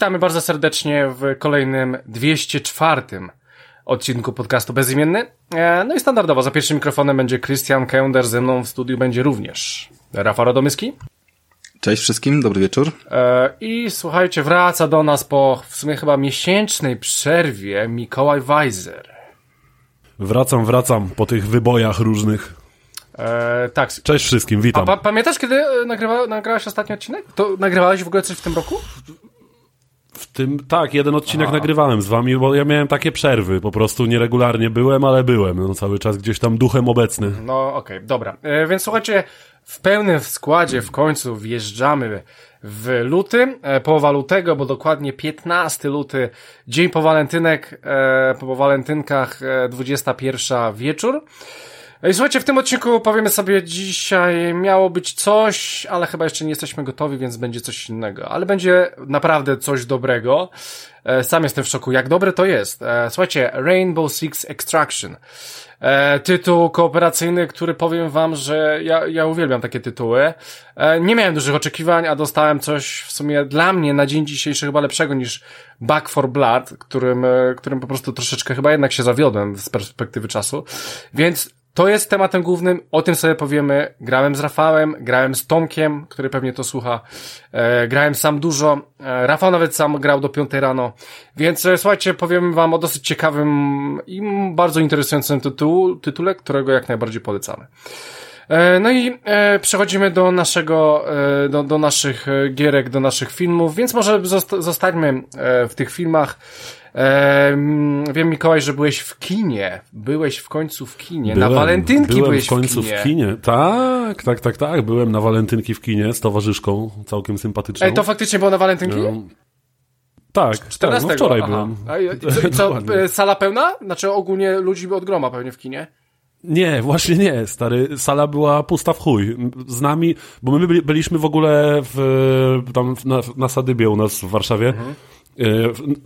Witamy bardzo serdecznie w kolejnym 204 odcinku podcastu Bezimienny. E, No i standardowo za pierwszym mikrofonem będzie Christian Kender, ze mną w studiu będzie również Rafał Radomyski. Cześć wszystkim, dobry wieczór. E, I słuchajcie, wraca do nas po w sumie chyba miesięcznej przerwie Mikołaj Weiser. Wracam, wracam po tych wybojach różnych. E, tak. Cześć wszystkim, A witam. pa pamiętasz, kiedy e, nagrywa, nagrałeś ostatni odcinek? To nagrywałeś w ogóle coś w tym roku? W tym, tak, jeden odcinek Aha. nagrywałem z wami, bo ja miałem takie przerwy, po prostu nieregularnie byłem, ale byłem, no cały czas gdzieś tam duchem obecny. No okej, dobra. E, więc słuchajcie, w pełnym składzie w końcu wjeżdżamy w luty, e, połowa lutego, bo dokładnie 15 luty, dzień po walentynek, e, po walentynkach, e, 21 wieczór. E, I słuchajcie, w tym odcinku powiemy sobie dzisiaj, miało być coś, ale chyba jeszcze nie jesteśmy gotowi, więc będzie coś innego. Ale będzie naprawdę coś dobrego. E, Sam jestem w szoku, jak dobre to jest. E, Słuchajcie, Rainbow Six Extraction. E, tytuł kooperacyjny, który powiem wam, że ja, ja uwielbiam takie tytuły. Nie miałem dużych oczekiwań, a dostałem coś w sumie dla mnie na dzień dzisiejszy chyba lepszego niż Back for Blood, którym, którym po prostu troszeczkę chyba jednak się zawiodłem z perspektywy czasu. Więc to jest tematem głównym, o tym sobie powiemy. Grałem z Rafałem, grałem z Tomkiem, który pewnie to słucha. E, grałem sam dużo. E, Rafał nawet sam grał do piątej rano. Więc e, słuchajcie, powiem wam o dosyć ciekawym i bardzo interesującym tytułu, tytule, którego jak najbardziej polecamy. E, No i e, przechodzimy do naszego, e, do, do naszych e, gierek, do naszych filmów, więc może zosta- zostańmy e, w tych filmach. Wiem, Mikołaj, że byłeś w kinie. Byłeś w końcu w kinie. na walentynki byłem byłeś w końcu w kinie. w kinie. Tak, tak, tak, tak. Byłem na walentynki w kinie z towarzyszką, całkiem sympatyczną. Ej, to faktycznie było na walentynki? Tak, tak, 14. no wczoraj Aha. byłem. A co, co e, sala pełna? Znaczy ogólnie ludzi od groma pewnie w kinie. Nie, właśnie nie, stary. Sala była pusta w chuj. Z nami, bo my byli, byliśmy w ogóle w, tam na, na Sadybie u nas w Warszawie. Mhm. E,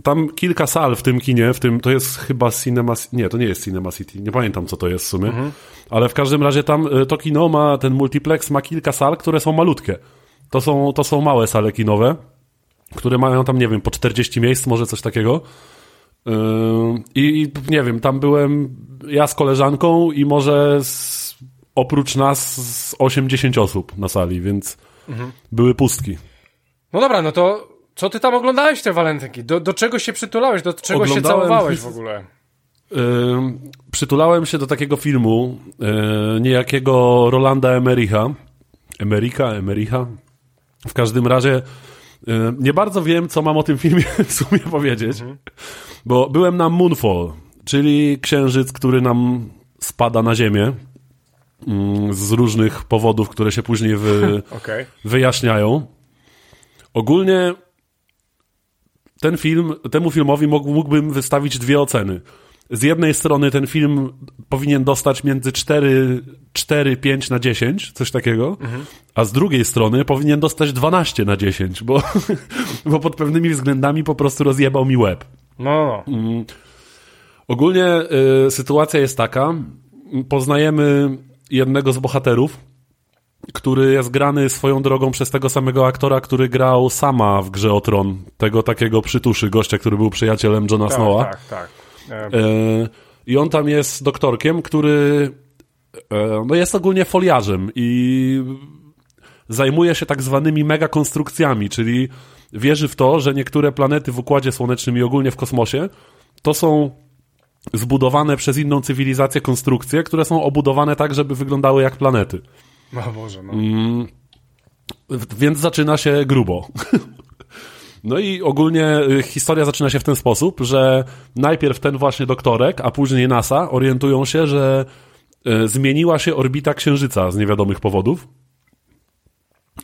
Tam kilka sal w tym kinie, w tym, to jest chyba Cinema, nie, to nie jest Cinema City, nie pamiętam co to jest w sumie, Mhm. ale w każdym razie tam e, to kino ma, ten multiplex ma kilka sal, które są malutkie. To są, to są małe sale kinowe, które mają tam, nie wiem, po 40 miejsc, może coś takiego. Yy, I, nie wiem, tam byłem ja z koleżanką i może z, oprócz nas z 80 osób na sali, więc były pustki. No dobra, no to co ty tam oglądałeś te walentynki? Do, do czego się przytulałeś? Do czego się Oglądałem- całowałeś w ogóle? Yy, przytulałem się do takiego filmu yy, niejakiego Rolanda Emericha. Emerika, Emericha. W każdym razie yy, nie bardzo wiem, co mam o tym filmie w sumie powiedzieć, bo byłem na Moonfall, czyli księżyc, który nam spada na ziemię mm, z różnych powodów, które się później wy, Okej. wyjaśniają. Ogólnie ten film, temu filmowi mógł, mógłbym wystawić dwie oceny. Z jednej strony ten film powinien dostać między 4, 4 5 na 10, coś takiego, a z drugiej strony powinien dostać 12 na 10, bo, bo pod pewnymi względami po prostu rozjebał mi łeb. No, no. Ogólnie y, sytuacja jest taka, poznajemy jednego z bohaterów, który jest grany swoją drogą przez tego samego aktora, który grał sama w grze o Tron, tego takiego przytuszy gościa, który był przyjacielem Johna Tak, Snowa. tak, tak. E, I on tam jest doktorkiem, który e, no jest ogólnie foliarzem i zajmuje się tak zwanymi megakonstrukcjami, czyli wierzy w to, że niektóre planety w Układzie Słonecznym i ogólnie w kosmosie to są zbudowane przez inną cywilizację konstrukcje, które są obudowane tak, żeby wyglądały jak planety. No Boże, no. Więc zaczyna się grubo. No i ogólnie y, historia zaczyna się w ten sposób, że najpierw ten właśnie doktorek, a później NASA orientują się, że y, zmieniła się orbita Księżyca z niewiadomych powodów.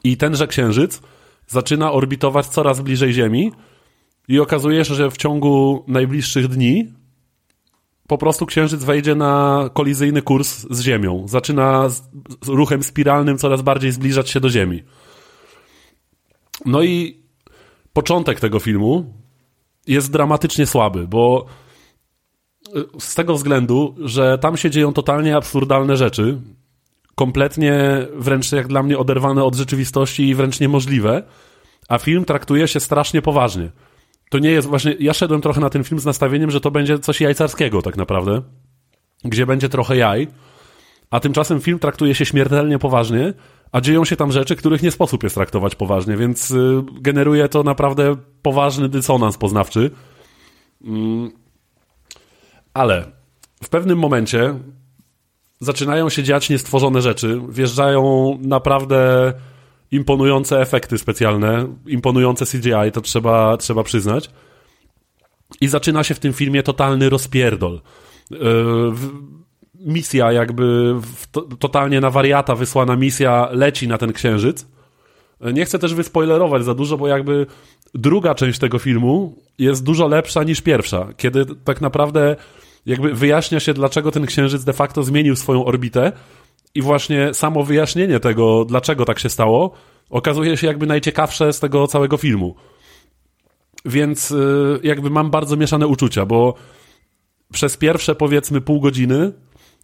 I tenże Księżyc zaczyna orbitować coraz bliżej Ziemi i okazuje się, że w ciągu najbliższych dni po prostu księżyc wejdzie na kolizyjny kurs z Ziemią. Zaczyna z, z ruchem spiralnym coraz bardziej zbliżać się do Ziemi. No i początek tego filmu jest dramatycznie słaby, bo y, z tego względu, że tam się dzieją totalnie absurdalne rzeczy, kompletnie wręcz jak dla mnie oderwane od rzeczywistości i wręcz niemożliwe, a film traktuje się strasznie poważnie. To nie jest właśnie. Ja szedłem trochę na ten film z nastawieniem, że to będzie coś jajcarskiego, tak naprawdę, gdzie będzie trochę jaj, a tymczasem film traktuje się śmiertelnie poważnie, a dzieją się tam rzeczy, których nie sposób jest traktować poważnie, więc y, generuje to naprawdę poważny dysonans poznawczy. Mm. Ale w pewnym momencie zaczynają się dziać niestworzone rzeczy, wjeżdżają naprawdę imponujące efekty specjalne, imponujące CGI, to trzeba, trzeba przyznać. I zaczyna się w tym filmie totalny rozpierdol. Yy, misja jakby, to, totalnie na wariata wysłana misja leci na ten księżyc. Nie chcę też wyspoilerować za dużo, bo jakby druga część tego filmu jest dużo lepsza niż pierwsza, kiedy tak naprawdę jakby wyjaśnia się, dlaczego ten księżyc de facto zmienił swoją orbitę i właśnie samo wyjaśnienie tego, dlaczego tak się stało, okazuje się jakby najciekawsze z tego całego filmu. Więc y, jakby mam bardzo mieszane uczucia, bo przez pierwsze powiedzmy pół godziny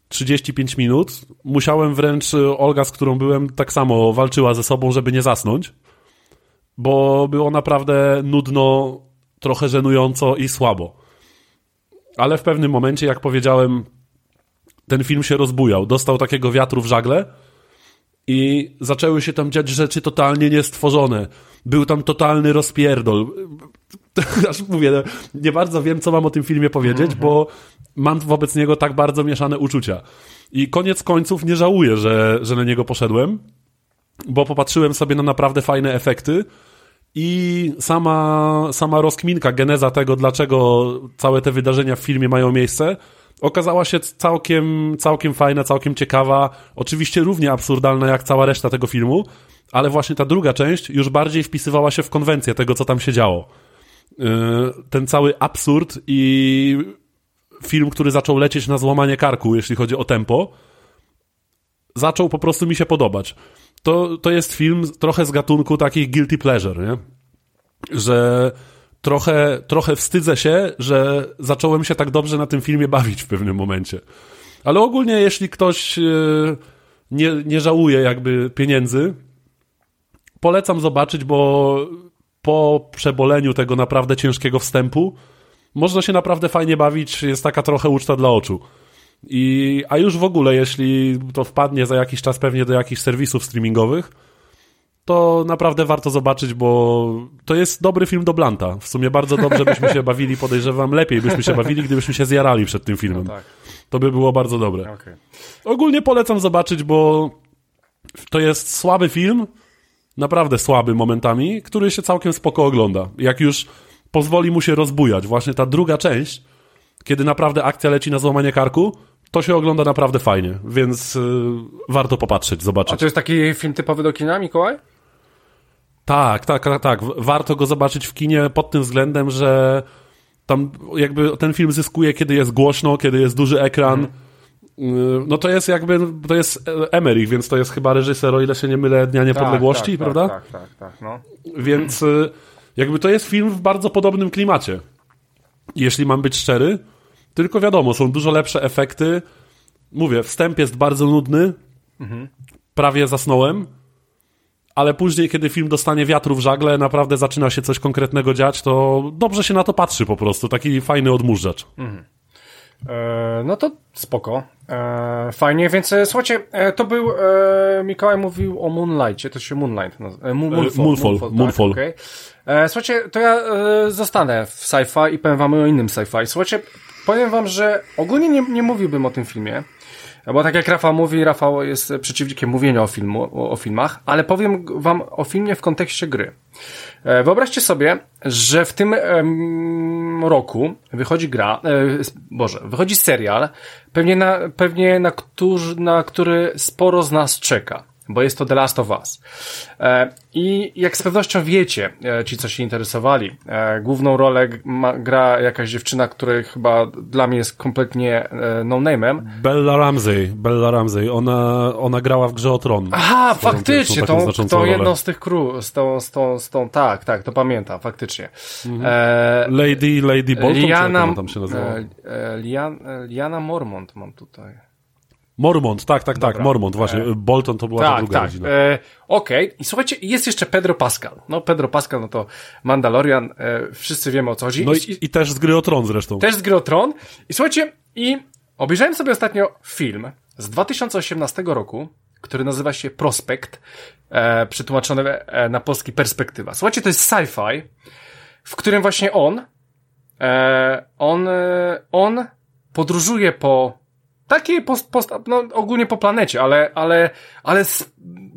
35 minut. Musiałem wręcz, y, Olga, z którą byłem, tak samo walczyła ze sobą, żeby nie zasnąć, bo było naprawdę nudno, trochę żenująco i słabo. Ale w pewnym momencie, jak powiedziałem, ten film się rozbujał. Dostał takiego wiatru w żagle i zaczęły się tam dziać rzeczy totalnie niestworzone. Był tam totalny rozpierdol. Aż mówię, nie bardzo wiem, co mam o tym filmie powiedzieć, bo mam wobec niego tak bardzo mieszane uczucia. I koniec końców nie żałuję, że, że na niego poszedłem, bo popatrzyłem sobie na naprawdę fajne efekty i sama, sama rozkminka, geneza tego, dlaczego całe te wydarzenia w filmie mają miejsce, okazała się całkiem, całkiem fajna, całkiem ciekawa, oczywiście równie absurdalna jak cała reszta tego filmu, ale właśnie ta druga część już bardziej wpisywała się w konwencję tego, co tam się działo. Yy, ten cały absurd i film, który zaczął lecieć na złamanie karku, jeśli chodzi o tempo, zaczął po prostu mi się podobać. To, to jest film trochę z gatunku takich guilty pleasure, nie? Że trochę, trochę wstydzę się, że zacząłem się tak dobrze na tym filmie bawić w pewnym momencie. Ale ogólnie, jeśli ktoś e, nie, nie żałuje jakby pieniędzy, polecam zobaczyć, bo po przeboleniu tego naprawdę ciężkiego wstępu można się naprawdę fajnie bawić, jest taka trochę uczta dla oczu. I, a już w ogóle, jeśli to wpadnie za jakiś czas pewnie do jakichś serwisów streamingowych, to naprawdę warto zobaczyć, bo to jest dobry film do Blanta. W sumie bardzo dobrze byśmy się bawili, podejrzewam, lepiej byśmy się bawili, gdybyśmy się zjarali przed tym filmem. No tak. To by było bardzo dobre. Okay. Ogólnie polecam zobaczyć, bo to jest słaby film, naprawdę słaby momentami, który się całkiem spoko ogląda. Jak już pozwoli mu się rozbujać. Właśnie ta druga część, kiedy naprawdę akcja leci na złamanie karku, to się ogląda naprawdę fajnie, więc yy, warto popatrzeć, zobaczyć. A to jest taki film typowy do kina, Mikołaj? Tak, tak, tak, tak. Warto go zobaczyć w kinie pod tym względem, że tam jakby ten film zyskuje, kiedy jest głośno, kiedy jest duży ekran. Mm. No to jest jakby, to jest Emerich, więc to jest chyba reżyser, o ile się nie mylę, Dnia Niepodległości, tak, tak, prawda? Tak, tak, tak, no. Więc y, jakby to jest film w bardzo podobnym klimacie. Jeśli mam być szczery, tylko wiadomo, są dużo lepsze efekty. Mówię, wstęp jest bardzo nudny. Mhm. Prawie zasnąłem. Ale później, kiedy film dostanie wiatru w żagle, naprawdę zaczyna się coś konkretnego dziać, to dobrze się na to patrzy po prostu. Taki fajny odmurzacz. Mhm. E, no to spoko. E, fajnie, więc e, słuchajcie, to był, e, Mikołaj mówił o Moonlightie, to się Moonlight nazywa. Moonfall. Moonfall, Moonfall. Moonfall. Tak, okay. E, słuchajcie, to ja zostanę w sci-fi i powiem wam o innym sci-fi. Słuchajcie, powiem wam, że ogólnie nie, nie mówiłbym o tym filmie, bo tak jak Rafał mówi, Rafał jest przeciwnikiem mówienia o, filmu, o, filmach, ale powiem wam o filmie w kontekście gry. E, wyobraźcie sobie, że w tym roku wychodzi gra, e, Boże, wychodzi serial, pewnie na, pewnie na, którzy, na który sporo z nas czeka. Bo jest to The Last of Us. E, I jak z pewnością wiecie, e, ci co się interesowali, e, główną rolę ma, gra jakaś dziewczyna, która chyba dla mnie jest kompletnie no-name'em. Bella Ramsey, Bella Ramsey, ona, ona grała w Grze o Tron. Aha, faktycznie, tą, tą jedną z tych crew, z tą, z tą, z tą, tak, tak, to pamiętam, faktycznie. Mhm. E, Lady, Lady Bolton, Liana, tam się e, Lian, Liana Mormont mam tutaj. Mormont, tak, tak, tak, Dobra. Mormont, właśnie. E, Bolton to była tak, ta druga tak. rodzina. E, Okej, okay. i słuchajcie, jest jeszcze Pedro Pascal. No, Pedro Pascal, no to Mandalorian, e, wszyscy wiemy o co chodzi. No i, i, też z gry o Tron zresztą. Też z gry o Tron. I słuchajcie, i obejrzałem sobie ostatnio film z 2018 roku, który nazywa się Prospekt, e, przetłumaczony e, na polski Perspektywa. Słuchajcie, to jest sci-fi, w którym właśnie on, e, on, e, on podróżuje po takie post, post, no ogólnie po planecie, ale, ale, ale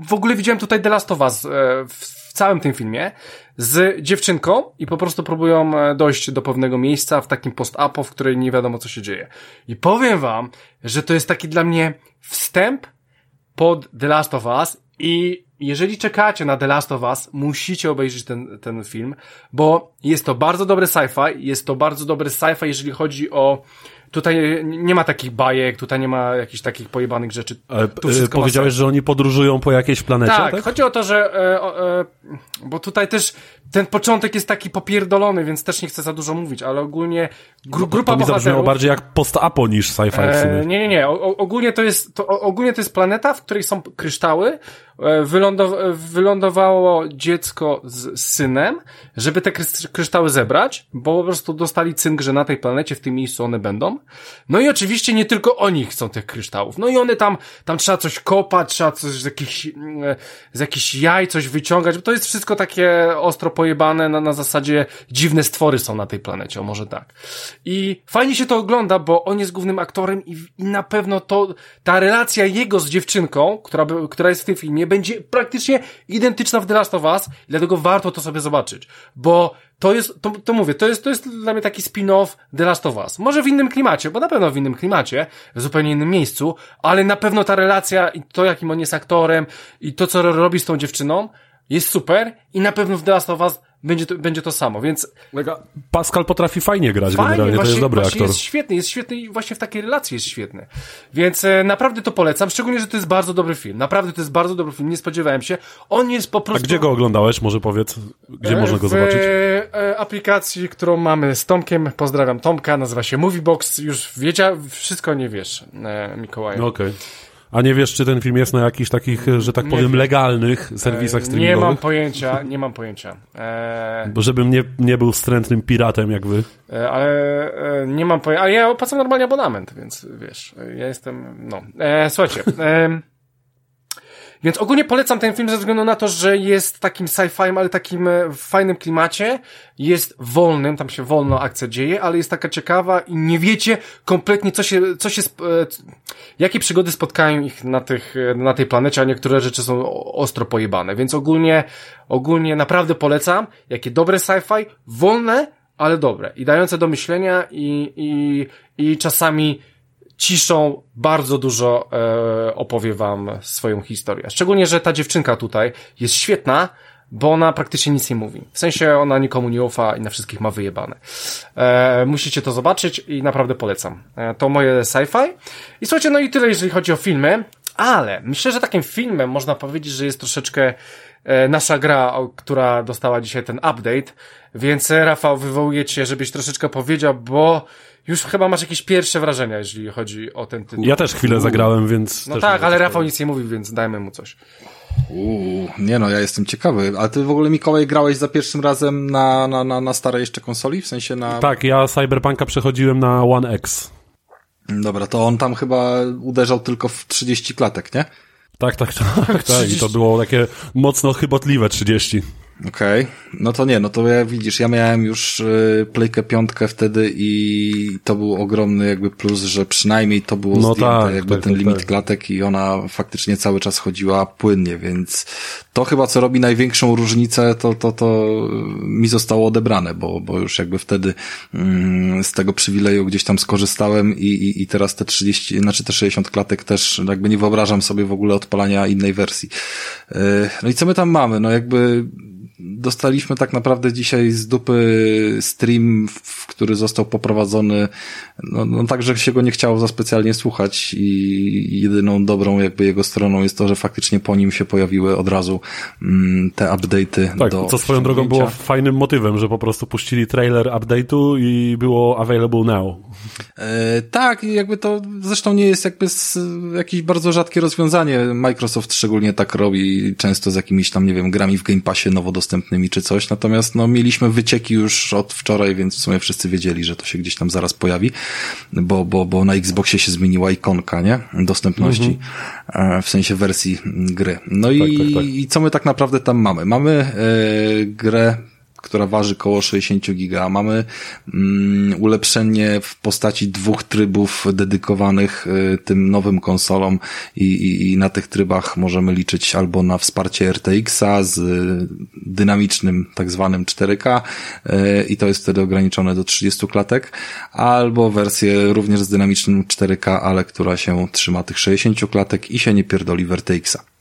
w ogóle widziałem tutaj The Last of Us e, w, całym tym filmie z dziewczynką i po prostu próbują e, dojść do pewnego miejsca w takim post-apo, w której nie wiadomo co się dzieje. I powiem wam, że to jest taki dla mnie wstęp pod The Last of Us i jeżeli czekacie na The Last of Us, musicie obejrzeć ten, ten film, bo jest to bardzo dobry sci-fi, jest to bardzo dobry sci-fi, jeżeli chodzi o Tutaj nie ma takich bajek, tutaj nie ma jakichś takich pojebanych rzeczy. Ale, powiedziałeś, że oni podróżują po jakiejś planecie, tak? tak? chodzi o to, że e, e, bo tutaj też ten początek jest taki popierdolony, więc też nie chcę za dużo mówić, ale ogólnie gru, grupa to mi bohaterów... bardziej jak post-apo niż sci-fi e, Nie, nie, nie. O, ogólnie to jest to, ogólnie to jest planeta, w której są kryształy. E, wylądow wylądowało dziecko z synem, żeby te kryształy zebrać, bo po prostu dostali cynk, że na tej planecie w tym miejscu one będą. No i oczywiście nie tylko oni chcą tych kryształów. No i one tam, tam trzeba coś kopać, trzeba coś z jakichś, mm, z jakichś jaj coś wyciągać, bo to jest wszystko takie ostro pojebane na, na zasadzie dziwne stwory są na tej planecie, o może tak. I fajnie się to ogląda, bo on jest głównym aktorem i, i na pewno to, ta relacja jego z dziewczynką, która, która jest w tym filmie, będzie praktycznie identyczna w The Last of Us, dlatego warto to sobie zobaczyć, bo to jest, to, to mówię, to jest, to jest dla mnie taki spin-off The Last of Us. Może w innym klimacie, bo na pewno w innym klimacie, w zupełnie innym miejscu, ale na pewno ta relacja i to, jakim on jest aktorem i to, co robi z tą dziewczyną, jest super i na pewno w The Last of Us będzie to, będzie to samo, więc... Pascal potrafi fajnie grać fajnie, generalnie, właśnie, to jest dobry aktor. jest świetny, jest świetny i właśnie w takiej relacji jest świetny. Więc e, naprawdę to polecam, szczególnie, że to jest bardzo dobry film. Naprawdę to jest bardzo dobry film, nie spodziewałem się. On jest po prostu... A gdzie go oglądałeś? Może powiedz, gdzie e, można go zobaczyć? W e, aplikacji, którą mamy z Tomkiem, pozdrawiam Tomka, nazywa się Moviebox, już wiedział, wszystko nie wiesz, e, Mikołaju. No okej. Okay. A nie wiesz, czy ten film jest na jakichś takich, że tak powiem, wiem. legalnych serwisach streamingowych? Nie mam pojęcia, nie mam pojęcia. E... Bo żebym nie, nie był wstrętnym piratem jak wy. E, ale e, nie mam pojęcia. Ale ja opłacam normalnie abonament, więc wiesz, ja jestem, no. E, słuchajcie. Więc ogólnie polecam ten film ze względu na to, że jest takim sci-fi, ale takim e, fajnym klimacie, jest wolnym, tam się wolno akcja dzieje, ale jest taka ciekawa i nie wiecie kompletnie, co się, co się, e, jakie przygody spotkają ich na tych, e, na tej planecie, a niektóre rzeczy są ostro pojebane. Więc ogólnie, ogólnie naprawdę polecam, jakie dobre sci-fi, wolne, ale dobre i dające do myślenia i, i, i czasami ciszą bardzo dużo e, opowie wam swoją historię. Szczególnie, że ta dziewczynka tutaj jest świetna, bo ona praktycznie nic nie mówi. W sensie ona nikomu nie ufa i na wszystkich ma wyjebane. E, musicie to zobaczyć i naprawdę polecam. E, to moje sci-fi. I słuchajcie, no i tyle, jeżeli chodzi o filmy, ale myślę, że takim filmem można powiedzieć, że jest troszeczkę e, nasza gra, o, która dostała dzisiaj ten update, więc e, Rafał, wywołuję cię, żebyś troszeczkę powiedział, bo już chyba masz jakieś pierwsze wrażenia, jeżeli chodzi o ten tytuł. Ja też chwilę zagrałem, więc... No tak, ale Rafał nic nie mówił, więc dajmy mu coś. Uuu, nie no, ja jestem ciekawy. Ale ty w ogóle, Mikołaj, grałeś za pierwszym razem na, na, na, na starej jeszcze konsoli? W sensie na... Tak, ja Cyberpunka przechodziłem na One X. Dobra, to on tam chyba uderzał tylko w 30 klatek, nie? Tak, tak, tak. tak. I to było takie mocno chybotliwe 30. Okej, okay. no to nie, no to ja widzisz, ja miałem już y, Playkę piątkę wtedy i to był ogromny jakby plus, że przynajmniej to było no zdjęte, tak, jakby tak, ten tak, limit tak. klatek i ona faktycznie cały czas chodziła płynnie, więc to chyba co robi największą różnicę, to, to, to mi zostało odebrane, bo, bo już jakby wtedy mm, z tego przywileju gdzieś tam skorzystałem i, i, i teraz te 30, znaczy te 60 klatek też jakby nie wyobrażam sobie w ogóle odpalania innej wersji. Y, no i co my tam mamy? No jakby dostaliśmy tak naprawdę dzisiaj z dupy stream, w który został poprowadzony, no, no tak, że się go nie chciało za specjalnie słuchać i jedyną dobrą jakby jego stroną jest to, że faktycznie po nim się pojawiły od razu mm, te update'y. Tak, do co swoją drogą było fajnym motywem, że po prostu puścili trailer update'u i było available now. E, tak, i jakby to zresztą nie jest jakby z, jakieś bardzo rzadkie rozwiązanie. Microsoft szczególnie tak robi często z jakimiś tam, nie wiem, grami w Game Passie nowo dostępnymi czy coś. Natomiast no, mieliśmy wycieki już od wczoraj, więc w sumie wszyscy wiedzieli, że to się gdzieś tam zaraz pojawi, bo, bo, bo na Xboxie się zmieniła ikonka, nie? Dostępności, mhm. w sensie wersji gry. No tak, i, tak, tak. i co my tak naprawdę tam mamy? Mamy e, grę która waży koło 60 giga. Mamy mm, ulepszenie w postaci dwóch trybów dedykowanych y, tym nowym konsolom i, i, i na tych trybach możemy liczyć albo na wsparcie RTX-a z dynamicznym tak zwanym 4K y, i to jest wtedy ograniczone do 30 klatek, albo wersję również z dynamicznym 4K, ale która się trzyma tych 60 klatek i się nie pierdoli w RTX-a.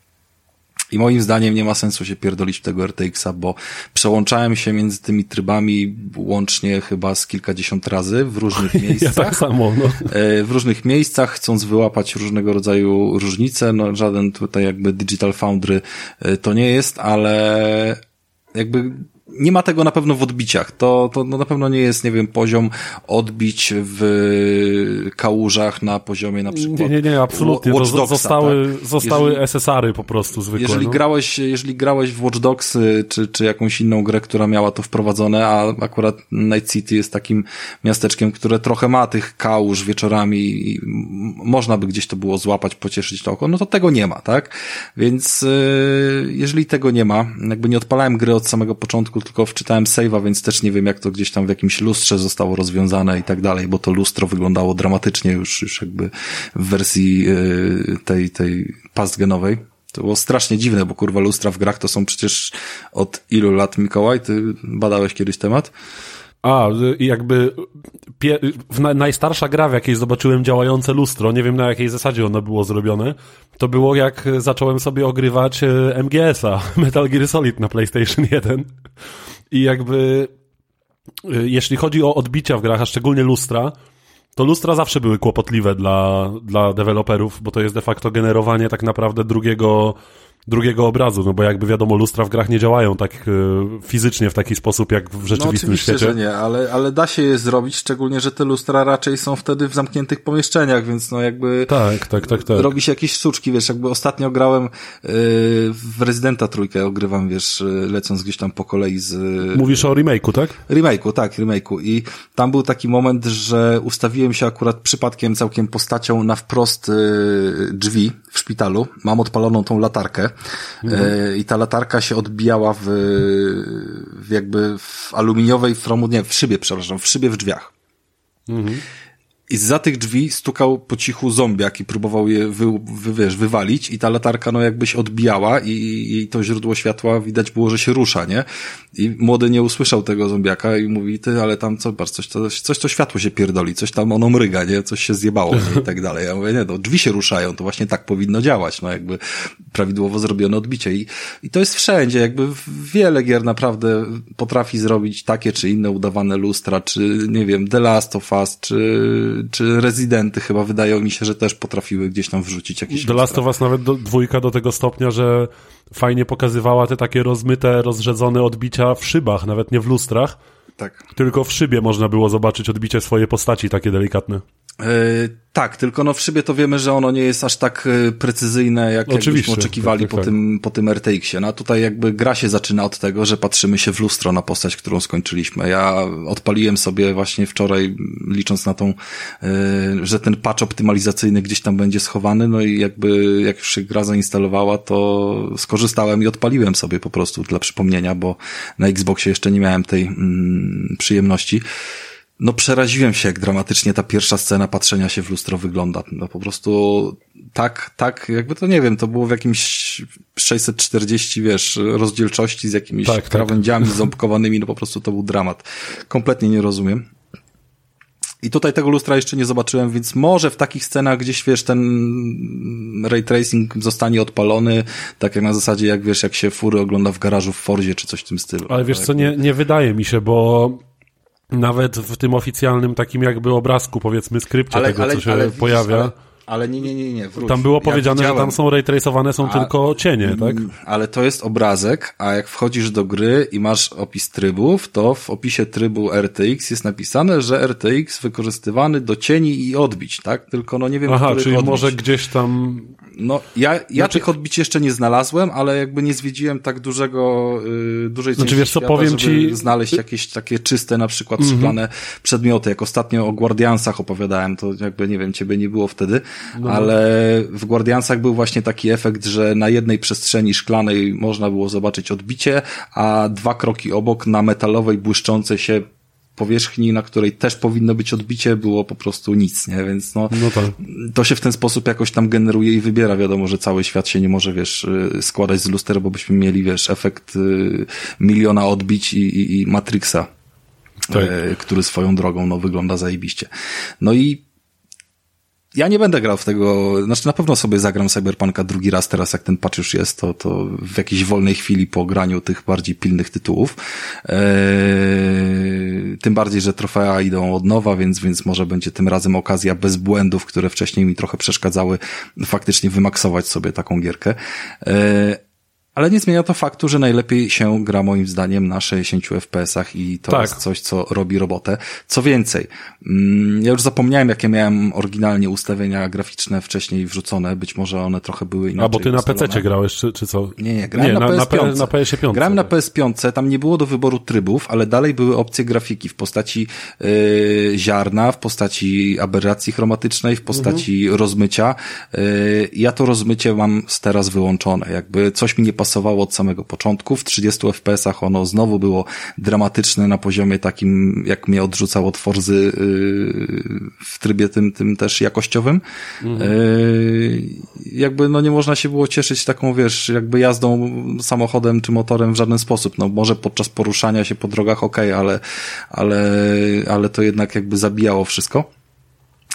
I moim zdaniem nie ma sensu się pierdolić w tego RTX-a, bo przełączałem się między tymi trybami łącznie chyba z kilkadziesiąt razy w różnych miejscach. Ja tak samo, no. E, w różnych miejscach, chcąc wyłapać różnego rodzaju różnice. No, żaden tutaj jakby Digital Foundry e, to nie jest, ale jakby nie ma tego na pewno w odbiciach. To, to no na pewno nie jest, nie wiem, poziom odbić w kałużach na poziomie na przykład. Nie, nie, nie, absolutnie. Watch Dogsa, zostały, tak? zostały jeżeli, SSR-y po prostu zwykłe. Jeżeli no. grałeś, jeżeli grałeś w Watch Dogsy, czy, czy jakąś inną grę, która miała to wprowadzone, a akurat Night City jest takim miasteczkiem, które trochę ma tych kałuż wieczorami i można by gdzieś to było złapać, pocieszyć to oko, no to tego nie ma, tak? Więc yy, jeżeli tego nie ma, jakby nie odpalałem gry od samego początku, tylko wczytałem save'a, więc też nie wiem, jak to gdzieś tam w jakimś lustrze zostało rozwiązane i tak dalej, bo to lustro wyglądało dramatycznie już, już jakby w wersji yy, tej, tej pastgenowej. To było strasznie dziwne, bo kurwa lustra w grach to są przecież od ilu lat, Mikołaj? Ty badałeś kiedyś temat? A, jakby pie, najstarsza gra, w jakiej zobaczyłem działające lustro, nie wiem na jakiej zasadzie ono było zrobione, to było jak zacząłem sobie ogrywać e, MGS-a, Metal Gear Solid na PlayStation 1. I jakby e, jeśli chodzi o odbicia w grach, a szczególnie lustra, to lustra zawsze były kłopotliwe dla, dla deweloperów, bo to jest de facto generowanie tak naprawdę drugiego drugiego obrazu, no bo jakby wiadomo, lustra w grach nie działają tak y, fizycznie w taki sposób jak w rzeczywistym no, świecie. że nie, ale, ale da się je zrobić, szczególnie, że te lustra raczej są wtedy w zamkniętych pomieszczeniach, więc no jakby tak, tak, tak, tak. robi się jakieś sztuczki, wiesz, jakby ostatnio grałem yy, w Rezydenta trójkę, ogrywam, wiesz, y, lecąc gdzieś tam po kolei z... Mówisz o remake'u, tak? Remake'u, tak, remake'u i tam był taki moment, że ustawiłem się akurat przypadkiem całkiem postacią na wprost yy, drzwi w szpitalu, mam odpaloną tą latarkę Mhm. I ta latarka się odbijała w, w jakby w aluminiowej fromu, nie, w szybie, przepraszam, w szybie w drzwiach. Mhm. I za tych drzwi stukał po cichu zombiak i próbował je wy, wy, wiesz, wywalić i ta latarka no jakbyś odbijała i, i to źródło światła widać było, że się rusza, nie? I młody nie usłyszał tego zombiaka i mówi, ty, ale tam co, bardzo coś to, coś to światło się pierdoli, coś tam ono mryga, nie? Coś się zjebało nie? i tak dalej. Ja mówię, nie, no drzwi się ruszają, to właśnie tak powinno działać, no jakby prawidłowo zrobione odbicie i, i to jest wszędzie, jakby wiele gier naprawdę potrafi zrobić takie czy inne udawane lustra, czy nie wiem, The Last of Us, czy czy rezydenty chyba wydają mi się, że też potrafiły gdzieś tam wrzucić jakieś... The Last of Us nawet do, dwójka do tego stopnia, że fajnie pokazywała te takie rozmyte, rozrzedzone odbicia w szybach, nawet nie w lustrach, tak. tylko w szybie można było zobaczyć odbicie swojej postaci takie delikatne. Yy, tak, tylko no w szybie to wiemy, że ono nie jest aż tak e, precyzyjne, jak jakbyśmy oczekiwali tak, tak, po, tym, po tym RTX-ie. No a tutaj jakby gra się zaczyna od tego, że patrzymy się w lustro na postać, którą skończyliśmy. Ja odpaliłem sobie właśnie wczoraj, licząc na tą, yy, że ten patch optymalizacyjny gdzieś tam będzie schowany, no i jakby jak już się gra zainstalowała, to skorzystałem i odpaliłem sobie po prostu dla przypomnienia, bo na Xboxie jeszcze nie miałem tej mm, przyjemności. No przeraziłem się, jak dramatycznie ta pierwsza scena patrzenia się w lustro wygląda. No po prostu tak, tak, jakby to nie wiem, to było w jakimś 640, wiesz, rozdzielczości z jakimiś Tak, tak, tak. krawędziami ząbkowanymi, no po prostu to był dramat. Kompletnie nie rozumiem. I tutaj tego lustra jeszcze nie zobaczyłem, więc może w takich scenach gdzieś, wiesz, ten ray tracing zostanie odpalony, tak jak na zasadzie, jak wiesz, jak się fury ogląda w garażu w Forzie, czy coś w tym stylu. Ale wiesz Tak. co, nie, nie wydaje mi się, bo nawet w tym oficjalnym takim jakby obrazku, powiedzmy, skrypcie tego, co się widzisz, pojawia, Ale, ale nie, nie, nie, nie, wróć. tam było Ja powiedziane, że widziałem. tam są ray traceowane, są A- tylko cienie, tak? Mm, Ale to jest obrazek, a jak wchodzisz do gry i masz opis trybów, to w opisie trybu RTX jest napisane, że RTX wykorzystywany do cieni i odbić, tak? Tylko no nie wiem, Aha, czyli odbić. może gdzieś tam... No, ja, ja Znaczy- tych odbić jeszcze nie znalazłem, ale jakby nie zwiedziłem tak dużego, y, dużej Znaczy, wiesz co, świata, powiem ci- znaleźć jakieś takie czyste, na przykład Mhm. szklane przedmioty. Jak ostatnio o Guardiansach opowiadałem, to jakby, nie wiem, ciebie nie było wtedy, No. ale w Guardiansach był właśnie taki efekt, że na jednej przestrzeni szklanej można było zobaczyć odbicie, a dwa kroki obok na metalowej, błyszczącej się powierzchni, na której też powinno być odbicie, było po prostu nic, nie? Więc no, No tak. to się w ten sposób jakoś tam generuje i wybiera. Wiadomo, że cały świat się nie może, wiesz, y, składać z luster, bo byśmy mieli, wiesz, efekt y, miliona odbić i, i, i Matrixa, Tak. e, który swoją drogą, no, wygląda zajebiście. No i ja nie będę grał w tego, znaczy na pewno sobie zagram Cyberpunka drugi raz teraz, jak ten patch już jest, to, to w jakiejś wolnej chwili po graniu tych bardziej pilnych tytułów. Eee, tym bardziej, że trofea idą od nowa, więc, więc może będzie tym razem okazja bez błędów, które wcześniej mi trochę przeszkadzały, faktycznie wymaksować sobie taką gierkę. Eee, ale nie zmienia to faktu, że najlepiej się gra moim zdaniem na 60 FPS-ach i to Tak. jest coś, co robi robotę. Co więcej, mm, ja już zapomniałem, jakie miałem oryginalnie ustawienia graficzne wcześniej wrzucone. Być może one trochę były inaczej A, bo ty na ustalone. PC grałeś, czy, czy co? Nie, nie, grałem na, na, PS5. na PS5. Grałem na tak. PS5, tam nie było do wyboru trybów, ale dalej były opcje grafiki w postaci yy, ziarna, w postaci aberracji chromatycznej, w postaci Mhm. rozmycia. Yy, ja to rozmycie mam z teraz wyłączone. Jakby coś mi nie pasowało od samego początku. W 30 FPS-ach ono znowu było dramatyczne na poziomie takim, jak mnie odrzucał od Forzy yy, w trybie tym, tym też jakościowym. Yy, jakby no nie można się było cieszyć taką, wiesz, jakby jazdą samochodem czy motorem w żaden sposób. No może podczas poruszania się po drogach okej, ale, ale, ale to jednak jakby zabijało wszystko.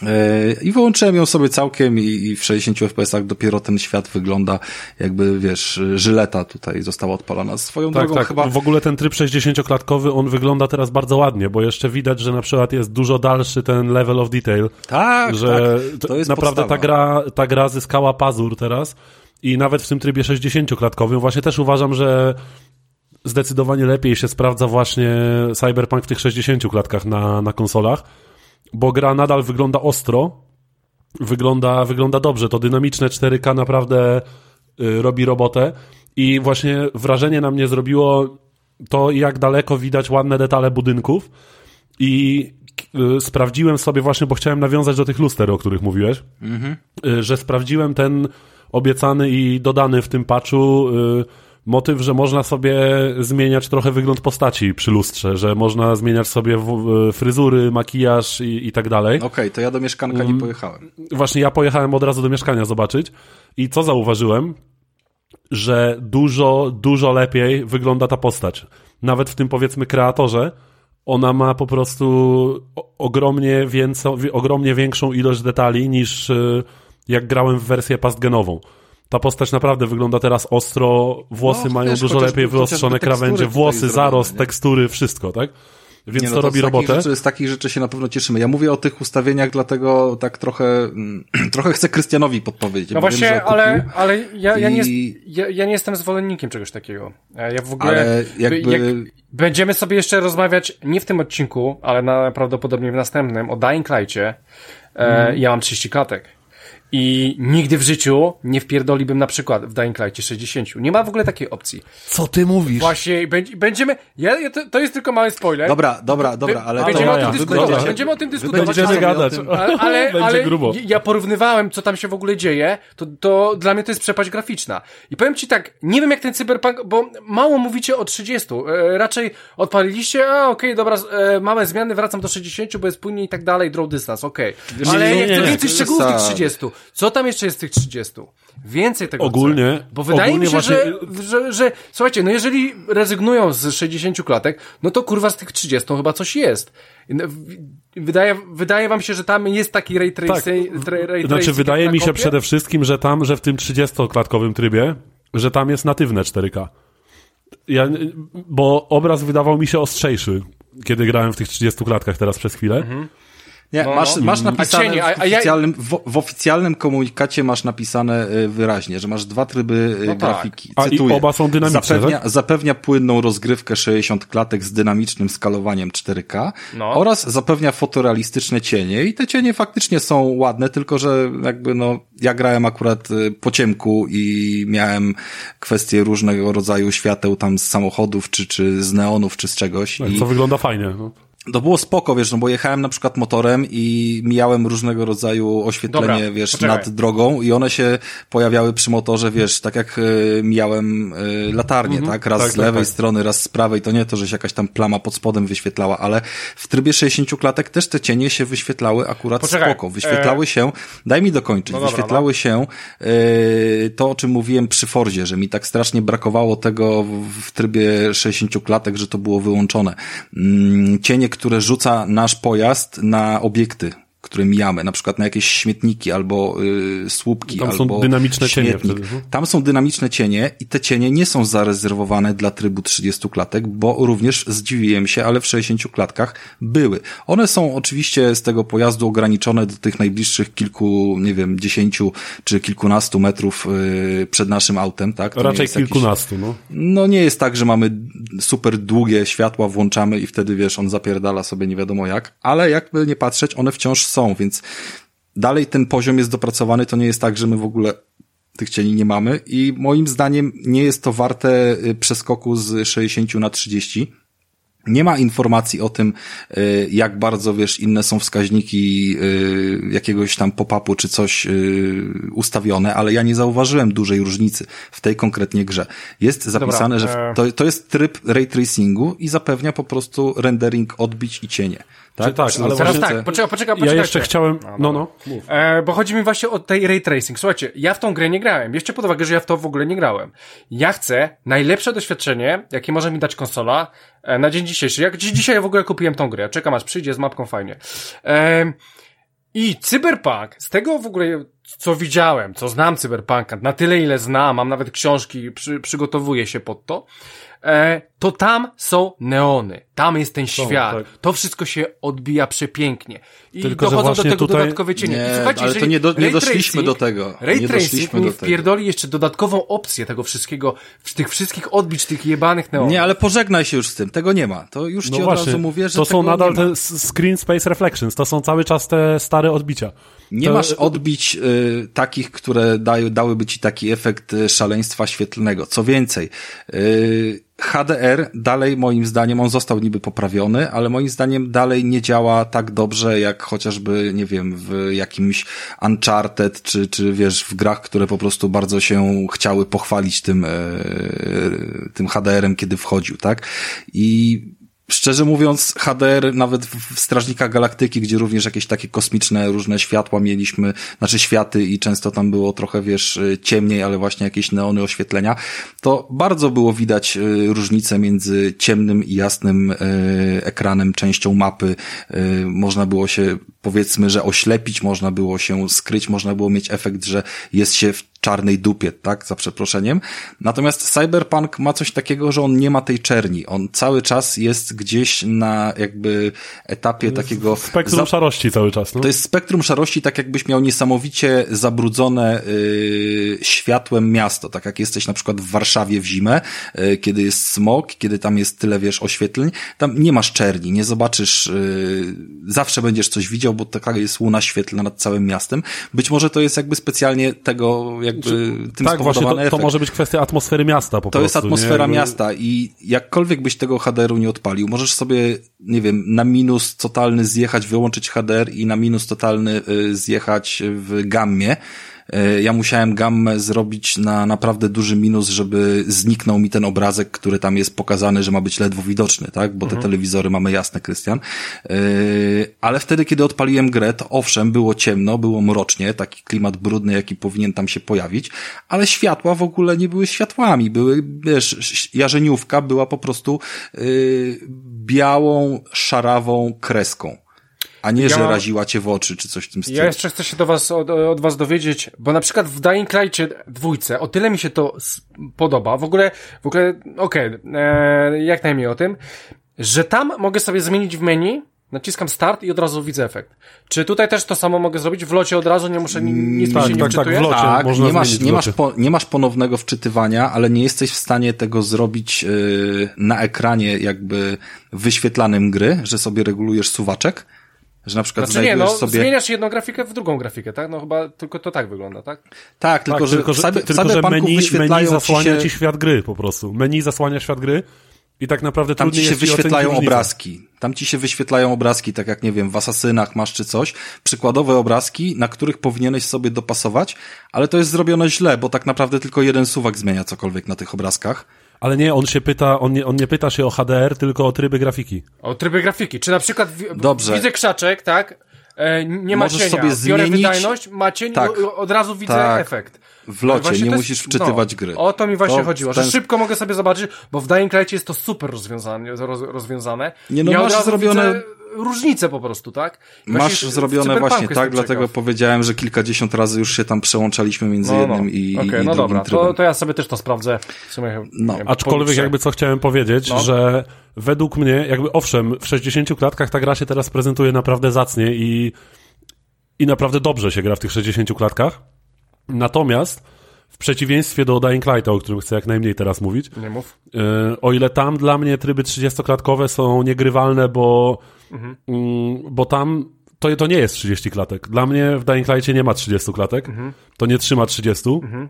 Yy, I wyłączyłem ją sobie całkiem i, w 60 FPS-ach dopiero ten świat wygląda jakby, wiesz, żyleta tutaj została odpalona. Swoją Tak, drogą tak. chyba... W ogóle ten tryb 60-klatkowy, on wygląda teraz bardzo ładnie, bo jeszcze widać, że na przykład jest dużo dalszy ten level of detail. Tak, że tak. To jest naprawdę podstawa. ta gra, ta gra zyskała pazur teraz i nawet w tym trybie 60-klatkowym właśnie też uważam, że zdecydowanie lepiej się sprawdza właśnie Cyberpunk w tych 60 klatkach na, na konsolach, bo gra nadal wygląda ostro, wygląda, wygląda dobrze. To dynamiczne 4K naprawdę y, robi robotę. I właśnie wrażenie na mnie zrobiło to, jak daleko widać ładne detale budynków. I y, sprawdziłem sobie właśnie, bo chciałem nawiązać do tych luster, o których mówiłeś, y, że sprawdziłem ten obiecany i dodany w tym patchu y, motyw, że można sobie zmieniać trochę wygląd postaci przy lustrze, że można zmieniać sobie y, fryzury, makijaż i, i tak dalej. Okej, to ja do mieszkanka Mm. nie pojechałem. Właśnie ja pojechałem od razu do mieszkania zobaczyć i co zauważyłem? Że dużo, dużo lepiej wygląda ta postać. Nawet w tym powiedzmy kreatorze ona ma po prostu ogromnie, więco, ogromnie większą ilość detali niż y, jak grałem w wersję pastgenową. Ta postać naprawdę wygląda teraz ostro, włosy No, mają wiesz, dużo lepiej wyostrzone krawędzie, włosy, zarost, nie? tekstury, wszystko, tak? Więc Nie, to no robi z robotę. Rzeczy, z takich rzeczy się na pewno cieszymy. Ja mówię o tych ustawieniach, dlatego tak trochę, mm, trochę chcę Krystianowi podpowiedzieć. No bo wiem, właśnie, że ale, ale ja, ja, nie, i- ja, ja nie jestem zwolennikiem czegoś takiego. Ja w ogóle... Ale jakby- Jak będziemy sobie jeszcze rozmawiać, nie w tym odcinku, ale na, prawdopodobnie w następnym, o Dying Light'cie, E, Ja mam 30 klatek. I nigdy w życiu nie wpierdolibym na przykład w Dying Light 60. Nie ma w ogóle takiej opcji. Co ty mówisz? Właśnie będzie- będziemy. Ja, ja, to, to jest tylko mały spoiler. Dobra, dobra, dobra, ale będziemy to o tym dyskutować. Dobra. Będziemy o tym dyskutować. Będziemy ale- gadać. Ale, ale, Będzie ale grubo. ja porównywałem, co tam się w ogóle dzieje, to, to dla mnie to jest przepaść graficzna. I powiem ci tak, nie wiem jak ten cyberpunk, bo mało mówicie o 30. E, raczej odpaliliście, a okej, dobra, z- e, małe zmiany, wracam do 60, bo jest płynnie i tak dalej, draw distance, okej. Ale nie, ja nie, chcę nie. więcej szczegółów tych Zasady. 30. Co tam jeszcze jest w tych 30? Więcej tego Ogólnie-. Bo wydaje ogólnie mi się, właśnie- że, że, że, słuchajcie, no jeżeli rezygnują z 60 klatek, no to kurwa z tych 30 chyba coś jest. No, Wydaje, wydaje wam się, że tam jest taki ray tracing, Tak. tra- ray Znaczy, wydaje mi się kompie? przede wszystkim, że tam, że w tym 30-klatkowym trybie, że tam jest natywne 4K. Ja, bo obraz wydawał mi się ostrzejszy, kiedy grałem w tych 30 klatkach teraz przez chwilę. Nie, No, masz, no. masz A napisane cienie, a- w, a ja- oficjalnym, w, w oficjalnym komunikacie masz napisane y, wyraźnie, że masz dwa tryby y, No tak. grafiki. A i Cytuję. oba są dynamiczne, zapewnia, tak? zapewnia płynną rozgrywkę 60 klatek z dynamicznym skalowaniem 4K No. oraz zapewnia fotorealistyczne cienie i te cienie faktycznie są ładne, tylko że jakby no, ja grałem akurat y, po ciemku i miałem kwestie różnego rodzaju świateł tam z samochodów, czy, czy z neonów, czy z czegoś. I... Co wygląda fajnie. No. To było spoko, wiesz, no bo jechałem na przykład motorem i mijałem różnego rodzaju oświetlenie, Dobra, wiesz, poczekaj. nad drogą i one się pojawiały przy motorze, wiesz, tak jak y, mijałem y, latarnię, tak? Raz Tak, z tak, lewej tak. strony, raz z prawej, to nie to, że się jakaś tam plama pod spodem wyświetlała, ale w trybie 60 klatek też te cienie się wyświetlały akurat Poczekaj, spoko. Wyświetlały e- się, daj mi dokończyć, No dobra, wyświetlały się y, to, o czym mówiłem przy Fordzie, że mi tak strasznie brakowało tego w, w trybie 60 klatek, że to było wyłączone. Mm, cienie, które rzuca nasz pojazd na obiekty, które mijamy, na przykład na jakieś śmietniki albo y, słupki, Tam są albo dynamiczne cienie śmietnik. wtedy, no. Tam są dynamiczne cienie i te cienie nie są zarezerwowane dla trybu 30 klatek, bo również zdziwiłem się, ale w 60 klatkach były. One są oczywiście z tego pojazdu ograniczone do tych najbliższych kilku, nie wiem, dziesięciu czy kilkunastu metrów y, przed naszym autem, tak? To Raczej jest jakiś- kilkunastu, no. no nie jest tak, że mamy super długie światła, włączamy i wtedy, wiesz, on zapierdala sobie nie wiadomo jak, ale jakby nie patrzeć, one wciąż są, więc dalej ten poziom jest dopracowany, to nie jest tak, że my w ogóle tych cieni nie mamy i moim zdaniem nie jest to warte y, przeskoku z 60 na 30. Nie ma informacji o tym, y, jak bardzo, wiesz, inne są wskaźniki y, jakiegoś tam pop-upu czy coś ustawione, ale ja nie zauważyłem dużej różnicy w tej konkretnie grze. Jest zapisane, że e- to, to jest tryb ray tracingu i zapewnia po prostu rendering odbić i cienie. Tak, Czy tak, Przy ale Teraz tak, poczekaj, poczekaj, Ja poczekajcie. jeszcze chciałem... No, no. Mów. E, bo chodzi mi właśnie o tej ray tracing. Słuchajcie, ja w tą grę nie grałem. Bierzcie pod uwagę, że ja w to w ogóle nie grałem. Ja chcę najlepsze doświadczenie, jakie może mi dać konsola e, na dzień dzisiejszy. Jak dzisiaj w ogóle kupiłem tą grę. Czekam aż przyjdzie z mapką fajnie. E, I Cyberpunk, z tego w ogóle, co widziałem, co znam Cyberpunka, na tyle ile znam, mam nawet książki, przy, przygotowuję się pod to, to tam są neony. Tam jest ten świat. tak. To wszystko się odbija przepięknie. I Tylko, dochodzą do tego tutaj- dodatkowe cienie. I Nie, słuchajcie, ale to jeżeli nie, do, nie doszliśmy tracing- do tego. Ray nie tracing doszliśmy mi do tego. wpierdoli jeszcze dodatkową opcję tego wszystkiego, tych wszystkich odbić tych jebanych neonów. Nie, ale pożegnaj się już z tym. Tego nie ma. To już No ci od właśnie, razu mówię, że to są nadal nie ma. te screen space reflections, to są cały czas te stare odbicia. Nie to, masz odbić y, takich, które dają, dałyby ci taki efekt y, szaleństwa świetlnego. Co więcej, y, HDR dalej moim zdaniem, on został niby poprawiony, ale moim zdaniem dalej nie działa tak dobrze, jak chociażby, nie wiem, w jakimś Uncharted, czy, czy wiesz, w grach, które po prostu bardzo się chciały pochwalić tym, y, tym HDR-em, kiedy wchodził, tak? I Szczerze mówiąc, HDR nawet w Strażnikach Galaktyki, gdzie również jakieś takie kosmiczne różne światła mieliśmy, znaczy światy i często tam było trochę, wiesz, y, ciemniej, ale właśnie jakieś neony oświetlenia, to bardzo było widać y, różnicę między ciemnym i jasnym y, ekranem, częścią mapy. Można było się, powiedzmy, że oślepić, można było się skryć, można było mieć efekt, że jest się w czarnej dupie, tak, za przeproszeniem. Natomiast Cyberpunk ma coś takiego, że on nie ma tej czerni. On cały czas jest gdzieś na jakby etapie takiego... Spektrum za... szarości cały czas, no? To jest spektrum szarości, tak jakbyś miał niesamowicie zabrudzone yy, światłem miasto, tak jak jesteś na przykład w Warszawie w zimę, yy, kiedy jest smog, kiedy tam jest tyle, wiesz, oświetleń, tam nie masz czerni, nie zobaczysz, yy, zawsze będziesz coś widział, bo taka jest łuna świetlna nad całym miastem. Być może to jest jakby specjalnie tego, jakby tym Tak, właśnie, to, to, może być kwestia atmosfery miasta po to prostu. To jest atmosfera nie? miasta i jakkolwiek byś tego HDR-u nie odpalił, możesz sobie, nie wiem, na minus totalny zjechać, wyłączyć HDR i na minus totalny y, zjechać w gammie, ja musiałem gammę zrobić na naprawdę duży minus, żeby zniknął mi ten obrazek, który tam jest pokazany, że ma być ledwo widoczny, tak? Bo te mhm. telewizory mamy jasne, Krystian. E, ale wtedy, kiedy odpaliłem grę, to owszem, było ciemno, było mrocznie, taki klimat brudny, jaki powinien tam się pojawić, ale światła w ogóle nie były światłami, były, wiesz, jarzeniówka była po prostu yy, białą, szarawą kreską a nie, ja że raziła cię w oczy, czy coś w tym stylu. Ja jeszcze chcę się do was, od, od was dowiedzieć, bo na przykład w Dying Light'cie dwójce, o tyle mi się to podoba, w ogóle, w ogóle, okej, okay, e, jak najmniej o tym, że tam mogę sobie zmienić w menu, naciskam start i od razu widzę efekt. Czy tutaj też to samo mogę zrobić? W locie od razu nie muszę, nic tak, się nie tak, tak, w locie tak, nie masz, nie, masz po, nie masz ponownego wczytywania, ale nie jesteś w stanie tego zrobić yy, na ekranie jakby wyświetlanym gry, że sobie regulujesz suwaczek, że na przykład znaczy nie, no, sobie... zmieniasz jedną grafikę w drugą grafikę, tak? No chyba tylko to tak wygląda, tak? Tak, tylko, tak, że, tylko, że, cyber, tylko, że menu, menu zasłania ci, się... ci świat gry po prostu. Menu zasłania świat gry i tak naprawdę tam ci się wyświetlają obrazki. Tam ci się wyświetlają obrazki, tak jak nie wiem, w Asasynach masz czy coś. Przykładowe obrazki, na których powinieneś sobie dopasować, ale to jest zrobione źle, bo tak naprawdę tylko jeden suwak zmienia cokolwiek na tych obrazkach. Ale nie, on się pyta, on nie, on nie pyta się o HDR, tylko o tryby grafiki. O tryby grafiki. Czy na przykład Dobrze. widzę krzaczek, tak? E, nie ma Możesz cienia. sobie zmienić... Biorę wydajność, ma cień, tak. od razu widzę tak. efekt. W locie, nie musisz jest, wczytywać no, gry. O to mi właśnie to chodziło, ten... że szybko mogę sobie zobaczyć, bo w Dying Light jest to super rozwiązane. Roz, rozwiązane. Nie no, ja masz zrobione... Widzę różnice po prostu, tak? Właśnie Masz zrobione właśnie tak, dlatego ciekaw. powiedziałem, że kilkadziesiąt razy już się tam przełączaliśmy między no, no. jednym i, okay, i no dobra, to, to, ja sobie też to sprawdzę. W sumie, no. Wiem, Aczkolwiek jakby co chciałem powiedzieć, no. że według mnie, jakby owszem, w 60 klatkach ta gra się teraz prezentuje naprawdę zacnie i, i naprawdę dobrze się gra w tych 60 klatkach. Natomiast w przeciwieństwie do Dying Light, o którym chcę jak najmniej teraz mówić. Nie mów. E, o ile tam dla mnie tryby 30-klatkowe są niegrywalne, bo, mhm. Mm, bo tam to, to nie jest 30 klatek. Dla mnie w Dying Lightie nie ma 30 klatek. Mhm. To nie trzyma 30. Mhm.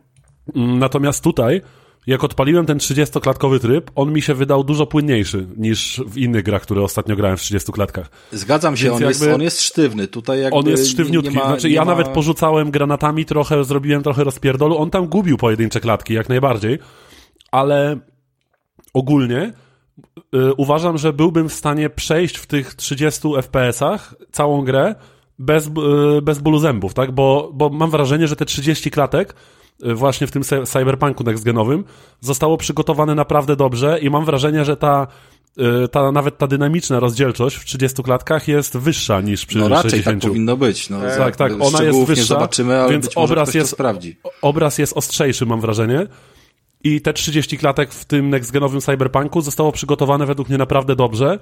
Mm, natomiast tutaj jak odpaliłem ten 30-klatkowy tryb, on mi się wydał dużo płynniejszy niż w innych grach, które ostatnio grałem w 30 klatkach. Zgadzam się, on, jakby, jest, on jest sztywny. Tutaj jakby on jest sztywniutki. Nie, ma, znaczy, ja ma... nawet porzucałem granatami trochę, zrobiłem trochę rozpierdolu. On tam gubił pojedyncze klatki, jak najbardziej, ale ogólnie yy, uważam, że byłbym w stanie przejść w tych 30 FPS-ach całą grę bez, yy, bez bólu zębów, tak? Bo, bo mam wrażenie, że te 30 klatek właśnie w tym cyberpunku nextgenowym zostało przygotowane naprawdę dobrze i mam wrażenie, że ta y, ta, nawet ta dynamiczna rozdzielczość w 30 klatkach jest wyższa niż przy no, raczej 60. tak powinno być. No, tak, tak, ona jest wyższa, nie zobaczymy, ale więc obraz jest, sprawdzi. obraz jest ostrzejszy, mam wrażenie. I te 30 klatek w tym nextgenowym cyberpunku zostało przygotowane według mnie naprawdę dobrze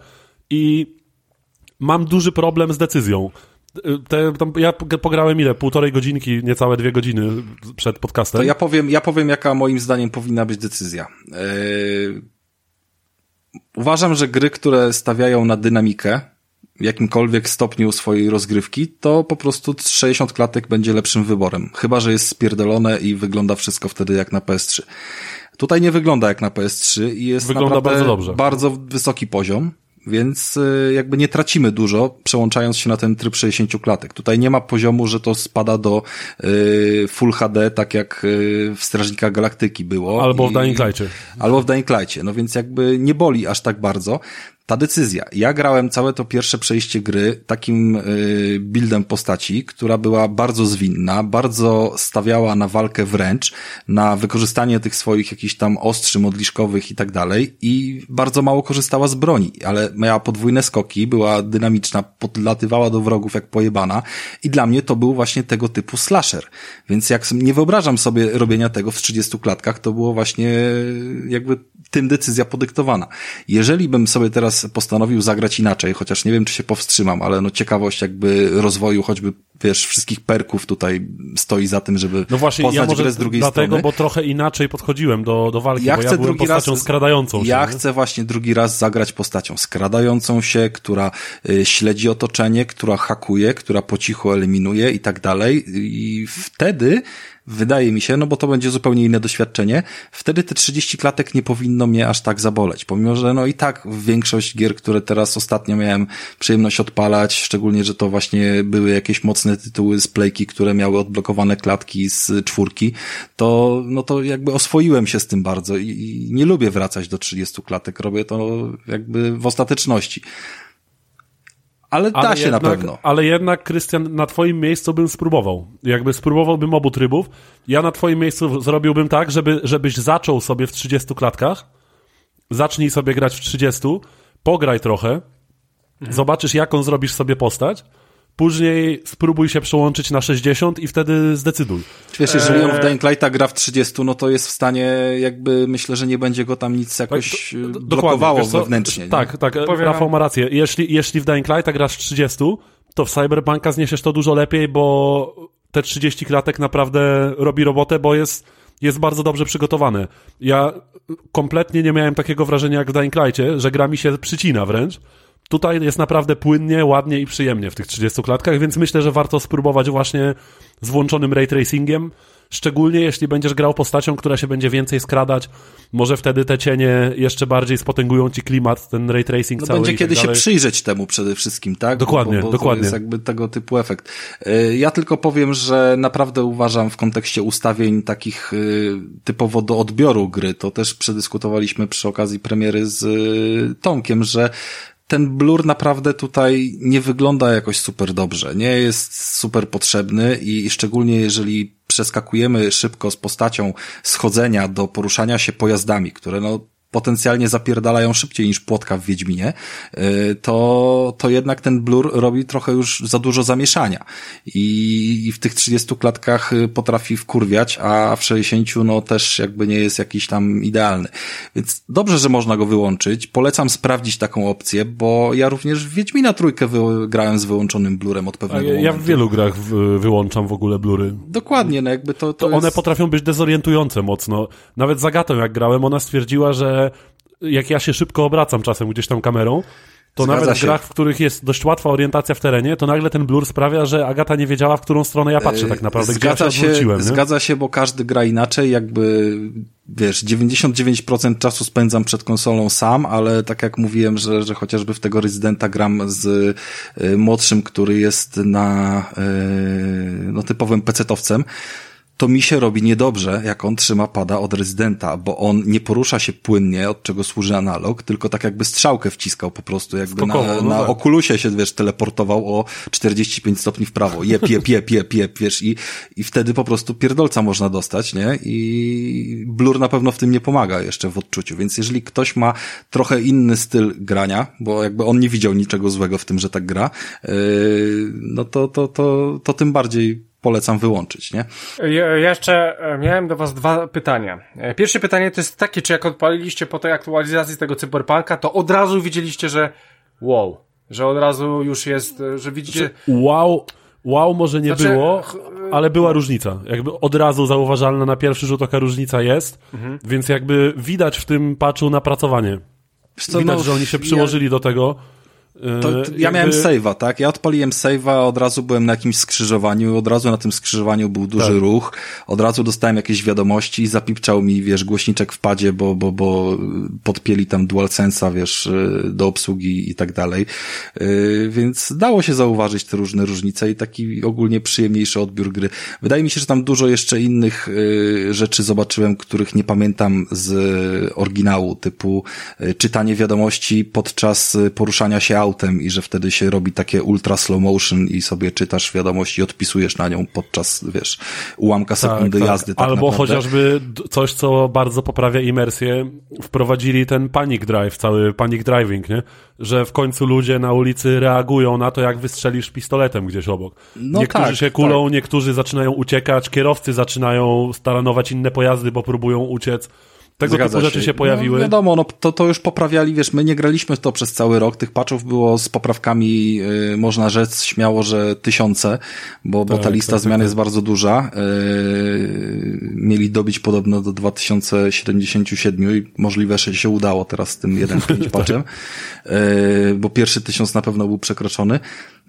i mam duży problem z decyzją. Te, tam, ja pograłem ile? Półtorej godzinki, niecałe dwie godziny przed podcastem. To ja powiem, ja powiem jaka moim zdaniem powinna być decyzja. Yy... Uważam, że gry, które stawiają na dynamikę w jakimkolwiek stopniu swojej rozgrywki, to po prostu 60 klatek będzie lepszym wyborem. Chyba, że jest spierdolone i wygląda wszystko wtedy jak na PS3. Tutaj nie wygląda jak na PS3 i jest wygląda bardzo dobrze. Bardzo wysoki poziom więc y, jakby nie tracimy dużo, przełączając się na ten tryb 60 klatek. Tutaj nie ma poziomu, że to spada do y, Full HD, tak jak y, w Strażnikach Galaktyki było. Albo w Dying Light'cie. Albo w Dying Light'cie, no więc jakby nie boli aż tak bardzo. Ta decyzja. Ja grałem całe to pierwsze przejście gry takim y, buildem postaci, która była bardzo zwinna, bardzo stawiała na walkę wręcz, na wykorzystanie tych swoich jakichś tam ostrzy modliszkowych i tak dalej i bardzo mało korzystała z broni, ale miała podwójne skoki, była dynamiczna, podlatywała do wrogów jak pojebana i dla mnie to był właśnie tego typu slasher. Więc jak nie wyobrażam sobie robienia tego w 30 klatkach, to było właśnie jakby tym decyzja podyktowana. Jeżeli bym sobie teraz postanowił zagrać inaczej, chociaż nie wiem, czy się powstrzymam, ale no ciekawość jakby rozwoju choćby, wiesz, wszystkich perków tutaj stoi za tym, żeby no właśnie, poznać ja może grę z drugiej dlatego, strony. bo trochę inaczej podchodziłem do, do walki, Ja bo chcę ja byłem drugi postacią raz- skradającą się. Ja nie? chcę właśnie drugi raz zagrać postacią skradającą się, która y, śledzi otoczenie, która hakuje, która po cichu eliminuje i tak dalej. I wtedy wydaje mi się, no bo to będzie zupełnie inne doświadczenie, wtedy te 30 klatek nie powinno mnie aż tak zaboleć, pomimo, że no i tak większość gier, które teraz ostatnio miałem przyjemność odpalać, szczególnie, że to właśnie były jakieś mocne tytuły z playki, które miały odblokowane klatki z czwórki, to, no to jakby oswoiłem się z tym bardzo i, i nie lubię wracać do 30 klatek, robię to jakby w ostateczności. Ale da się jednak, na pewno. Ale jednak, Krystian, na twoim miejscu bym spróbował. Jakby spróbowałbym obu trybów. Ja na twoim miejscu zrobiłbym tak, żeby, żebyś zaczął sobie w 30 klatkach, zacznij sobie grać w 30, pograj trochę, zobaczysz jaką zrobisz sobie postać, później spróbuj się przełączyć na 60 i wtedy zdecyduj. Wiesz, jeżeli Eee. on w Dying Lighta gra w 30, no to jest w stanie, jakby myślę, że nie będzie go tam nic jakoś Tak, e, d- blokowało wewnętrznie. nie? Tak, tak, Powiem Rafał ma rację. Jeśli, jeśli w Dying Lighta grasz w 30, to w Cyberpunka zniesiesz to dużo lepiej, bo te 30 klatek naprawdę robi robotę, bo jest, jest bardzo dobrze przygotowane. Ja kompletnie nie miałem takiego wrażenia jak w Dying Lightcie, że gra mi się przycina wręcz. Tutaj jest naprawdę płynnie, ładnie i przyjemnie w tych 30 klatkach, więc myślę, że warto spróbować właśnie z włączonym ray tracingiem. Szczególnie jeśli będziesz grał postacią, która się będzie więcej skradać, może wtedy te cienie jeszcze bardziej spotęgują ci klimat, ten ray tracing No cały będzie i kiedy tak się dalej. przyjrzeć temu przede wszystkim, tak? Dokładnie, bo, bo dokładnie. To jest jakby tego typu efekt. E, Ja tylko powiem, że naprawdę uważam w kontekście ustawień takich e, typowo do odbioru gry, to też przedyskutowaliśmy przy okazji premiery z e, Tomkiem, że ten blur naprawdę tutaj nie wygląda jakoś super dobrze, nie jest super potrzebny i szczególnie jeżeli przeskakujemy szybko z postacią schodzenia do poruszania się pojazdami, które no potencjalnie zapierdalają szybciej niż płotka w Wiedźminie, y, to, to jednak ten blur robi trochę już za dużo zamieszania. I, I w tych 30 klatkach y, potrafi wkurwiać, a w 60 no też jakby nie jest jakiś tam idealny. Więc dobrze, że można go wyłączyć. Polecam sprawdzić taką opcję, bo ja również w Wiedźmina trójkę grałem z wyłączonym blurem od pewnego ja, ja momentu. w wielu grach wyłączam w ogóle blury. Dokładnie, no jakby to, to, To jest... one potrafią być dezorientujące mocno. Nawet z Agatą jak grałem, ona stwierdziła, że jak ja się szybko obracam czasem gdzieś tam kamerą, to Zgadza nawet w się. grach, w których jest dość łatwa orientacja w terenie, to nagle ten blur sprawia, że Agata nie wiedziała, w którą stronę ja patrzę tak naprawdę, gdzie ja się Zgadza się, zgadza się, bo każdy gra inaczej, jakby, wiesz, 99% czasu spędzam przed konsolą sam, ale tak jak mówiłem, że, że chociażby w tego rezydenta gram z y, młodszym, który jest na, y, no typowym pecetowcem, to mi się robi niedobrze, jak on trzyma pada od rezydenta, bo on nie porusza się płynnie, od czego służy analog, tylko tak jakby strzałkę wciskał po prostu, jakby na, no na tak. okulusie się, wiesz, teleportował o 45 stopni w prawo. Jep, jep, jep, jep, jep, wiesz, i, i wtedy po prostu pierdolca można dostać, nie? I blur na pewno w tym nie pomaga jeszcze w odczuciu, więc jeżeli ktoś ma trochę inny styl grania, bo jakby on nie widział niczego złego w tym, że tak gra, yy, no to, to, to, to tym bardziej polecam wyłączyć, nie? Ja jeszcze e, miałem do was dwa pytania. E, Pierwsze pytanie to jest takie, czy jak odpaliliście po tej aktualizacji tego cyberpunka, to od razu widzieliście, że wow, że od razu już jest, e, że widzicie... Wow, wow może nie Znaczy, było, ale była różnica. Jakby od razu zauważalna na pierwszy rzut oka różnica jest, Mhm. więc jakby widać w tym patchu napracowanie. Co, Widać, no, że oni się ja- przyłożyli do tego. To, to ja miałem save'a, tak? Ja odpaliłem save'a, od razu byłem na jakimś skrzyżowaniu, od razu na tym skrzyżowaniu był duży tak. ruch, od razu dostałem jakieś wiadomości, zapipczał mi, wiesz, głośniczek w padzie, bo, bo, bo podpieli tam DualSense'a, wiesz, do obsługi i tak dalej. Więc dało się zauważyć te różne różnice i taki ogólnie przyjemniejszy odbiór gry. Wydaje mi się, że tam dużo jeszcze innych rzeczy zobaczyłem, których nie pamiętam z oryginału, typu czytanie wiadomości podczas poruszania się autem i że wtedy się robi takie ultra slow motion i sobie czytasz wiadomość i odpisujesz na nią podczas, wiesz, ułamka tak, sekundy tak, jazdy. Tak Albo naprawdę. chociażby coś, co bardzo poprawia imersję, wprowadzili ten panic drive, cały panic driving, nie? Że w końcu ludzie na ulicy reagują na to, jak wystrzelisz pistoletem gdzieś obok. No niektórzy tak, się kulą, tak. niektórzy zaczynają uciekać, kierowcy zaczynają staranować inne pojazdy, bo próbują uciec. Tego Zgadza typu rzeczy się, się pojawiły. No, wiadomo, no to, to już poprawiali, wiesz, my nie graliśmy to przez cały rok, tych patchów było z poprawkami, y, można rzec śmiało, że tysiące, bo, bo ta tak, lista tak, zmian tak. jest bardzo duża. Y, mieli dobić podobno do 2077 i możliwe, że się udało teraz z tym 1.5 patchem, y, bo pierwszy tysiąc na pewno był przekroczony.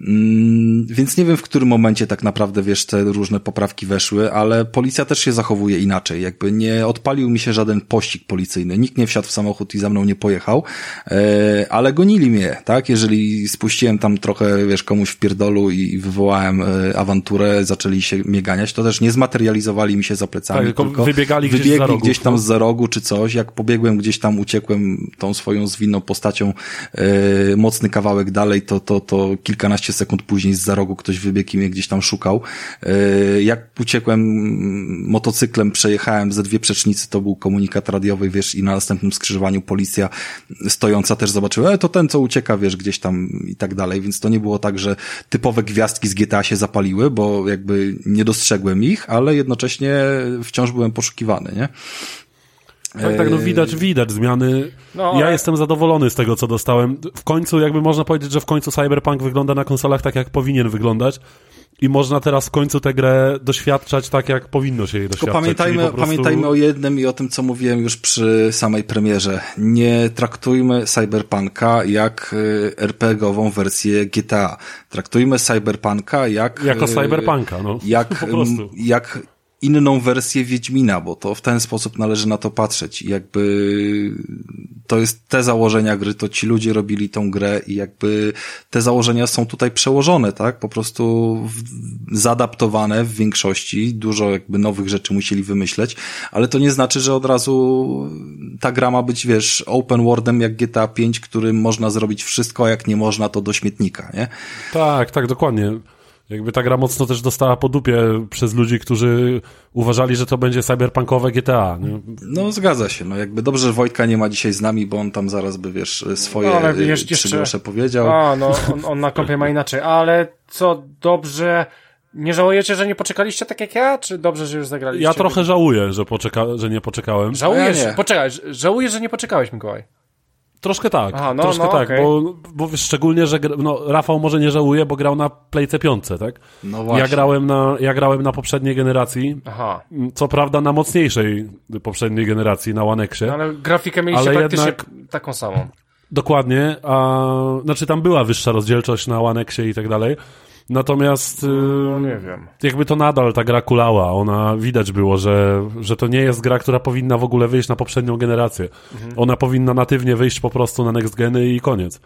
Mm, więc nie wiem, w którym momencie tak naprawdę, wiesz, te różne poprawki weszły, ale policja też się zachowuje inaczej. Jakby nie odpalił mi się żaden pościg policyjny. Nikt nie wsiadł w samochód i za mną nie pojechał, e, ale gonili mnie, tak? Jeżeli spuściłem tam trochę, wiesz, komuś w pierdolu i wywołałem e, awanturę, zaczęli się mnie ganiać, to też nie zmaterializowali mi się za plecami, tak, tylko, tylko wybiegali gdzieś, wybiegli rogu, gdzieś tam no? za rogu czy coś. Jak pobiegłem gdzieś tam, uciekłem tą swoją zwinną postacią e, mocny kawałek dalej, to, to, to kilkanaście sekund później z za rogu ktoś wybiegł i mnie gdzieś tam szukał. E, jak uciekłem motocyklem, przejechałem ze dwie przecznicy, to był komunikat radiowy, wiesz, i na następnym skrzyżowaniu policja stojąca też zobaczyła, e, to ten, co ucieka, wiesz, gdzieś tam i tak dalej, więc to nie było tak, że typowe gwiazdki z GTA się zapaliły, bo jakby nie dostrzegłem ich, ale jednocześnie wciąż byłem poszukiwany, nie? Tak, tak, no widać, widać zmiany. No, ja jestem zadowolony z tego, co dostałem. W końcu, jakby można powiedzieć, że w końcu Cyberpunk wygląda na konsolach tak, jak powinien wyglądać. I można teraz w końcu tę grę doświadczać tak, jak powinno się jej doświadczać. pamiętajmy, prostu... pamiętajmy o jednym i o tym, co mówiłem już przy samej premierze. Nie traktujmy Cyberpunka jak y, RPGową wersję GTA. Traktujmy Cyberpunka jak... Jako y, Cyberpunka, no. Jak, jak inną wersję Wiedźmina, bo to w ten sposób należy na to patrzeć. I jakby to jest te założenia gry, to ci ludzie robili tą grę i jakby te założenia są tutaj przełożone, tak? Po prostu w, zadaptowane w większości, dużo jakby nowych rzeczy musieli wymyśleć, ale to nie znaczy, że od razu ta gra ma być, wiesz, open worldem jak GTA 5, którym można zrobić wszystko, a jak nie można, to do śmietnika, nie? Tak, tak, dokładnie. Jakby ta gra mocno też dostała po dupie przez ludzi, którzy uważali, że to będzie cyberpunkowe GTA. Nie? No zgadza się, no jakby dobrze, że Wojtka nie ma dzisiaj z nami, bo on tam zaraz by, wiesz, swoje no, ale wiesz, trzy grosze powiedział. A, no on, on na kompie ma inaczej, ale co dobrze... Nie żałujecie, że nie poczekaliście tak jak ja, czy dobrze, że już zagraliście? Ja trochę żałuję, że, poczeka że nie poczekałem. Żałujesz? Ja Poczekaj, żałujesz, że nie poczekałeś, Mikołaj. Troszkę tak, Aha, no, troszkę no, tak, okay. bo, bo szczególnie, że no, Rafał może nie żałuje, bo grał na Playce 5, tak? No właśnie. Ja grałem na, ja grałem na poprzedniej generacji, Aha. co prawda na mocniejszej poprzedniej generacji, na One Xie. No, ale grafikę mieliście ale praktycznie jednak, taką samą. Dokładnie, a znaczy tam była wyższa rozdzielczość na One Xie i tak dalej, Natomiast no, nie wiem. jakby to nadal ta gra kulała. Ona widać było, że, że to nie jest gra, która powinna w ogóle wyjść na poprzednią generację. Mhm. Ona powinna natywnie wyjść po prostu na next geny i koniec.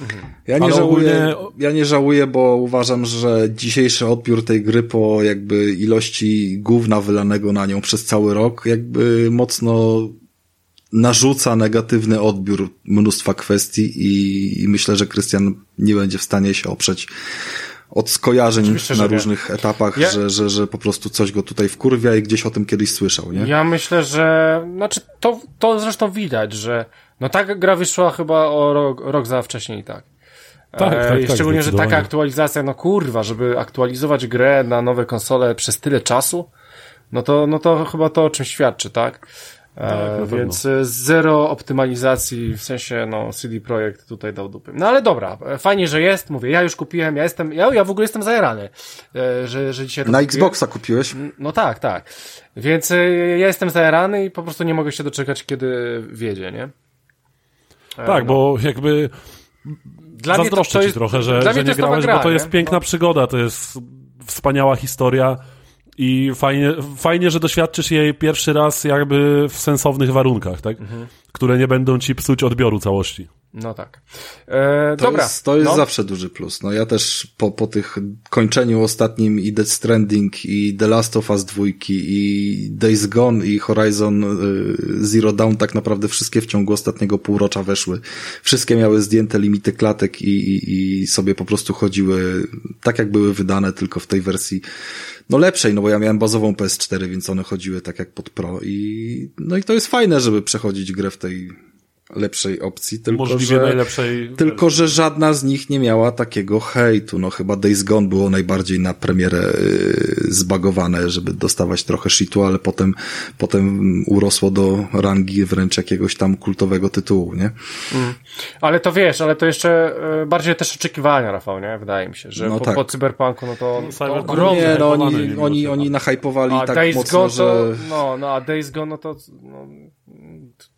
Mhm. Ja nie, żałuję, ja nie żałuję, bo uważam, że dzisiejszy odbiór tej gry po jakby ilości gówna wylanego na nią przez cały rok jakby mocno narzuca negatywny odbiór mnóstwa kwestii i, i myślę, że Krystian nie będzie w stanie się oprzeć od skojarzeń Oczywiście, na różnych nie. etapach, ja... że, że, że po prostu coś go tutaj wkurwia i gdzieś o tym kiedyś słyszał, nie? Ja myślę, że, znaczy to, to zresztą widać, że no tak gra wyszła chyba o rok, rok za wcześniej, tak. Tak, tak, tak, Szczególnie, że taka aktualizacja, no kurwa, żeby aktualizować grę na nowe konsole przez tyle czasu, no to, no to chyba to o czym świadczy, tak? Tak, e, więc e, zero optymalizacji, w sensie, no, CD Projekt tutaj dał dupy. No ale dobra, e, fajnie, że jest, mówię, ja już kupiłem, ja jestem, ja, ja w ogóle jestem zajarany, że, że dzisiaj Na kupiłem. Xboxa kupiłeś? No tak, tak. Więc ja jestem zajarany i po prostu nie mogę się doczekać, kiedy wiedzie, nie? Tak, no. bo jakby Dla mnie to- zazdroszczę to ci jest- trochę, że, dla że mnie to nie grałeś, gra, bo to nie? jest piękna No. przygoda, to jest wspaniała historia i fajnie, fajnie, że doświadczysz jej pierwszy raz jakby w sensownych warunkach, tak? Mhm. Które nie będą ci psuć odbioru całości. No tak. E, To dobra. jest, to jest no. zawsze duży plus. No ja też po, po tych kończeniu ostatnim i Death Stranding i The Last of Us 2 i Days Gone i Horizon y, Zero Dawn tak naprawdę wszystkie w ciągu ostatniego półrocza weszły. Wszystkie miały zdjęte limity klatek i, i, i sobie po prostu chodziły tak jak były wydane, tylko w tej wersji no lepszej, no bo ja miałem bazową PS4, więc one chodziły tak jak pod Pro i no i to jest fajne, żeby przechodzić grę w tej lepszej opcji, tylko Możliwie że... najlepszej. Tylko, że żadna z nich nie miała takiego hejtu. No chyba Days Gone było najbardziej na premierę yy, zbagowane, żeby dostawać trochę shitu, ale potem, potem urosło do rangi wręcz jakiegoś tam kultowego tytułu, nie? Ale to wiesz, ale to jeszcze e, bardziej też oczekiwania, Rafał, nie? Wydaje mi się, że No po, tak. po cyberpunku, no to, to Cyberpunk ogromne. Nie, no oni, oni, oni nahypowali A tak Days mocno, Gone że... to, no, no, a Days Gone, no to, no,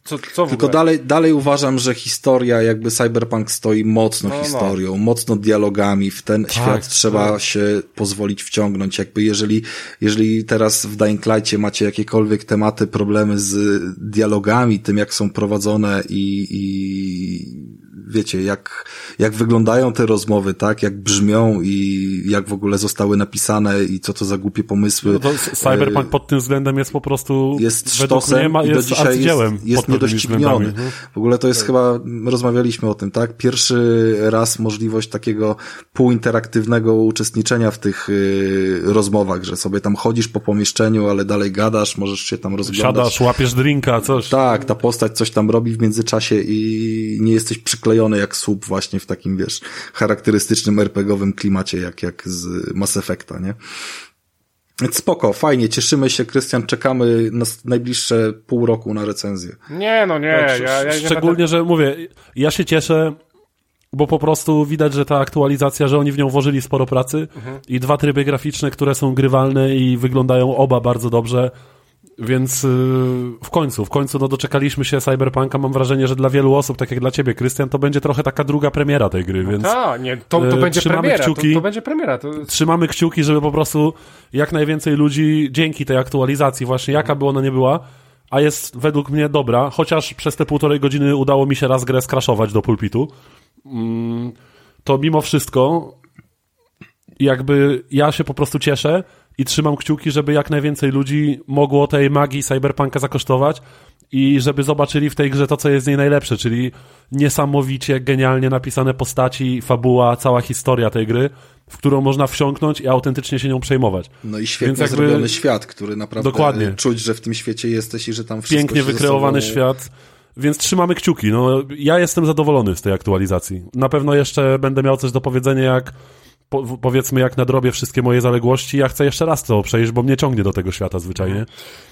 co, co Tylko dalej, dalej uważam, że historia, jakby Cyberpunk stoi mocno No, no. historią, mocno dialogami. W ten świat trzeba tak. się pozwolić wciągnąć. Jakby jeżeli, jeżeli teraz w Dying Light'cie macie jakiekolwiek tematy, problemy z dialogami, tym jak są prowadzone i, i wiecie, jak, jak wyglądają te rozmowy, tak, jak brzmią i jak w ogóle zostały napisane i co to za głupie pomysły. No to Cyberpunk pod tym względem jest po prostu jest sztosem mnie ma, i do jest dzisiaj jest, jest niedościgniony. względami. W ogóle to jest chyba, rozmawialiśmy o tym, tak? Pierwszy raz możliwość takiego półinteraktywnego uczestniczenia w tych y, rozmowach, że sobie tam chodzisz po pomieszczeniu, ale dalej gadasz, możesz się tam rozglądać. Siadasz, łapiesz drinka, coś. Tak, ta postać coś tam robi w międzyczasie i nie jesteś przyklejony jak słup właśnie w takim, wiesz, charakterystycznym RPGowym klimacie, jak, jak z Mass Effecta, nie? Więc spoko, fajnie, cieszymy się, Krystian, czekamy na najbliższe pół roku na recenzję. Nie, no nie, Tak, ja, ja nie Szczególnie, będę... że mówię, ja się cieszę, bo po prostu widać, że ta aktualizacja, że oni w nią włożyli sporo pracy Mhm. i dwa tryby graficzne, które są grywalne i wyglądają oba bardzo dobrze. Więc yy, w końcu, w końcu no doczekaliśmy się Cyberpunka. Mam wrażenie, że dla wielu osób, tak jak dla ciebie, Krystian, to będzie trochę taka druga premiera tej gry, więc Tak, nie, to, to e, będzie trzymamy premiera, to, kciuki. to będzie premiera. To, trzymamy kciuki, żeby po prostu jak najwięcej ludzi dzięki tej aktualizacji, właśnie jaka by ona nie była, a jest według mnie dobra, chociaż przez te półtorej godziny udało mi się raz grę skraszować do pulpitu, mm, to mimo wszystko jakby ja się po prostu cieszę i trzymam kciuki, żeby jak najwięcej ludzi mogło tej magii cyberpunka zakosztować i żeby zobaczyli w tej grze to, co jest z niej najlepsze, czyli niesamowicie genialnie napisane postaci, fabuła, cała historia tej gry, w którą można wsiąknąć i autentycznie się nią przejmować. No i świetnie Więc jakby- zrobiony świat, który naprawdę Dokładnie. czuć, że w tym świecie jesteś i że tam wszystko Pięknie wykreowany sobą... świat, więc trzymamy kciuki. No, ja jestem zadowolony z tej aktualizacji. Na pewno jeszcze będę miał coś do powiedzenia, jak po, powiedzmy, jak nadrobię wszystkie moje zaległości. Ja chcę jeszcze raz to przejść, bo mnie ciągnie do tego świata zwyczajnie.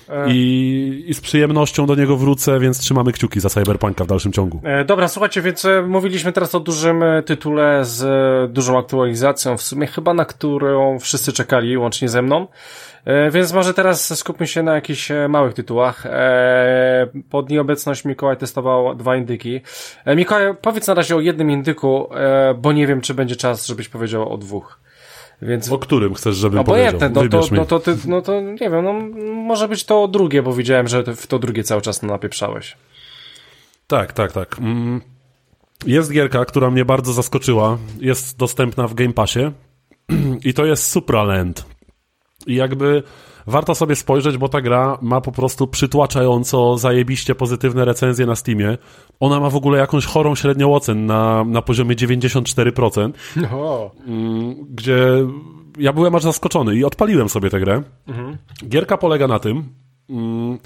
E. I, I z przyjemnością do niego wrócę, więc trzymamy kciuki za Cyberpunka w dalszym ciągu. E, Dobra, słuchajcie, więc e, mówiliśmy teraz o dużym e, tytule z dużą aktualizacją, w sumie chyba na którą wszyscy czekali, łącznie ze mną. E, Więc może teraz skupmy się na jakichś e, małych tytułach. E, Pod nieobecność Mikołaj testował dwa indyki. Mikołaj, powiedz na razie o jednym indyku, bo nie wiem, czy będzie czas, żebyś powiedział o dwóch. Więc O którym chcesz, żebym obojętne, powiedział? no to, mi. no, to ty, no to nie wiem, no może być to drugie, bo widziałem, że w to drugie cały czas napieprzałeś. Tak, tak, tak. Mm. Jest gierka, która mnie bardzo zaskoczyła. Jest dostępna w Game Passie i to jest Supraland. I jakby warto sobie spojrzeć, bo ta gra ma po prostu przytłaczająco zajebiście pozytywne recenzje na Steamie. Ona ma w ogóle jakąś chorą średnią ocen na, na poziomie 94%, O. gdzie ja byłem aż zaskoczony i odpaliłem sobie tę grę. Gierka polega na tym, mm,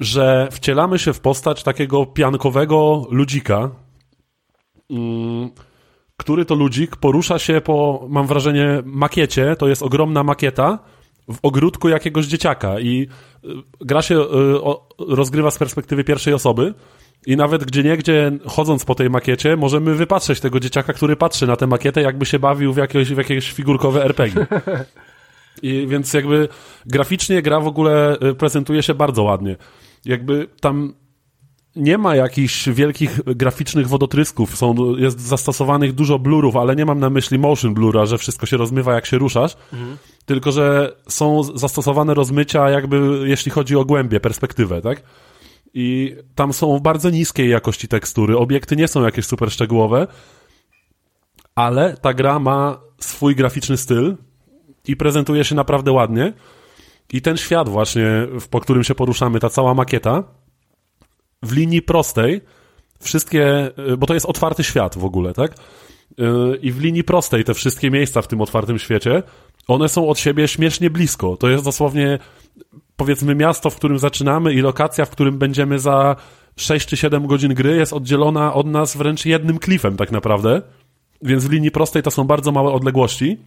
że wcielamy się w postać takiego piankowego ludzika, mm, który to ludzik porusza się po, mam wrażenie, makiecie, to jest ogromna makieta, w ogródku jakiegoś dzieciaka i y, gra się y, rozgrywa z perspektywy pierwszej osoby i nawet gdzie niegdzie chodząc po tej makiecie możemy wypatrzeć tego dzieciaka, który patrzy na tę makietę jakby się bawił w jakieś, w jakieś figurkowe RPG. I więc jakby graficznie gra w ogóle y, prezentuje się bardzo ładnie. Jakby tam nie ma jakichś wielkich graficznych wodotrysków, są, jest zastosowanych dużo blurów, ale nie mam na myśli motion blura, że wszystko się rozmywa jak się ruszasz, mhm. tylko że są zastosowane rozmycia jakby jeśli chodzi o głębię, perspektywę, tak? I tam są bardzo niskiej jakości tekstury, obiekty nie są jakieś super szczegółowe, ale ta gra ma swój graficzny styl i prezentuje się naprawdę ładnie. I ten świat właśnie, po którym się poruszamy, ta cała makieta, w linii prostej, wszystkie, bo to jest otwarty świat w ogóle, tak? I w linii prostej te wszystkie miejsca w tym otwartym świecie, one są od siebie śmiesznie blisko. To jest dosłownie, powiedzmy, miasto, w którym zaczynamy i lokacja, w którym będziemy za 6 czy 7 godzin gry jest oddzielona od nas wręcz jednym klifem tak naprawdę. Więc w linii prostej to są bardzo małe odległości.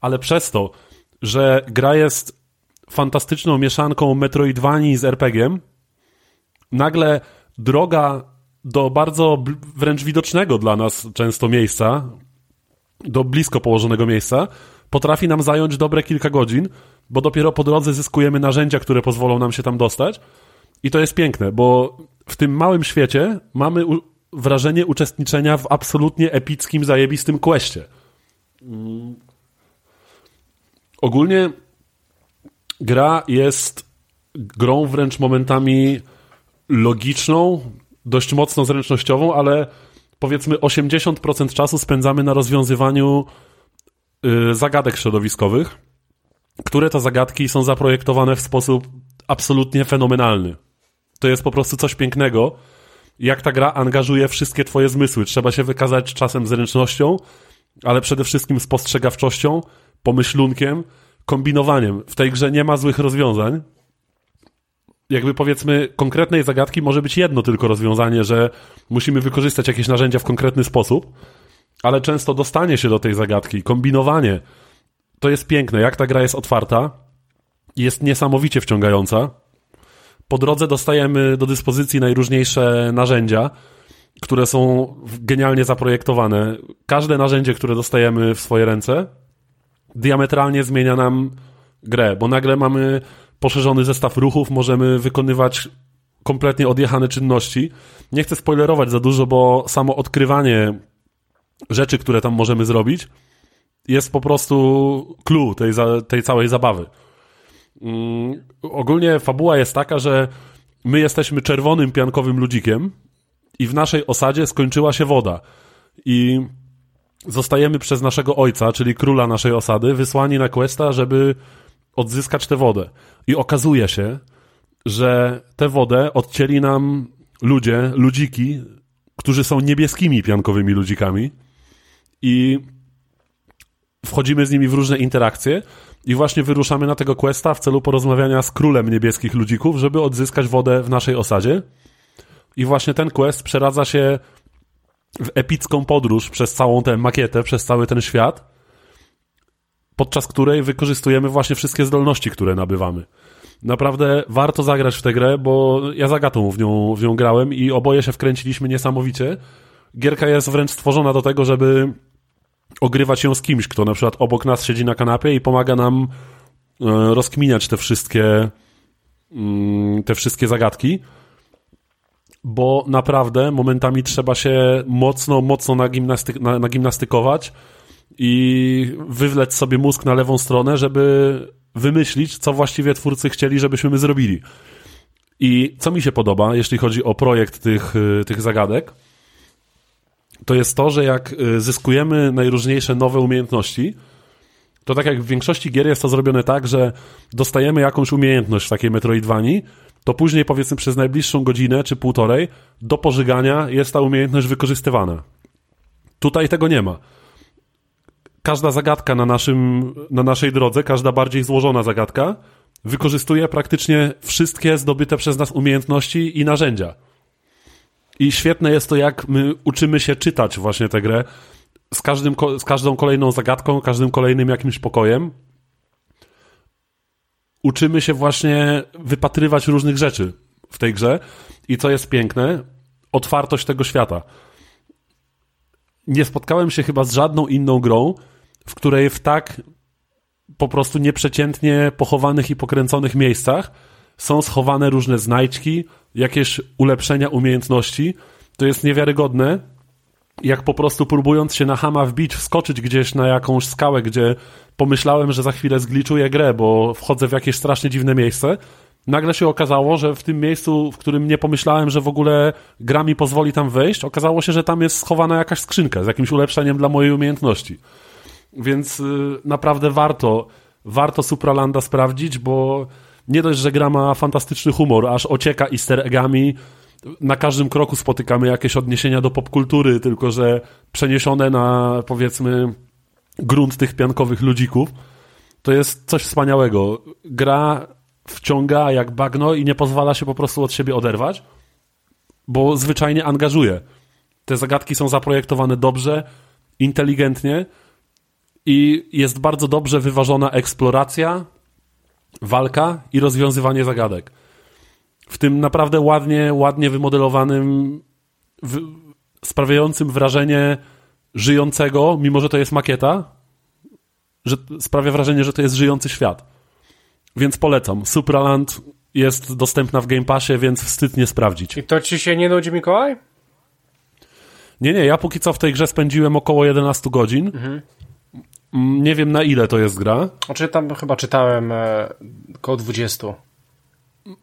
Ale przez to, że gra jest fantastyczną mieszanką Metroidvanii z RPG-iem, nagle droga do bardzo wręcz widocznego dla nas często miejsca, do blisko położonego miejsca, potrafi nam zająć dobre kilka godzin, bo dopiero po drodze zyskujemy narzędzia, które pozwolą nam się tam dostać. I to jest piękne, bo w tym małym świecie mamy wrażenie uczestniczenia w absolutnie epickim, zajebistym questie. Mm. Ogólnie gra jest grą wręcz momentami logiczną, dość mocno zręcznościową, ale powiedzmy 80% czasu spędzamy na rozwiązywaniu y, zagadek środowiskowych, które to zagadki są zaprojektowane w sposób absolutnie fenomenalny. To jest po prostu coś pięknego, jak ta gra angażuje wszystkie twoje zmysły. Trzeba się wykazać czasem zręcznością, ale przede wszystkim spostrzegawczością, pomyślunkiem, kombinowaniem. W tej grze nie ma złych rozwiązań, jakby powiedzmy konkretnej zagadki może być jedno tylko rozwiązanie, że musimy wykorzystać jakieś narzędzia w konkretny sposób, ale często dostanie się do tej zagadki, kombinowanie, to jest piękne, jak ta gra jest otwarta, jest niesamowicie wciągająca. Po drodze dostajemy do dyspozycji najróżniejsze narzędzia, które są genialnie zaprojektowane. Każde narzędzie, które dostajemy w swoje ręce, diametralnie zmienia nam grę, bo nagle mamy poszerzony zestaw ruchów, możemy wykonywać kompletnie odjechane czynności. Nie chcę spoilerować za dużo, bo samo odkrywanie rzeczy, które tam możemy zrobić, jest po prostu clue tej, tej całej zabawy. Mm, ogólnie fabuła jest taka, że my jesteśmy czerwonym piankowym ludzikiem i w naszej osadzie skończyła się woda. I zostajemy przez naszego ojca, czyli króla naszej osady, wysłani na questa, żeby odzyskać tę wodę. I okazuje się, że tę wodę odcięli nam ludzie, ludziki, którzy są niebieskimi piankowymi ludzikami i wchodzimy z nimi w różne interakcje i właśnie wyruszamy na tego questa w celu porozmawiania z królem niebieskich ludzików, żeby odzyskać wodę w naszej osadzie. I właśnie ten quest przeradza się w epicką podróż przez całą tę makietę, przez cały ten świat podczas której wykorzystujemy właśnie wszystkie zdolności, które nabywamy. Naprawdę warto zagrać w tę grę, bo ja za gatą w nią, w nią grałem i oboje się wkręciliśmy niesamowicie. Gierka jest wręcz stworzona do tego, żeby ogrywać ją z kimś, kto na przykład obok nas siedzi na kanapie i pomaga nam e, rozkminiać te wszystkie mm, te wszystkie zagadki bo naprawdę momentami trzeba się mocno, mocno nagimnastyk nagimnastykować, i wywlec sobie mózg na lewą stronę, żeby wymyślić, co właściwie twórcy chcieli, żebyśmy my zrobili. I co mi się podoba, jeśli chodzi o projekt tych, y, tych zagadek, to jest to, że jak y, zyskujemy najróżniejsze nowe umiejętności, to tak jak w większości gier jest to zrobione tak, że dostajemy jakąś umiejętność w takiej Metroidvanii, to później powiedzmy przez najbliższą godzinę czy półtorej do pożygania jest ta umiejętność wykorzystywana. Tutaj tego nie ma każda zagadka na, naszym, na naszej drodze, każda bardziej złożona zagadka, wykorzystuje praktycznie wszystkie zdobyte przez nas umiejętności i narzędzia. I świetne jest to, jak my uczymy się czytać właśnie tę grę z, każdym, z każdą kolejną zagadką, każdym kolejnym jakimś pokojem. Uczymy się właśnie wypatrywać różnych rzeczy w tej grze. I co jest piękne, otwartość tego świata. Nie spotkałem się chyba z żadną inną grą, w której w tak po prostu nieprzeciętnie pochowanych i pokręconych miejscach są schowane różne znajdźki, jakieś ulepszenia umiejętności. To jest niewiarygodne, jak po prostu próbując się na Hama wbić, wskoczyć gdzieś na jakąś skałę, gdzie pomyślałem, że za chwilę zgliczuję grę, bo wchodzę w jakieś strasznie dziwne miejsce, nagle się okazało, że w tym miejscu, w którym nie pomyślałem, że w ogóle gra mi pozwoli tam wejść, okazało się, że tam jest schowana jakaś skrzynka z jakimś ulepszeniem dla mojej umiejętności. Więc y, naprawdę warto, warto Supralanda sprawdzić, bo nie dość, że gra ma fantastyczny humor, aż ocieka easter eggami, na każdym kroku spotykamy jakieś odniesienia do popkultury, tylko że przeniesione na powiedzmy grunt tych piankowych ludzików. To jest coś wspaniałego. Gra wciąga jak bagno i nie pozwala się po prostu od siebie oderwać, bo zwyczajnie angażuje. Te zagadki są zaprojektowane dobrze, inteligentnie i jest bardzo dobrze wyważona eksploracja, walka i rozwiązywanie zagadek. W tym naprawdę ładnie, ładnie wymodelowanym, w, sprawiającym wrażenie żyjącego, mimo że to jest makieta, że sprawia wrażenie, że to jest żyjący świat. Więc polecam. Supraland jest dostępna w Game Passie, więc wstyd nie sprawdzić. I to ci się nie nudzi, Mikołaj? Nie, nie, ja póki co w tej grze spędziłem około 11 godzin. Mhm. Nie wiem na ile to jest gra. Znaczy tam chyba czytałem e, około 20.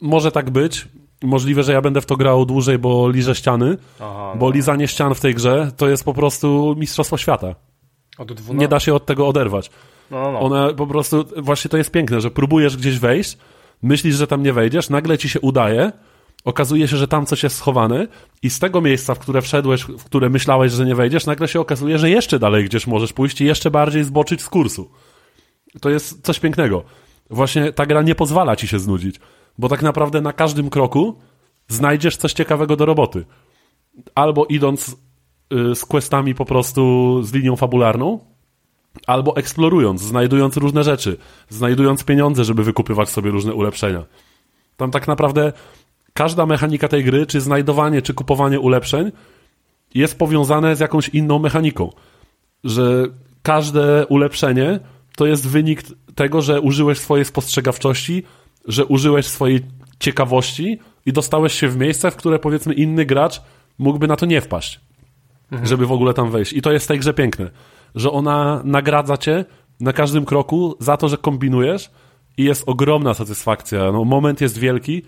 Może tak być. Możliwe, że ja będę w to grał dłużej, bo liżę ściany. Aha, no. Bo lizanie ścian w tej grze to jest po prostu mistrzostwo świata. No. Nie da się od tego oderwać. No, no. One po prostu, właśnie to jest piękne, że próbujesz gdzieś wejść, myślisz, że tam nie wejdziesz, nagle ci się udaje, okazuje się, że tam coś jest schowane i z tego miejsca, w które wszedłeś, w które myślałeś, że nie wejdziesz, nagle się okazuje, że jeszcze dalej gdzieś możesz pójść i jeszcze bardziej zboczyć z kursu. To jest coś pięknego. Właśnie ta gra nie pozwala ci się znudzić, bo tak naprawdę na każdym kroku znajdziesz coś ciekawego do roboty. Albo idąc y, z questami po prostu z linią fabularną, albo eksplorując, znajdując różne rzeczy, znajdując pieniądze, żeby wykupywać sobie różne ulepszenia. Tam tak naprawdę każda mechanika tej gry, czy znajdowanie, czy kupowanie ulepszeń, jest powiązane z jakąś inną mechaniką. Że każde ulepszenie to jest wynik tego, że użyłeś swojej spostrzegawczości, że użyłeś swojej ciekawości i dostałeś się w miejsce, w które powiedzmy inny gracz mógłby na to nie wpaść, mhm. żeby w ogóle tam wejść. I to jest w tej grze piękne że ona nagradza cię na każdym kroku za to, że kombinujesz i jest ogromna satysfakcja. No, moment jest wielki,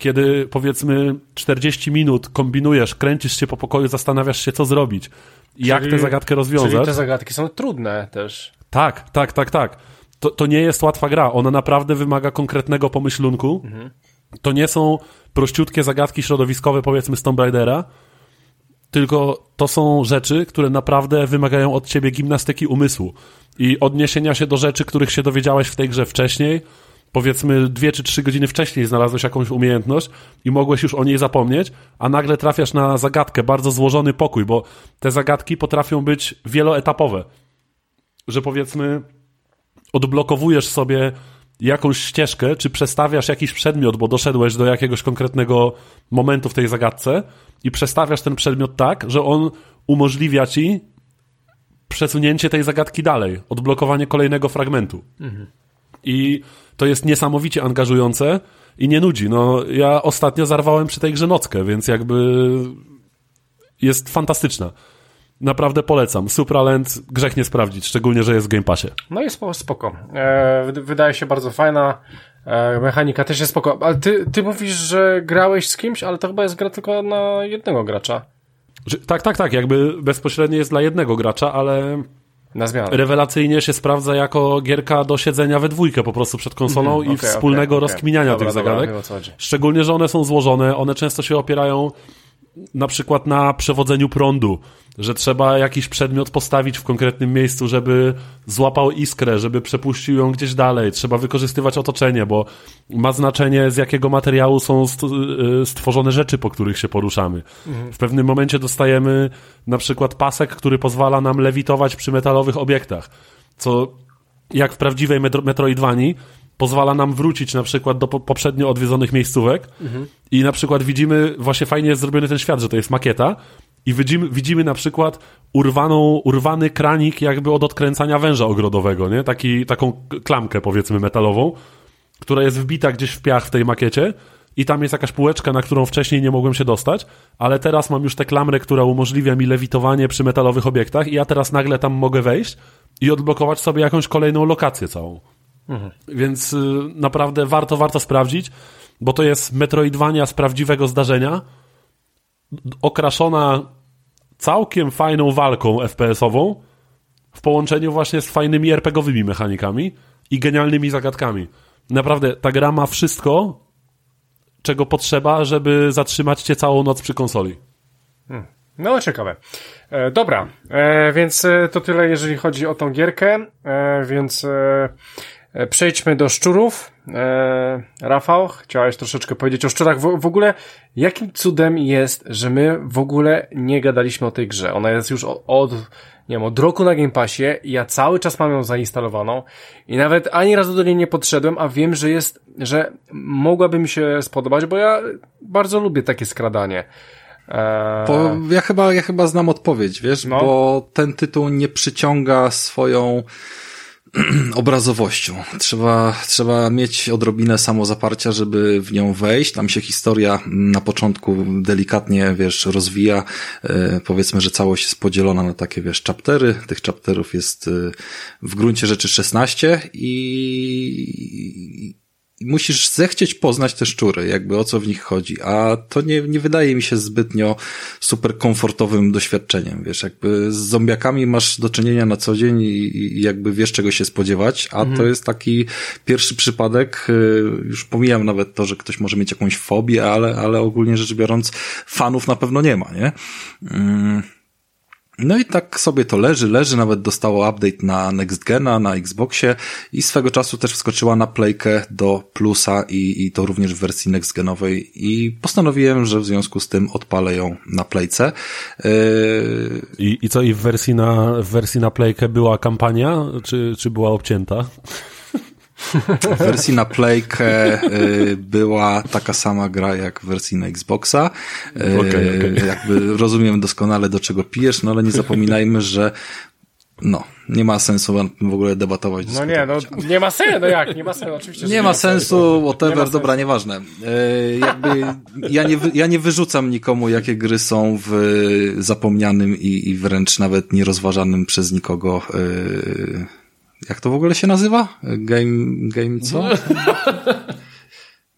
kiedy powiedzmy 40 minut kombinujesz, kręcisz się po pokoju, zastanawiasz się, co zrobić, czyli, jak tę zagadkę rozwiązać. Czyli te zagadki są trudne też. Tak, tak, tak, tak. To, to nie jest łatwa gra. Ona naprawdę wymaga konkretnego pomyślunku. Mhm. To nie są prościutkie zagadki środowiskowe, powiedzmy, z Tomb Raidera, tylko to są rzeczy, które naprawdę wymagają od ciebie gimnastyki umysłu i odniesienia się do rzeczy, których się dowiedziałeś w tej grze wcześniej. Powiedzmy, dwie czy trzy godziny wcześniej znalazłeś jakąś umiejętność i mogłeś już o niej zapomnieć, a nagle trafiasz na zagadkę, bardzo złożony pokój, bo te zagadki potrafią być wieloetapowe. Że powiedzmy, odblokowujesz sobie jakąś ścieżkę, czy przestawiasz jakiś przedmiot, bo doszedłeś do jakiegoś konkretnego momentu w tej zagadce i przestawiasz ten przedmiot tak, że on umożliwia ci przesunięcie tej zagadki dalej, odblokowanie kolejnego fragmentu. Mhm. I to jest niesamowicie angażujące i nie nudzi. No, ja ostatnio zarwałem przy tej grze nockę, więc jakby jest fantastyczna. Naprawdę polecam. Supraland grzech nie sprawdzić, szczególnie, że jest w Game Passie. No jest spoko. E, wydaje się bardzo fajna. E, mechanika też jest spoko. Ale ty, ty mówisz, że grałeś z kimś, ale to chyba jest gra tylko na jednego gracza. Tak, tak, tak. Jakby bezpośrednio jest dla jednego gracza, ale na zmianę. Rewelacyjnie się sprawdza jako gierka do siedzenia we dwójkę po prostu przed konsolą mm -hmm, i okay, wspólnego okay, rozkminiania okay. tych dobra, zagadek. Dobra, Szczególnie, że one są złożone, one często się opierają na przykład na przewodzeniu prądu, że trzeba jakiś przedmiot postawić w konkretnym miejscu, żeby złapał iskrę, żeby przepuścił ją gdzieś dalej. Trzeba wykorzystywać otoczenie, bo ma znaczenie z jakiego materiału są y, stworzone rzeczy, po których się poruszamy. Mhm. W pewnym momencie dostajemy na przykład pasek, który pozwala nam lewitować przy metalowych obiektach, co jak w prawdziwej Metroidvanii pozwala nam wrócić na przykład do poprzednio odwiedzonych miejscówek mhm. i na przykład widzimy, właśnie fajnie jest zrobiony ten świat, że to jest makieta i widzimy, widzimy na przykład urwaną, urwany kranik jakby od odkręcania węża ogrodowego, nie? Taki, taką klamkę powiedzmy metalową która jest wbita gdzieś w piach w tej makiecie i tam jest jakaś półeczka, na którą wcześniej nie mogłem się dostać, ale teraz mam już tę klamrę, która umożliwia mi lewitowanie przy metalowych obiektach i ja teraz nagle tam mogę wejść i odblokować sobie jakąś kolejną lokację całą. Mhm. Więc y, naprawdę warto, warto sprawdzić, bo to jest Metroidvania z prawdziwego zdarzenia, okraszona całkiem fajną walką FPS-ową, w połączeniu właśnie z fajnymi RPGowymi mechanikami i genialnymi zagadkami. Naprawdę, ta gra ma wszystko, czego potrzeba, żeby zatrzymać cię całą noc przy konsoli. Hmm. No, ciekawe. E, dobra, e, więc e, to tyle, jeżeli chodzi o tą gierkę, e, więc e, przejdźmy do szczurów. Rafał, chciałeś troszeczkę powiedzieć o szczurach. W, w ogóle, jakim cudem jest, że my w ogóle nie gadaliśmy o tej grze? Ona jest już od, od nie wiem, od roku na Game Passie i ja cały czas mam ją zainstalowaną i nawet ani razu do niej nie podszedłem, a wiem, że jest, że mogłaby mi się spodobać, bo ja bardzo lubię takie skradanie. Eee... Bo ja chyba, ja chyba znam odpowiedź, wiesz, no. bo ten tytuł nie przyciąga swoją obrazowością. Trzeba, trzeba mieć odrobinę samozaparcia, żeby w nią wejść. Tam się historia na początku delikatnie, wiesz, rozwija. E, powiedzmy, że całość jest podzielona na takie, wiesz, chaptery. Tych chapterów jest e, w gruncie rzeczy 16 i, musisz zechcieć poznać te szczury, jakby o co w nich chodzi, a to nie, nie wydaje mi się zbytnio super komfortowym doświadczeniem, wiesz, jakby z zombiakami masz do czynienia na co dzień i, i jakby wiesz czego się spodziewać, a mhm. to jest taki pierwszy przypadek, y, już pomijam nawet to, że ktoś może mieć jakąś fobię, ale, ale ogólnie rzecz biorąc fanów na pewno nie ma, nie? Mm. No i tak sobie to leży, leży, nawet dostało update na Next Gena, na Xboxie i swego czasu też wskoczyła na playkę do plusa i, i to również w wersji next genowej i postanowiłem, że w związku z tym odpalę ją na playce. Yy... I, I co, i w wersji na, w wersji na playkę była kampania, czy, czy była obcięta? W wersji na Playkę y, była taka sama gra jak w wersji na Xboxa. Okay, okay. Jakby rozumiem doskonale do czego pijesz, no ale nie zapominajmy, że no, nie ma sensu w ogóle debatować. No nie, no nie ma sensu, no jak, nie ma sensu, oczywiście. Nie, nie ma sensu, whatever, nie dobra, nieważne. E, jakby ja nie, ja nie wyrzucam nikomu, jakie gry są w zapomnianym i, i wręcz nawet nierozważanym przez nikogo e, jak to w ogóle się nazywa? Game, game co?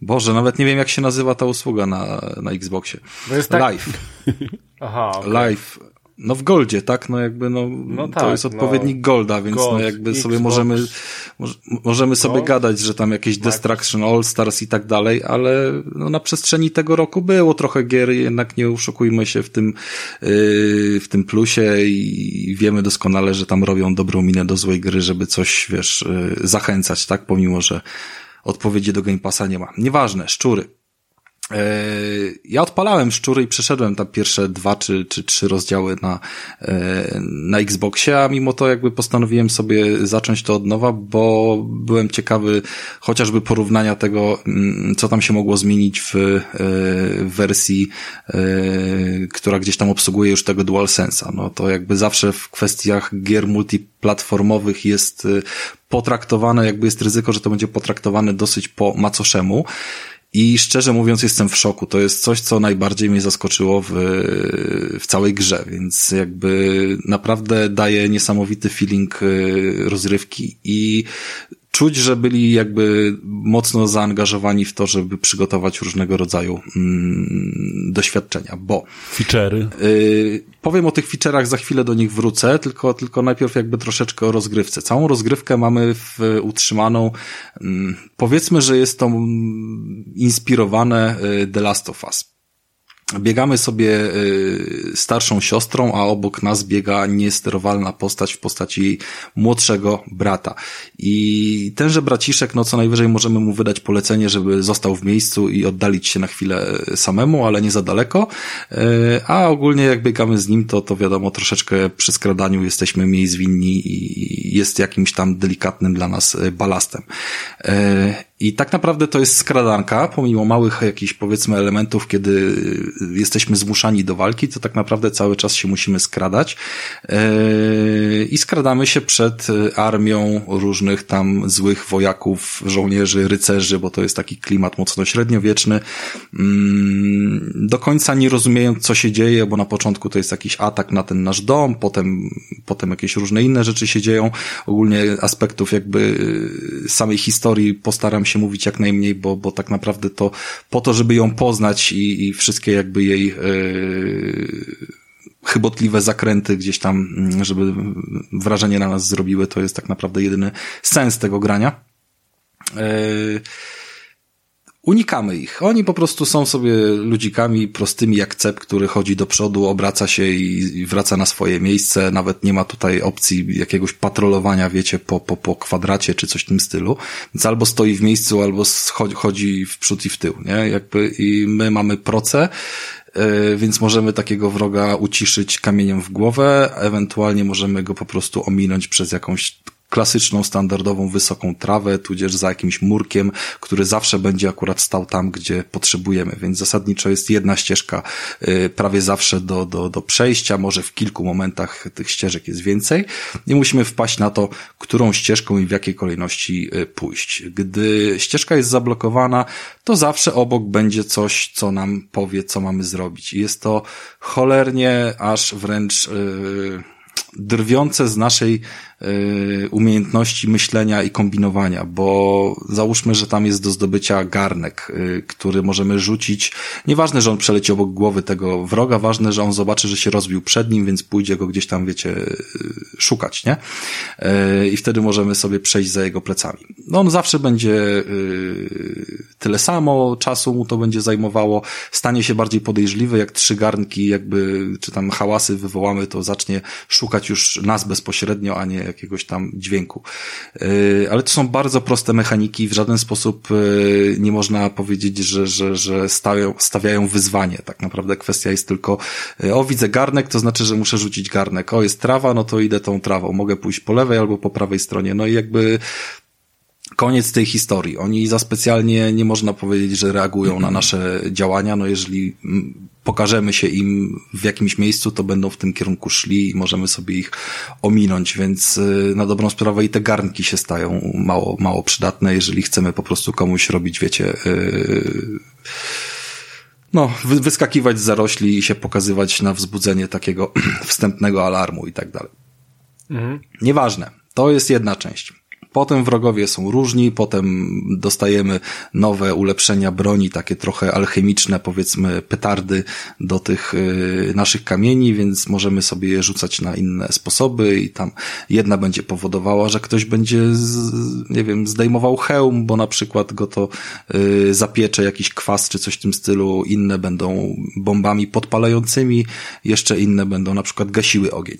Boże, nawet nie wiem jak się nazywa ta usługa na, na Xboxie. tak... Live. Aha. Okay. Live. No w Goldzie, tak? No jakby no, no tak, to jest odpowiednik no, Golda, więc no Gold, no jakby Xbox, sobie możemy, możemy sobie no, gadać, że tam jakieś tak. Destruction All Stars i tak dalej, ale no na przestrzeni tego roku było trochę gier, jednak nie uszukujmy się w tym, yy, w tym plusie i wiemy doskonale, że tam robią dobrą minę do złej gry, żeby coś, wiesz, yy, zachęcać, tak? Pomimo, że odpowiedzi do Game Passa nie ma. Nieważne, szczury. E, ja odpalałem szczury i przeszedłem tam pierwsze dwa czy, czy trzy rozdziały na, e, na Xboxie, a mimo to jakby postanowiłem sobie zacząć to od nowa, bo byłem ciekawy chociażby porównania tego, mm, co tam się mogło zmienić w, e, w wersji, która gdzieś tam obsługuje już tego DualSense'a. No to jakby zawsze w kwestiach gier multiplatformowych jest potraktowane, jakby jest ryzyko, że to będzie potraktowane dosyć po macoszemu. I szczerze mówiąc, jestem w szoku. To jest coś, co najbardziej mnie zaskoczyło w, w całej grze, więc jakby naprawdę daje niesamowity feeling y, rozrywki i czuć, że byli jakby mocno zaangażowani w to, żeby przygotować różnego rodzaju mm, doświadczenia, bo... Feature'y. Y, powiem o tych feature'ach, za chwilę do nich wrócę, tylko, tylko najpierw jakby troszeczkę o rozgrywce. Całą rozgrywkę mamy w, utrzymaną, mm, powiedzmy, że jest to mm, inspirowane y, The Last of Us. Biegamy sobie y, starszą siostrą, a obok nas biega niesterowalna postać w postaci młodszego brata. I tenże braciszek, no co najwyżej możemy mu wydać polecenie, żeby został w miejscu i oddalić się na chwilę samemu, ale nie za daleko. Y, a ogólnie jak biegamy z nim, to, to wiadomo, troszeczkę przy skradaniu jesteśmy mniej zwinni i jest jakimś tam delikatnym dla nas balastem. I tak naprawdę to jest skradanka, pomimo małych jakichś powiedzmy elementów, kiedy jesteśmy zmuszani do walki, to tak naprawdę cały czas się musimy skradać. Yy, I skradamy się przed armią różnych tam złych wojaków, żołnierzy, rycerzy, bo to jest taki klimat mocno średniowieczny. Mm, do końca nie rozumiejąc, co się dzieje, bo na początku to jest jakiś atak na ten nasz dom, potem, potem jakieś różne inne rzeczy się dzieją. Ogólnie aspektów jakby samej historii postaram się mówić jak najmniej, bo, bo tak naprawdę to po to, żeby ją poznać i, i wszystkie jakby jej yy, chybotliwe zakręty gdzieś tam, mm, żeby wrażenie na nas zrobiły, to jest tak naprawdę jedyny sens tego grania. Yy, unikamy ich. Oni po prostu są sobie ludzikami prostymi jak cep, który chodzi do przodu, obraca się i wraca na swoje miejsce. Nawet nie ma tutaj opcji jakiegoś patrolowania, wiecie, po, po, po kwadracie czy coś w tym stylu. Więc albo stoi w miejscu, albo chodzi w przód i w tył, nie? Jakby i my mamy proce, e, więc możemy takiego wroga uciszyć kamieniem w głowę, ewentualnie możemy go po prostu ominąć przez jakąś klasyczną, standardową, wysoką trawę, tudzież za jakimś murkiem, który zawsze będzie akurat stał tam, gdzie potrzebujemy. Więc zasadniczo jest jedna ścieżka y, prawie zawsze do, do, do przejścia, może w kilku momentach tych ścieżek jest więcej i musimy wpaść na to, którą ścieżką i w jakiej kolejności y, pójść. Gdy ścieżka jest zablokowana, to zawsze obok będzie coś, co nam powie, co mamy zrobić. I jest to cholernie, aż wręcz yy, drwiące z naszej Y, umiejętności myślenia i kombinowania, bo załóżmy, że tam jest do zdobycia garnek, y, który możemy rzucić. Nieważne, że on przeleci obok głowy tego wroga, ważne, że on zobaczy, że się rozbił przed nim, więc pójdzie go gdzieś tam, wiecie, y, szukać, nie? I wtedy możemy sobie przejść za jego plecami. No on zawsze będzie tyle samo czasu mu to będzie zajmowało, stanie się bardziej podejrzliwy, jak trzy garnki jakby, czy tam hałasy wywołamy, to zacznie szukać już nas bezpośrednio, a nie jakiegoś tam dźwięku. Y, ale to są bardzo proste mechaniki, w żaden sposób y, nie można powiedzieć, że, że, że stawiają, stawiają wyzwanie. Tak naprawdę kwestia jest tylko, y, o widzę garnek, to znaczy, że muszę rzucić garnek. O jest trawa, no to idę tą trawą. Mogę pójść po lewej albo po prawej stronie. No i jakby koniec tej historii. Oni za specjalnie nie można powiedzieć, że reagują na nasze działania. No jeżeli pokażemy się im w jakimś miejscu, to będą w tym kierunku szli i możemy sobie ich ominąć, więc y, na dobrą sprawę i te garnki się stają mało, mało przydatne, jeżeli chcemy po prostu komuś robić, wiecie, yy, no, wyskakiwać z zarośli i się pokazywać na wzbudzenie takiego wstępnego alarmu i tak dalej. Mhm. Nieważne. To jest jedna część. Potem wrogowie są różni, potem dostajemy nowe ulepszenia broni, takie trochę alchemiczne, powiedzmy petardy do tych y, naszych kamieni, więc możemy sobie je rzucać na inne sposoby i tam jedna będzie powodowała, że ktoś będzie, z, nie wiem, zdejmował hełm, bo na przykład go to y, zapiecze jakiś kwas czy coś w tym stylu, inne będą bombami podpalającymi, jeszcze inne będą na przykład gasiły ogień.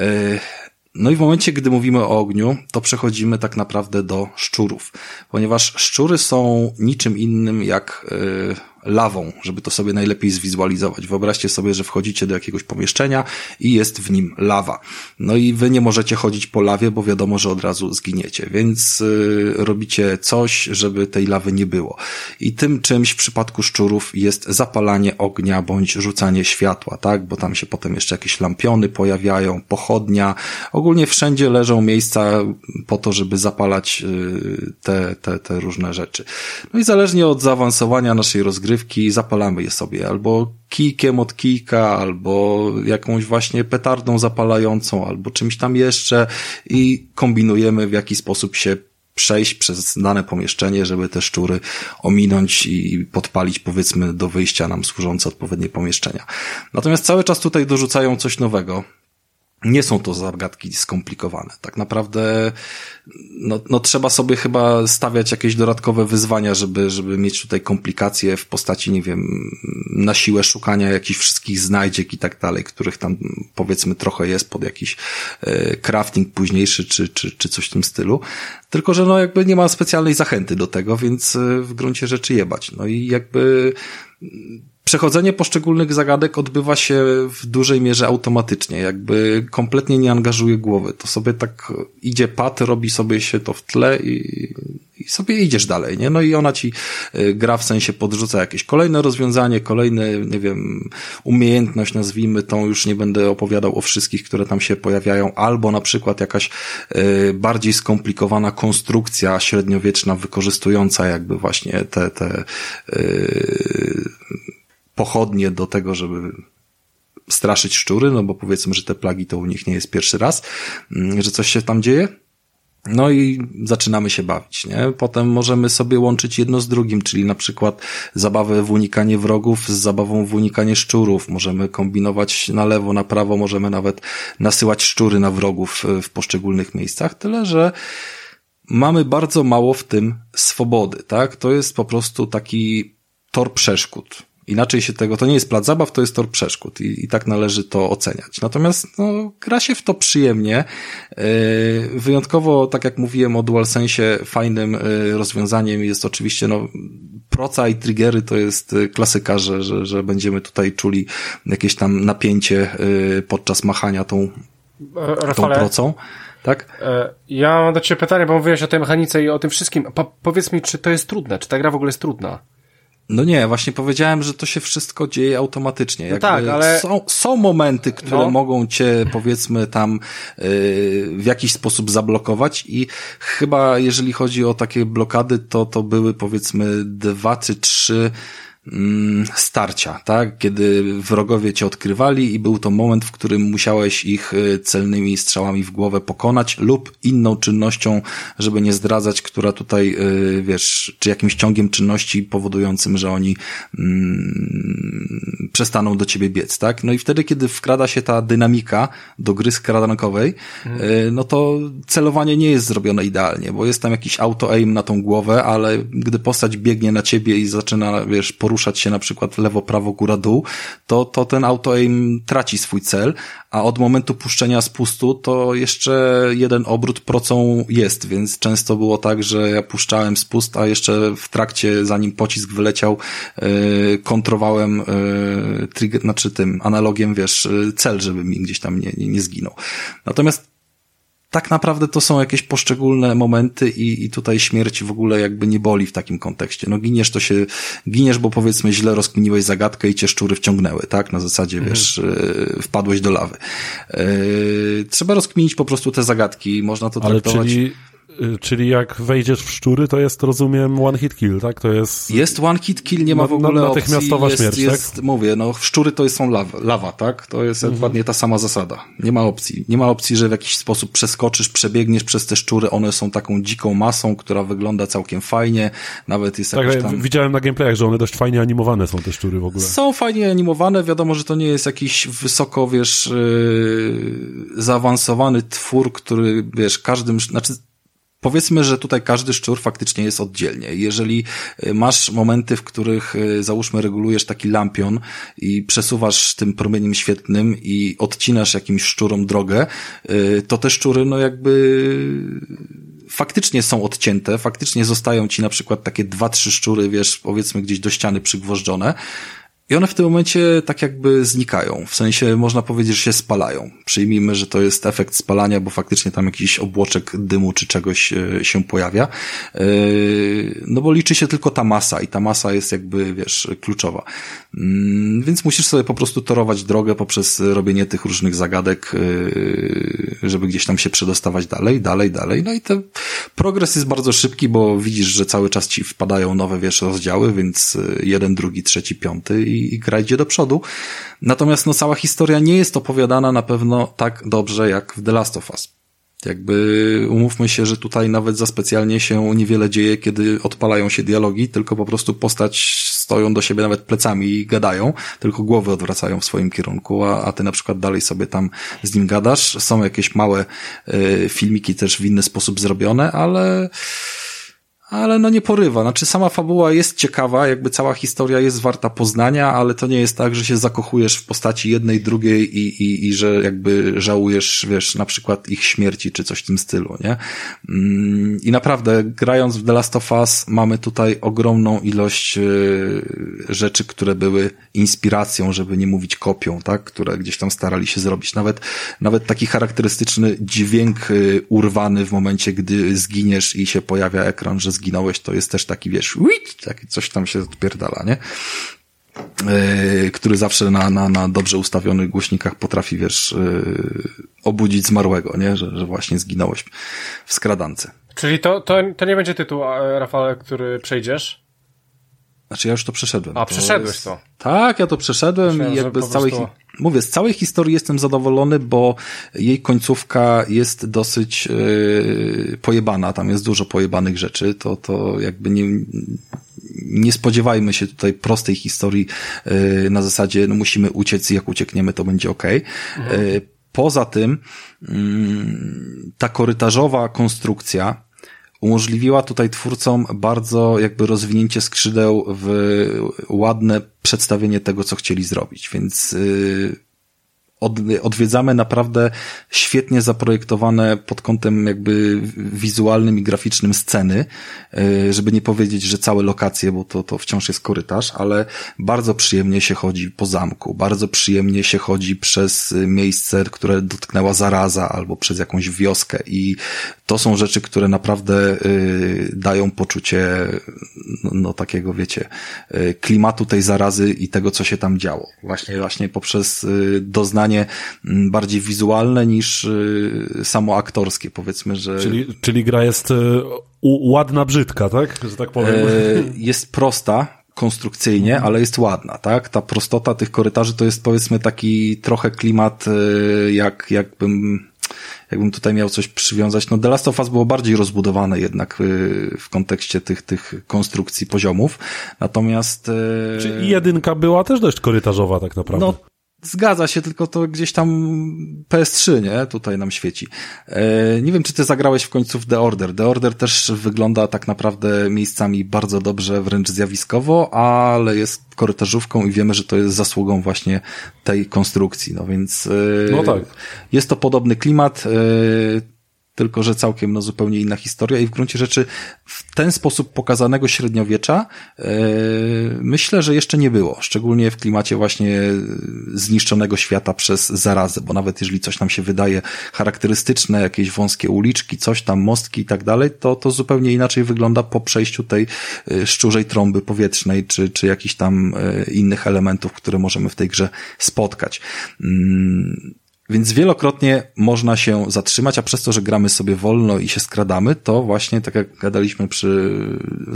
Y, no i w momencie, gdy mówimy o ogniu, to przechodzimy tak naprawdę do szczurów, ponieważ szczury są niczym innym jak yy, lawą, żeby to sobie najlepiej zwizualizować. Wyobraźcie sobie, że wchodzicie do jakiegoś pomieszczenia i jest w nim lawa. No i wy nie możecie chodzić po lawie, bo wiadomo, że od razu zginiecie, więc yy, robicie coś, żeby tej lawy nie było. I tym czymś w przypadku szczurów jest zapalanie ognia bądź rzucanie światła, tak? Bo tam się potem jeszcze jakieś lampiony pojawiają, pochodnia. Ogólnie wszędzie leżą miejsca po to, żeby zapalać yy, te, te, te różne rzeczy. No i zależnie od zaawansowania naszej rozgrywki rozgrywki, zapalamy je sobie. Albo kijkiem od kijka, albo jakąś właśnie petardą zapalającą, albo czymś tam jeszcze. I kombinujemy w jaki sposób się przejść przez dane pomieszczenie, żeby te szczury ominąć i podpalić powiedzmy do wyjścia nam służące odpowiednie pomieszczenia. Natomiast cały czas tutaj dorzucają coś nowego, nie są to zagadki skomplikowane. Tak naprawdę no, no trzeba sobie chyba stawiać jakieś dodatkowe wyzwania, żeby, żeby mieć tutaj komplikacje w postaci, nie wiem, na siłę szukania jakichś wszystkich znajdziek i tak dalej, których tam powiedzmy trochę jest pod jakiś e, crafting późniejszy czy, czy, czy coś w tym stylu. Tylko, że no jakby nie ma specjalnej zachęty do tego, więc e, w gruncie rzeczy jebać. No i jakby przechodzenie poszczególnych zagadek odbywa się w dużej mierze automatycznie, jakby kompletnie nie angażuje głowy. To sobie tak idzie pat, robi sobie się to w tle i, i sobie idziesz dalej, nie? No i ona ci y, gra w sensie podrzuca jakieś kolejne rozwiązanie, kolejne, nie wiem, umiejętność, nazwijmy tą, już nie będę opowiadał o wszystkich, które tam się pojawiają, albo na przykład jakaś y, bardziej skomplikowana konstrukcja średniowieczna, wykorzystująca jakby właśnie te, te y, pochodnie do tego, żeby straszyć szczury, no bo powiedzmy, że te plagi to u nich nie jest pierwszy raz, mm, że coś się tam dzieje. No i zaczynamy się bawić, nie? Potem możemy sobie łączyć jedno z drugim, czyli na przykład zabawę w unikanie wrogów z zabawą w unikanie szczurów. Możemy kombinować na lewo, na prawo, możemy nawet nasyłać szczury na wrogów w poszczególnych miejscach, tyle że mamy bardzo mało w tym swobody, tak? To jest po prostu taki tor przeszkód. Inaczej się tego, to nie jest plac zabaw, to jest tor przeszkód i, i tak należy to oceniać. Natomiast no, gra się w to przyjemnie. Yy, wyjątkowo, tak jak mówiłem o DualSense, fajnym yy, rozwiązaniem jest oczywiście no, proca i triggery to jest yy, klasyka, że, że, że będziemy tutaj czuli jakieś tam napięcie yy, podczas machania tą, Rafale, tą procą. Tak? E, ja mam do Ciebie pytanie, bo mówiłeś o tej mechanice i o tym wszystkim. Po, powiedz mi, czy to jest trudne? Czy ta gra w ogóle jest trudna? No nie, właśnie powiedziałem, że to się wszystko dzieje automatycznie. No tak, ale... Są, są momenty, które no. mogą cię, powiedzmy, tam yy, w jakiś sposób zablokować i chyba jeżeli chodzi o takie blokady, to to były, powiedzmy, dwa czy trzy starcia, tak? Kiedy wrogowie cię odkrywali i był to moment, w którym musiałeś ich y, celnymi strzałami w głowę pokonać lub inną czynnością, żeby nie zdradzać, która tutaj, y, wiesz, czy jakimś ciągiem czynności powodującym, że oni mm, przestaną do ciebie biec, tak? No i wtedy, kiedy wkrada się ta dynamika do gry skradankowej, mm. no to celowanie nie jest zrobione idealnie, bo jest tam jakiś auto-aim na tą głowę, ale gdy postać biegnie na ciebie i zaczyna, wiesz, poruszać poruszać się na przykład lewo, prawo, góra, dół, to, to ten auto aim traci swój cel, a od momentu puszczenia spustu to jeszcze jeden obrót procą jest, więc często było tak, że ja puszczałem spust, a jeszcze w trakcie, zanim pocisk wyleciał, yy, kontrowałem yy, trigger, znaczy tym analogiem, wiesz, yy, cel, żeby mi gdzieś tam nie, nie, nie zginął. Natomiast tak naprawdę to są jakieś poszczególne momenty i, i tutaj śmierć w ogóle jakby nie boli w takim kontekście. No giniesz to się, giniesz, bo powiedzmy źle rozkminiłeś zagadkę i cię szczury wciągnęły, tak? Na zasadzie, mhm. wiesz, yy, wpadłeś do lawy. Yy, trzeba rozkminić po prostu te zagadki, można to Ale traktować... Czyli czyli jak wejdziesz w szczury, to jest, rozumiem, one hit kill, tak? To jest... Jest one hit kill, nie ma w ogóle natychmiastowa opcji. śmierć, jest, tak? Mówię, no szczury to są lawa, lawa tak? To jest mhm. dokładnie ta sama zasada. Nie ma opcji. Nie ma opcji, że w jakiś sposób przeskoczysz, przebiegniesz przez te szczury. One są taką dziką masą, która wygląda całkiem fajnie. Nawet jest tak, jakoś tam... widziałem na gameplayach, że one dość fajnie animowane są, te szczury w ogóle. Są fajnie animowane. Wiadomo, że to nie jest jakiś wysoko, wiesz, yy, zaawansowany twór, który, wiesz, każdym, znaczy Powiedzmy, że tutaj każdy szczur faktycznie jest oddzielnie. Jeżeli y, masz momenty, w których y, załóżmy regulujesz taki lampion i przesuwasz tym promieniem świetnym i odcinasz jakimś szczurom drogę, y, to te szczury no jakby faktycznie są odcięte, faktycznie zostają ci na przykład takie dwa, trzy szczury, wiesz, powiedzmy gdzieś do ściany przygwożdżone, i one w tym momencie tak jakby znikają. W sensie można powiedzieć, że się spalają. Przyjmijmy, że to jest efekt spalania, bo faktycznie tam jakiś obłoczek dymu czy czegoś e, się pojawia. E, no bo liczy się tylko ta masa i ta masa jest jakby, wiesz, kluczowa. Mm, więc musisz sobie po prostu torować drogę poprzez robienie tych różnych zagadek, e, żeby gdzieś tam się przedostawać dalej, dalej, dalej. No i ten progres jest bardzo szybki, bo widzisz, że cały czas ci wpadają nowe, wiesz, rozdziały, więc jeden, drugi, trzeci, piąty i, i gra idzie do przodu. Natomiast no cała historia nie jest opowiadana na pewno tak dobrze jak w The Last of Us. Jakby umówmy się, że tutaj nawet za specjalnie się niewiele dzieje, kiedy odpalają się dialogi, tylko po prostu postać stoją do siebie nawet plecami i gadają, tylko głowy odwracają w swoim kierunku, a, a ty na przykład dalej sobie tam z nim gadasz. Są jakieś małe y, filmiki też w inny sposób zrobione, ale ale no nie porywa. Znaczy sama fabuła jest ciekawa, jakby cała historia jest warta poznania, ale to nie jest tak, że się zakochujesz w postaci jednej, drugiej i, i, i że jakby żałujesz, wiesz, na przykład ich śmierci czy coś w tym stylu, nie? Mm, I naprawdę, grając w The Last of Us mamy tutaj ogromną ilość e, rzeczy, które były inspiracją, żeby nie mówić kopią, tak? Które gdzieś tam starali się zrobić. Nawet, nawet taki charakterystyczny dźwięk e, urwany w momencie, gdy zginiesz i się pojawia ekran, że zginiesz zginąłeś, to jest też taki, wiesz, uit, taki coś tam się odpierdala, nie? Yy, który zawsze na, na, na dobrze ustawionych głośnikach potrafi, wiesz, yy, obudzić zmarłego, nie? Że, że właśnie zginąłeś w skradance. Czyli to, to, to nie będzie tytuł, Rafale, który przejdziesz? Znaczy ja już to przeszedłem. A, to przeszedłeś jest... to. Tak, ja to przeszedłem Myślałem, i jakby z całej, prostu... mówię, z całej historii jestem zadowolony, bo jej końcówka jest dosyć yy, pojebana, tam jest dużo pojebanych rzeczy, to, to jakby nie, nie spodziewajmy się tutaj prostej historii yy, na zasadzie, no musimy uciec i jak uciekniemy, to będzie ok. Mhm. Yy, poza tym, mm, ta korytarzowa konstrukcja, umożliwiła tutaj twórcom bardzo jakby rozwinięcie skrzydeł w ładne przedstawienie tego, co chcieli zrobić. Więc yy, od, odwiedzamy naprawdę świetnie zaprojektowane pod kątem jakby wizualnym i graficznym sceny, e, żeby nie powiedzieć, że całe lokacje, bo to, to wciąż jest korytarz, ale bardzo przyjemnie się chodzi po zamku, bardzo przyjemnie się chodzi przez miejsce, które dotknęła zaraza albo przez jakąś wioskę. I to są rzeczy, które naprawdę y, dają poczucie no, no takiego, wiecie, klimatu tej zarazy i tego, co się tam działo. Właśnie, właśnie poprzez doznanie mm, bardziej wizualne niż samo aktorskie, powiedzmy, że... Czyli, czyli gra jest ładna, brzydka, tak? Że tak powiem. E, jest prosta, konstrukcyjnie, ale jest ładna, tak? Ta prostota tych korytarzy to jest powiedzmy taki trochę klimat, jak, jakbym jakbym tutaj miał coś przywiązać, no The Last of Us było bardziej rozbudowane jednak y, w kontekście tych, tych konstrukcji poziomów, natomiast... Y, Czy jedynka była też dość korytarzowa tak naprawdę? No, Zgadza się, tylko to gdzieś tam PS3, nie? Tutaj nam świeci. E, nie wiem, czy ty zagrałeś w końcu w The Order. The Order też wygląda tak naprawdę miejscami bardzo dobrze, wręcz zjawiskowo, ale jest korytarzówką i wiemy, że to jest zasługą właśnie tej konstrukcji. No więc e, no tak. jest to podobny klimat. Tylko że całkiem no, zupełnie inna historia i w gruncie rzeczy w ten sposób pokazanego średniowiecza yy, myślę, że jeszcze nie było, szczególnie w klimacie właśnie zniszczonego świata przez zarazę, bo nawet jeżeli coś nam się wydaje charakterystyczne, jakieś wąskie uliczki, coś tam, mostki i tak dalej, to to zupełnie inaczej wygląda po przejściu tej e, szczurzej trąby powietrznej, czy, czy jakichś tam e, innych elementów, które możemy w tej grze spotkać. Mm, więc wielokrotnie można się zatrzymać, a przez to, że gramy sobie wolno i się skradamy, to właśnie, tak jak gadaliśmy przy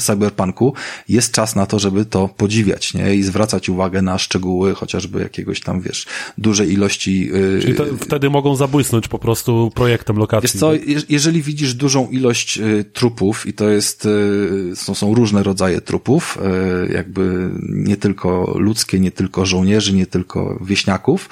Cyberpunku, jest czas na to, żeby to podziwiać, nie? I zwracać uwagę na szczegóły, chociażby jakiegoś tam, wiesz, dużej ilości... Yy... Czyli to, wtedy mogą zabłysnąć po prostu projektem lokacji. Wiesz co, jeżeli widzisz dużą ilość y, trupów i to jest, y, są, są różne rodzaje trupów, y, jakby nie tylko ludzkie, nie tylko żołnierzy, nie tylko wieśniaków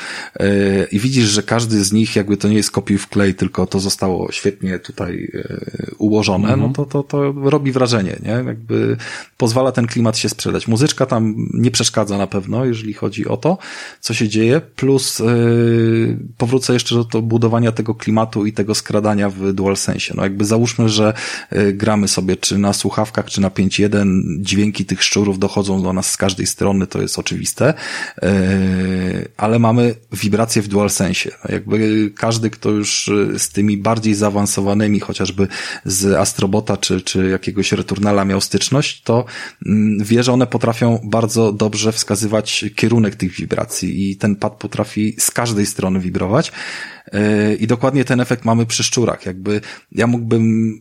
i widzisz, że każdy z nich jakby to nie jest kopiuj w klej, tylko to zostało świetnie tutaj e, ułożone, no mhm. no to, to, to robi wrażenie, nie? Jakby pozwala ten klimat się sprzedać. Muzyczka tam nie przeszkadza na pewno, jeżeli chodzi o to, co się dzieje, plus yy, powrócę jeszcze do to budowania tego klimatu i tego skradania w DualSense. No jakby załóżmy, że yy, gramy sobie czy na słuchawkach, czy na 5.1, dźwięki tych szczurów dochodzą do nas z każdej strony, to jest oczywiste, yy, ale mamy wibracje w DualSense. Jakby każdy, kto już y, z tymi bardziej zaawansowanymi, chociażby z Astrobota czy, czy jakiegoś Returnala miał styczność, to mm, wie, że one potrafią bardzo dobrze wskazywać kierunek tych wibracji i ten pad potrafi z każdej strony wibrować. Y, I dokładnie ten efekt mamy przy szczurach. Jakby ja mógłbym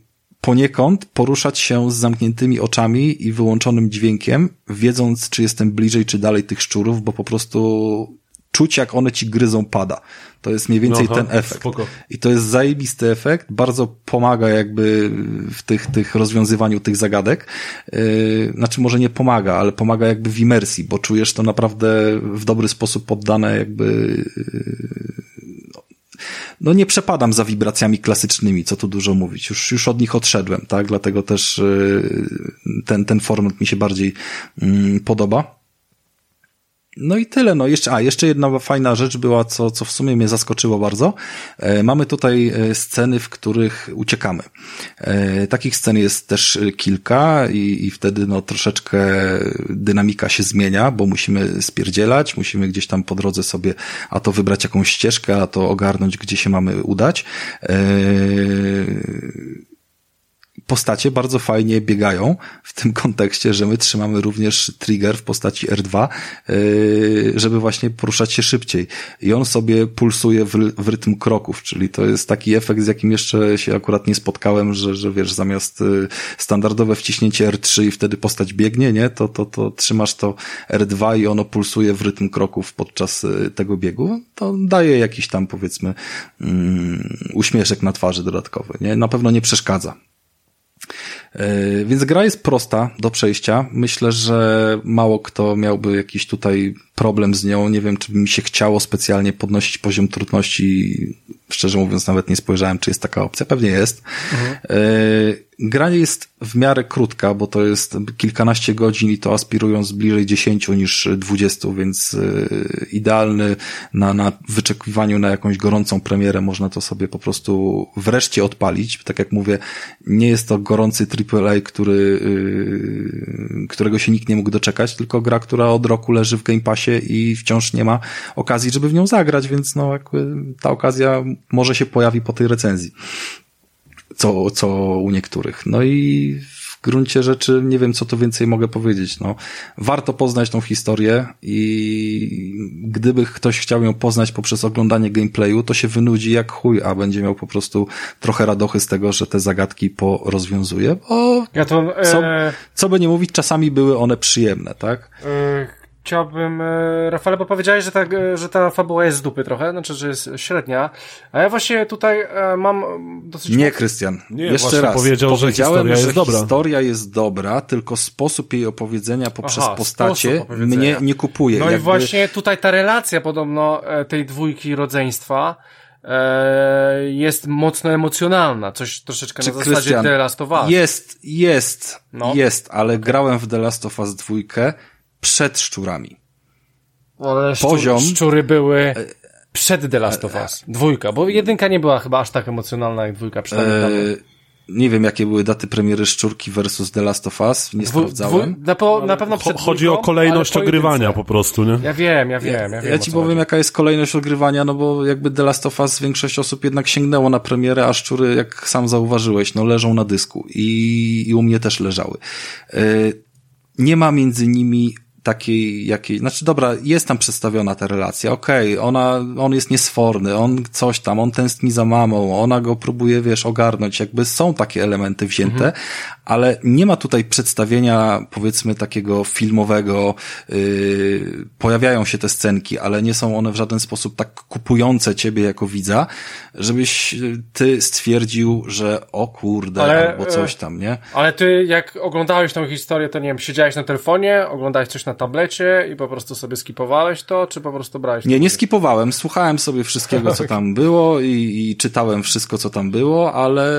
poniekąd poruszać się z zamkniętymi oczami i wyłączonym dźwiękiem, wiedząc, czy jestem bliżej, czy dalej tych szczurów, bo po prostu czuć, jak one ci gryzą pada. To jest mniej więcej no, ten efekt. Spoko. I to jest zajebisty efekt, bardzo pomaga jakby w tych, tych rozwiązywaniu tych zagadek. Yy, znaczy może nie pomaga, ale pomaga jakby w imersji, bo czujesz to naprawdę w dobry sposób poddane jakby yy, no nie przepadam za wibracjami klasycznymi, co tu dużo mówić. Już, już od nich odszedłem, tak? Dlatego też yy, ten, ten format mi się bardziej yy, podoba. No i tyle. No jeszcze, a jeszcze jedna fajna rzecz była, co, co w sumie mnie zaskoczyło bardzo. E, mamy tutaj e, sceny, w których uciekamy. E, takich scen jest też kilka i, i wtedy no troszeczkę dynamika się zmienia, bo musimy spierdzielać, musimy gdzieś tam po drodze sobie a to wybrać jakąś ścieżkę, a to ogarnąć, gdzie się mamy udać. E, postacie bardzo fajnie biegają w tym kontekście, że my trzymamy również trigger w postaci R2, yy, żeby właśnie poruszać się szybciej. I on sobie pulsuje w, w rytm kroków, czyli to jest taki efekt, z jakim jeszcze się akurat nie spotkałem, że, że wiesz, zamiast y, standardowe wciśnięcie R3 i wtedy postać biegnie, nie, to, to, to trzymasz to R2 i ono pulsuje w rytm kroków podczas y, tego biegu. To daje jakiś tam powiedzmy um, uśmieszek na twarzy dodatkowy, nie? Na pewno nie przeszkadza. E, więc gra jest prosta do przejścia. Myślę, że mało kto miałby jakiś tutaj problem z nią. Nie wiem, czy by mi się chciało specjalnie podnosić poziom trudności. Szczerze mówiąc, nawet nie spojrzałem, czy jest taka opcja. Pewnie jest. Mhm. Gra jest w miarę krótka, bo to jest kilkanaście godzin i to aspirując bliżej dziesięciu niż dwudziestu, więc e, idealny na, na wyczekiwaniu na jakąś gorącą premierę można to sobie po prostu wreszcie odpalić. Tak jak mówię, nie jest to gorący AAA, który, e, którego się nikt nie mógł doczekać, tylko gra, która od roku leży w Game Passie i wciąż nie ma okazji, żeby w nią zagrać, więc no ta okazja może się pojawi po tej recenzji co, co u niektórych. No i w gruncie rzeczy nie wiem, co to więcej mogę powiedzieć. No, warto poznać tą historię i gdyby ktoś chciał ją poznać poprzez oglądanie gameplayu, to się wynudzi jak chuj, a będzie miał po prostu trochę radochy z tego, że te zagadki porozwiązuje, bo ja to, e... co, co by nie mówić, czasami były one przyjemne, tak? E chciałbym, e, Rafale, bo powiedziałeś, że ta, e, że ta fabuła jest z dupy trochę, znaczy, że jest średnia, a ja właśnie tutaj e, mam dosyć... Nie, Krystian, nie, jeszcze raz, powiedział, że historia jest że dobra. historia jest dobra, tylko sposób jej opowiedzenia poprzez Aha, postacie mnie nie kupuje. No Jakby... i właśnie tutaj ta relacja podobno tej dwójki rodzeństwa, jest mocno emocjonalna, coś troszeczkę Czy na zasadzie Christian, The Last of Us. Jest, jest, no. jest, ale okay. grałem w The Last of Us dwójkę przed szczurami. Ale szczur, Poziom... szczury były przed The Last of Us. Dwójka, bo jedynka nie była chyba aż tak emocjonalna jak dwójka przynajmniej. E... Nie wiem, jakie były daty premiery Szczurki versus The Last of Us, nie Dwu, sprawdzałem. na, po, na pewno przed Chodzi dwójką, o kolejność ogrywania po prostu, nie? Ja wiem, ja wiem. Ja, ja, ja ci powiem, chodzi. jaka jest kolejność ogrywania, no bo jakby The Last of Us większość osób jednak sięgnęło na premierę, a Szczury, jak sam zauważyłeś, no leżą na dysku i, i u mnie też leżały. Yy, nie ma między nimi takiej, jakiej, znaczy dobra, jest tam przedstawiona ta relacja, okej, okay, ona, on jest niesforny, on coś tam, on tęskni za mamą, ona go próbuje, wiesz, ogarnąć, jakby są takie elementy wzięte, mhm ale nie ma tutaj przedstawienia, powiedzmy, takiego filmowego, yy, pojawiają się te scenki, ale nie są one w żaden sposób tak kupujące ciebie jako widza, żebyś ty stwierdził, że o kurde, ale, albo coś tam, nie? Ale ty, jak oglądałeś tą historię, to nie wiem, siedziałeś na telefonie, oglądałeś coś na tablecie i po prostu sobie skipowałeś to, czy po prostu brałeś Nie, nie skipowałem, słuchałem sobie wszystkiego, co tam było i, i czytałem wszystko, co tam było, ale,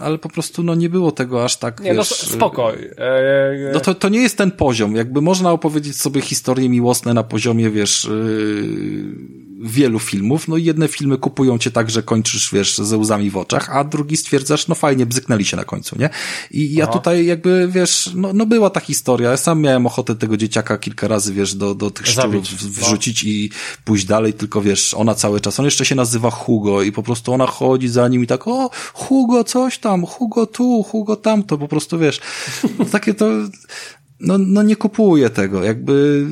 ale po prostu, no, nie było tego aż tak, nie, no, wiesz... No spoko. E, e, no to, to nie jest ten poziom. Jakby można opowiedzieć sobie historie miłosne na poziomie, wiesz, yy wielu filmów, no jedne filmy kupują cię tak, że kończysz, wiesz, ze łzami w oczach, a drugi stwierdzasz, no fajnie, bzyknęli się na końcu, nie? I ja Aha. tutaj jakby, wiesz, no, no była ta historia, ja sam miałem ochotę tego dzieciaka kilka razy, wiesz, do, do tych szczurów no. wrzucić no. i pójść dalej, tylko wiesz, ona cały czas, on jeszcze się nazywa Hugo i po prostu ona chodzi za nim i tak, o, Hugo coś tam, Hugo tu, Hugo tam, to po prostu, wiesz, takie to, no, no nie kupuję tego, jakby...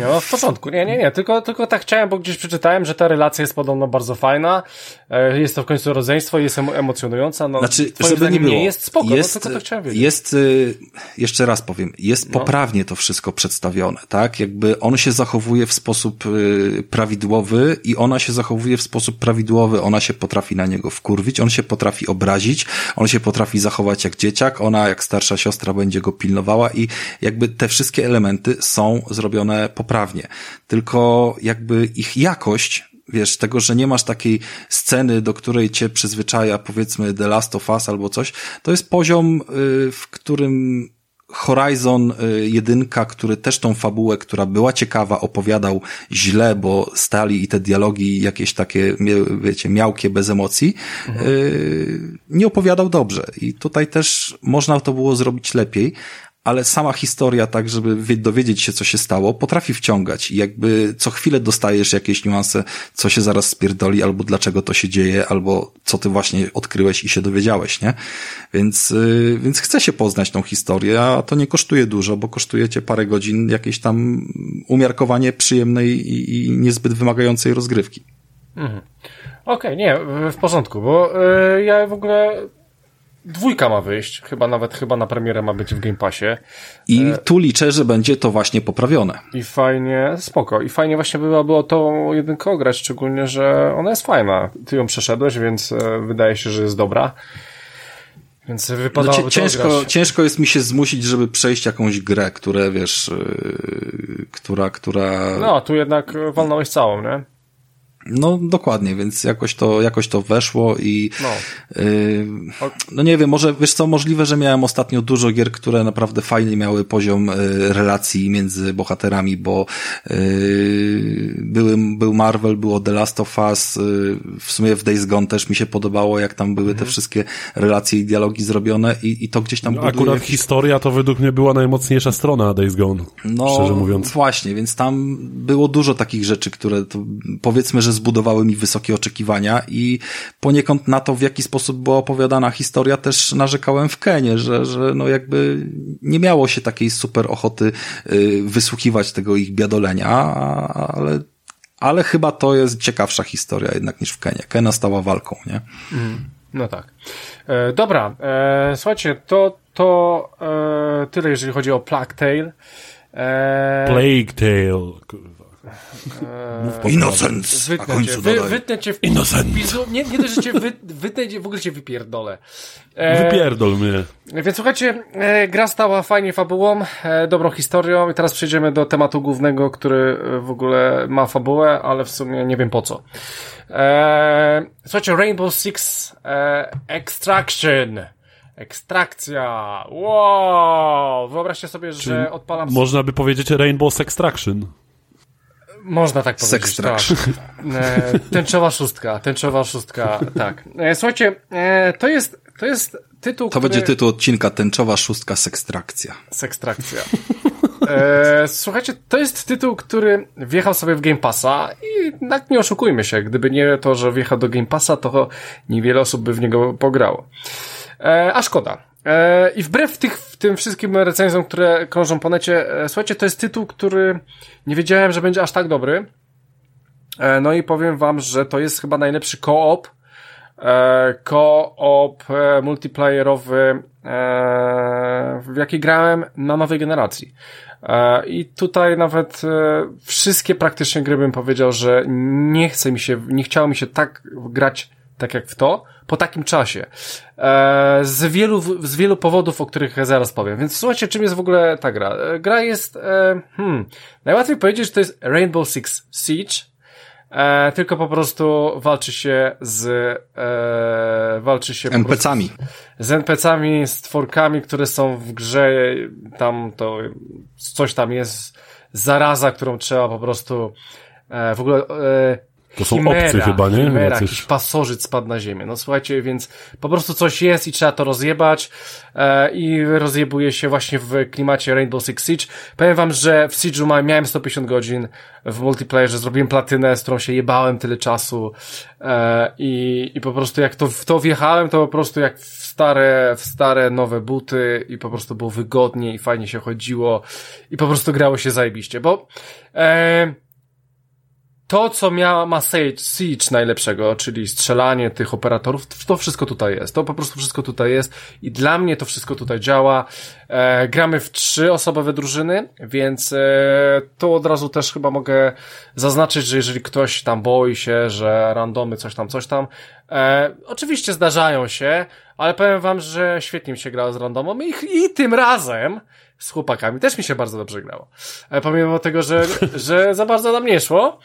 No w porządku, nie, nie, nie, tylko, tylko tak chciałem, bo gdzieś przeczytałem, że ta relacja jest podobno bardzo fajna, e, jest to w końcu rodzeństwo, jest emocjonująca, no znaczy, żeby nie było, nie jest spoko, jest, no, tylko tak chciałem wiedzieć. Jest, y, jeszcze raz powiem, jest no. poprawnie to wszystko przedstawione, tak, jakby on się zachowuje w sposób y, prawidłowy i ona się zachowuje w sposób prawidłowy, ona się potrafi na niego wkurwić, on się potrafi obrazić, on się potrafi zachować jak dzieciak, ona jak starsza siostra będzie go pilnowała i jakby te wszystkie elementy są zrobione poprawnie. Tylko jakby ich jakość wiesz, tego, że nie masz takiej sceny, do której cię przyzwyczaja, powiedzmy, The Last of Us albo coś, to jest poziom, y, w którym Horizon y, jedynka, który też tą fabułę, która była ciekawa, opowiadał źle, bo stali i te dialogi jakieś takie, wiecie, miałkie, bez emocji, mhm. nie opowiadał dobrze. I tutaj też można to było zrobić lepiej, ale sama historia, tak, żeby dowiedzieć się, co się stało, potrafi wciągać i jakby co chwilę dostajesz jakieś niuanse, co się zaraz spierdoli, albo dlaczego to się dzieje, albo co ty właśnie odkryłeś i się dowiedziałeś, nie? Więc, yy, więc chce się poznać tą historię, a to nie kosztuje dużo, bo kosztuje cię parę godzin jakieś tam umiarkowanie przyjemnej i, i niezbyt wymagającej rozgrywki. Mhm. Okej, okay, nie, w porządku, bo yy, ja w ogóle dwójka ma wyjść, chyba nawet chyba na premierę ma być w Game Passie. I e, tu liczę, że będzie to właśnie poprawione. I fajnie, spoko. I fajnie właśnie było, było tą jedynkę ograć, szczególnie, że ona jest fajna. Ty ją przeszedłeś, więc e, wydaje się, że jest dobra. Więc wypadało no, ciężko, ciężko jest mi się zmusić, żeby przejść jakąś grę, które wiesz, yy, która, która... No, tu jednak walnąłeś całą, nie? No, dokładnie, więc jakoś to, jakoś to weszło i no. Yy, no nie wiem, może wiesz co, możliwe, że miałem ostatnio dużo gier, które naprawdę fajnie miały poziom yy, relacji między bohaterami, bo yy, były, był Marvel, było The Last of Us, yy, w sumie w Days Gone też mi się podobało, jak tam były mhm. te wszystkie relacje i dialogi zrobione i, i to gdzieś tam... No, akurat jakiś... historia to według mnie była najmocniejsza strona Days Gone, no, szczerze mówiąc. właśnie, więc tam było dużo takich rzeczy, które to, powiedzmy, że zbudowały mi wysokie oczekiwania i poniekąd na to, w jaki sposób była opowiadana historia, też narzekałem w Kenie, że, że no jakby nie miało się takiej super ochoty y, wysłuchiwać tego ich biadolenia, ale ale chyba to jest ciekawsza historia jednak niż w Kenie. Kena stała walką, nie? Mm, no tak. E, dobra, e, słuchajcie, to, to e, tyle, jeżeli chodzi o Plague Tale. Plague Tale. Eee, Innocence! Wytnę cię, wy, wytnę cię w Innocent. Pizu, nie, nie dość, że cię wy, wytnę w ogóle cię wypierdolę. E, Wypierdol mnie. Więc słuchajcie, e, gra stała fajnie fabułą, e, dobrą historią i teraz przejdziemy do tematu głównego, który e, w ogóle ma fabułę, ale w sumie nie wiem po co. E, słuchajcie, Rainbow Six Extraction. Ekstrakcja! Wow! Wyobraźcie sobie, że Czyli odpalam... Można by powiedzieć Rainbow Extraction. Można tak powiedzieć. Tak. E, tęczowa szóstka, tęczowa szóstka, tak. E, słuchajcie, e, to jest, to jest tytuł, To który... będzie tytuł odcinka Tęczowa szóstka Sekstrakcja. Sekstrakcja. słuchajcie, to jest tytuł, który wjechał sobie w Game Passa i tak nie oszukujmy się, gdyby nie to, że wjechał do Game Passa, to niewiele osób by w niego pograło. a szkoda. I wbrew tych tym wszystkim recenzjom, które krążą po necie, e, słuchajcie, to jest tytuł, który nie wiedziałem, że będzie aż tak dobry. E, no i powiem wam, że to jest chyba najlepszy co-op, e, co-op multiplayerowy, w jaki grałem na nowej generacji. I tutaj nawet wszystkie praktycznie gry bym powiedział, że nie chce mi się, nie chciało mi się tak grać tak jak w to, po takim czasie. E, z wielu, z wielu powodów, o których zaraz powiem. Więc słuchajcie, czym jest w ogóle ta gra? E, gra jest, e, hmm, najłatwiej powiedzieć, że to jest Rainbow Six Siege, e, tylko po prostu walczy się z, e, walczy się NPC-ami. Z NPC-ami, z twórkami, które są w grze, tam to coś tam jest, zaraza, którą trzeba po prostu e, w ogóle e, to są chimera, obcy chyba, nie? Chimera, jakiś pasożyt spadł na ziemię. No słuchajcie, więc po prostu coś jest i trzeba to rozjebać e, i rozjebuje się właśnie w klimacie Rainbow Six Siege. Powiem wam, że w Siege'u miałem 150 godzin w multiplayerze, zrobiłem platynę, z którą się jebałem tyle czasu e, i, i po prostu jak to, w to wjechałem, to po prostu jak w stare, w stare nowe buty i po prostu było wygodnie i fajnie się chodziło i po prostu grało się zajebiście, bo e, to, co miała, ma Siege najlepszego, czyli strzelanie tych operatorów, to wszystko tutaj jest. To po prostu wszystko tutaj jest i dla mnie to wszystko tutaj działa. E, gramy w trzy osobowe drużyny, więc e, to od razu też chyba mogę zaznaczyć, że jeżeli ktoś tam boi się, że randomy coś tam, coś tam, e, oczywiście zdarzają się, ale powiem wam, że świetnie mi się grało z randomem i, i tym razem z chłopakami też mi się bardzo dobrze grało. E, pomimo tego, że, że za bardzo nam nie szło,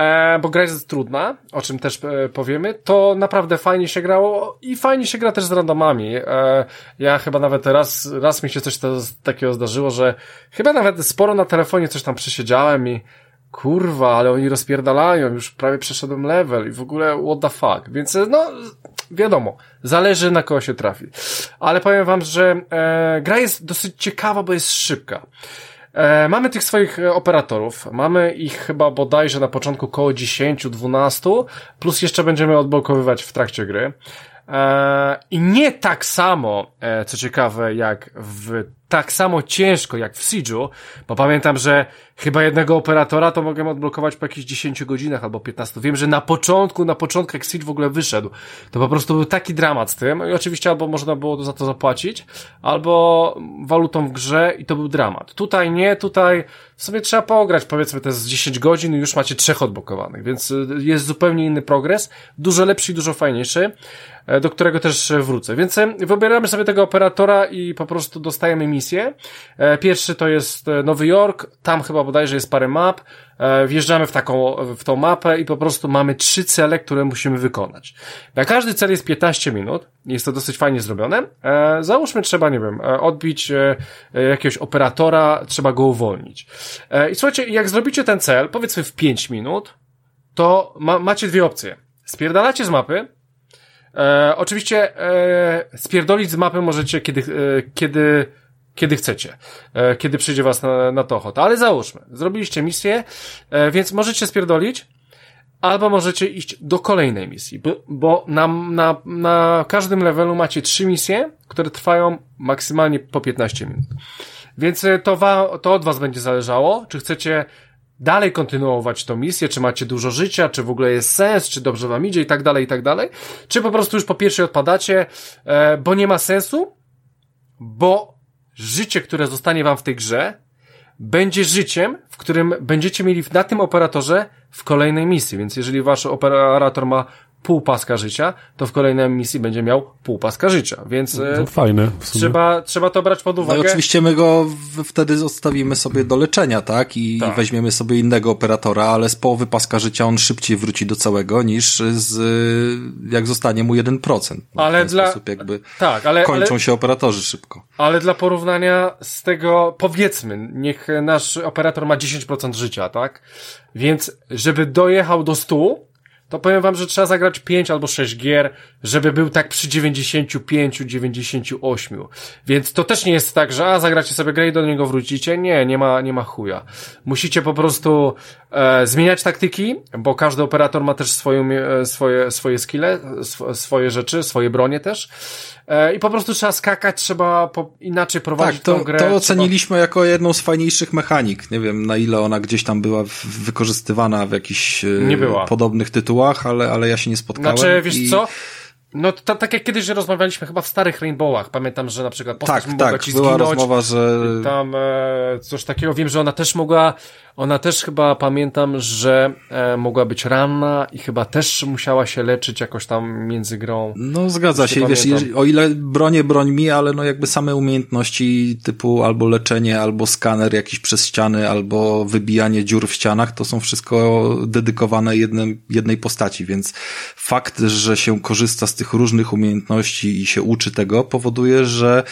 e, bo gra jest trudna, o czym też e, powiemy, to naprawdę fajnie się grało i fajnie się gra też z randomami. E, ja chyba nawet raz, raz mi się coś to, takiego zdarzyło, że chyba nawet sporo na telefonie coś tam przysiedziałem i kurwa, ale oni rozpierdalają, już prawie przeszedłem level i w ogóle what the fuck. Więc no, wiadomo, zależy na kogo się trafi. Ale powiem wam, że e, gra jest dosyć ciekawa, bo jest szybka. E, mamy tych swoich e, operatorów. Mamy ich chyba bodajże na początku koło 10-12, plus jeszcze będziemy odblokowywać w trakcie gry. E, I nie tak samo, e, co ciekawe, jak w tak samo ciężko jak w Siege'u, bo pamiętam, że chyba jednego operatora to mogłem odblokować po jakichś 10 godzinach albo 15. Wiem, że na początku, na początku jak Siege w ogóle wyszedł, to po prostu był taki dramat z tym i oczywiście albo można było za to zapłacić, albo walutą w grze i to był dramat. Tutaj nie, tutaj sobie trzeba pograć, powiedzmy te z 10 godzin i już macie trzech odblokowanych, więc y, jest zupełnie inny progres, dużo lepszy i dużo fajniejszy e, do którego też wrócę. Więc e, wybieramy sobie tego operatora i po prostu dostajemy misję. E, pierwszy to jest Nowy Jork, tam chyba bodajże jest parę map, e, wjeżdżamy w taką, w tą mapę i po prostu mamy trzy cele, które musimy wykonać. Na każdy cel jest 15 minut, jest to dosyć fajnie zrobione. E, załóżmy, trzeba, nie wiem, e, odbić jakiegoś operatora, trzeba go uwolnić. I słuchajcie, jak zrobicie ten cel, powiedzmy w 5 minut, to ma, macie dwie opcje. Spierdalacie z mapy, E, oczywiście e, spierdolić z mapy możecie, kiedy, e, kiedy kiedy chcecie, e, kiedy przyjdzie was na, na to ochota. Ale załóżmy, zrobiliście misję, e, więc możecie spierdolić, albo możecie iść do kolejnej misji, bo, bo na, na, na każdym levelu macie trzy misje, które trwają maksymalnie po 15 minut. Więc e, to, wa, to od was będzie zależało, czy chcecie dalej kontynuować tą misję, czy macie dużo życia, czy w ogóle jest sens, czy dobrze wam idzie i tak dalej, i tak dalej, czy po prostu już po pierwszej odpadacie, bo nie ma sensu, bo życie, które zostanie wam w tej grze, będzie życiem, w którym będziecie mieli na tym operatorze w kolejnej misji. Więc jeżeli wasz operator ma pół paska życia, to w kolejnej misji będzie miał pół paska życia, więc to e, fajne. Trzeba, trzeba to brać pod uwagę. No i oczywiście my go w, wtedy zostawimy sobie do leczenia, tak? I, tak? I, weźmiemy sobie innego operatora, ale z połowy paska życia on szybciej wróci do całego niż z, jak zostanie mu 1%. Ale w dla, sposób jakby tak, ale, kończą ale, się operatorzy szybko. Ale dla porównania z tego, powiedzmy, niech nasz operator ma 10% życia, tak? Więc, żeby dojechał do 100, to powiem wam, że trzeba zagrać 5 albo 6 gier, żeby był tak przy 95, 98. Więc to też nie jest tak, że a, zagracie sobie grę i do niego wrócicie. Nie, nie ma, nie ma chuja. Musicie po prostu e, zmieniać taktyki, bo każdy operator ma też swoją, e, swoje, swoje skille, sw swoje rzeczy, swoje bronie też. E, I po prostu trzeba skakać, trzeba po, inaczej prowadzić tak, to, tą grę. To oceniliśmy trzeba... jako jedną z fajniejszych mechanik. Nie wiem, na ile ona gdzieś tam była wykorzystywana w jakichś e, podobnych tytułach, ale, ale ja się nie spotkałem. Znaczy, wiesz i... co? No to, tak jak kiedyś rozmawialiśmy chyba w starych Rainbowach, pamiętam, że na przykład postać tak, mogła tak, ci była zginąć. rozmowa, że... Tam e, coś takiego, wiem, że ona też mogła ona też chyba pamiętam, że e, mogła być ranna i chyba też musiała się leczyć jakoś tam między grą. No zgadza się, wiesz, o ile bronię brońmi, ale no jakby same umiejętności typu albo leczenie, albo skaner jakiś przez ściany, albo wybijanie dziur w ścianach, to są wszystko dedykowane jednym, jednej postaci, więc fakt, że się korzysta z tych różnych umiejętności i się uczy tego, powoduje, że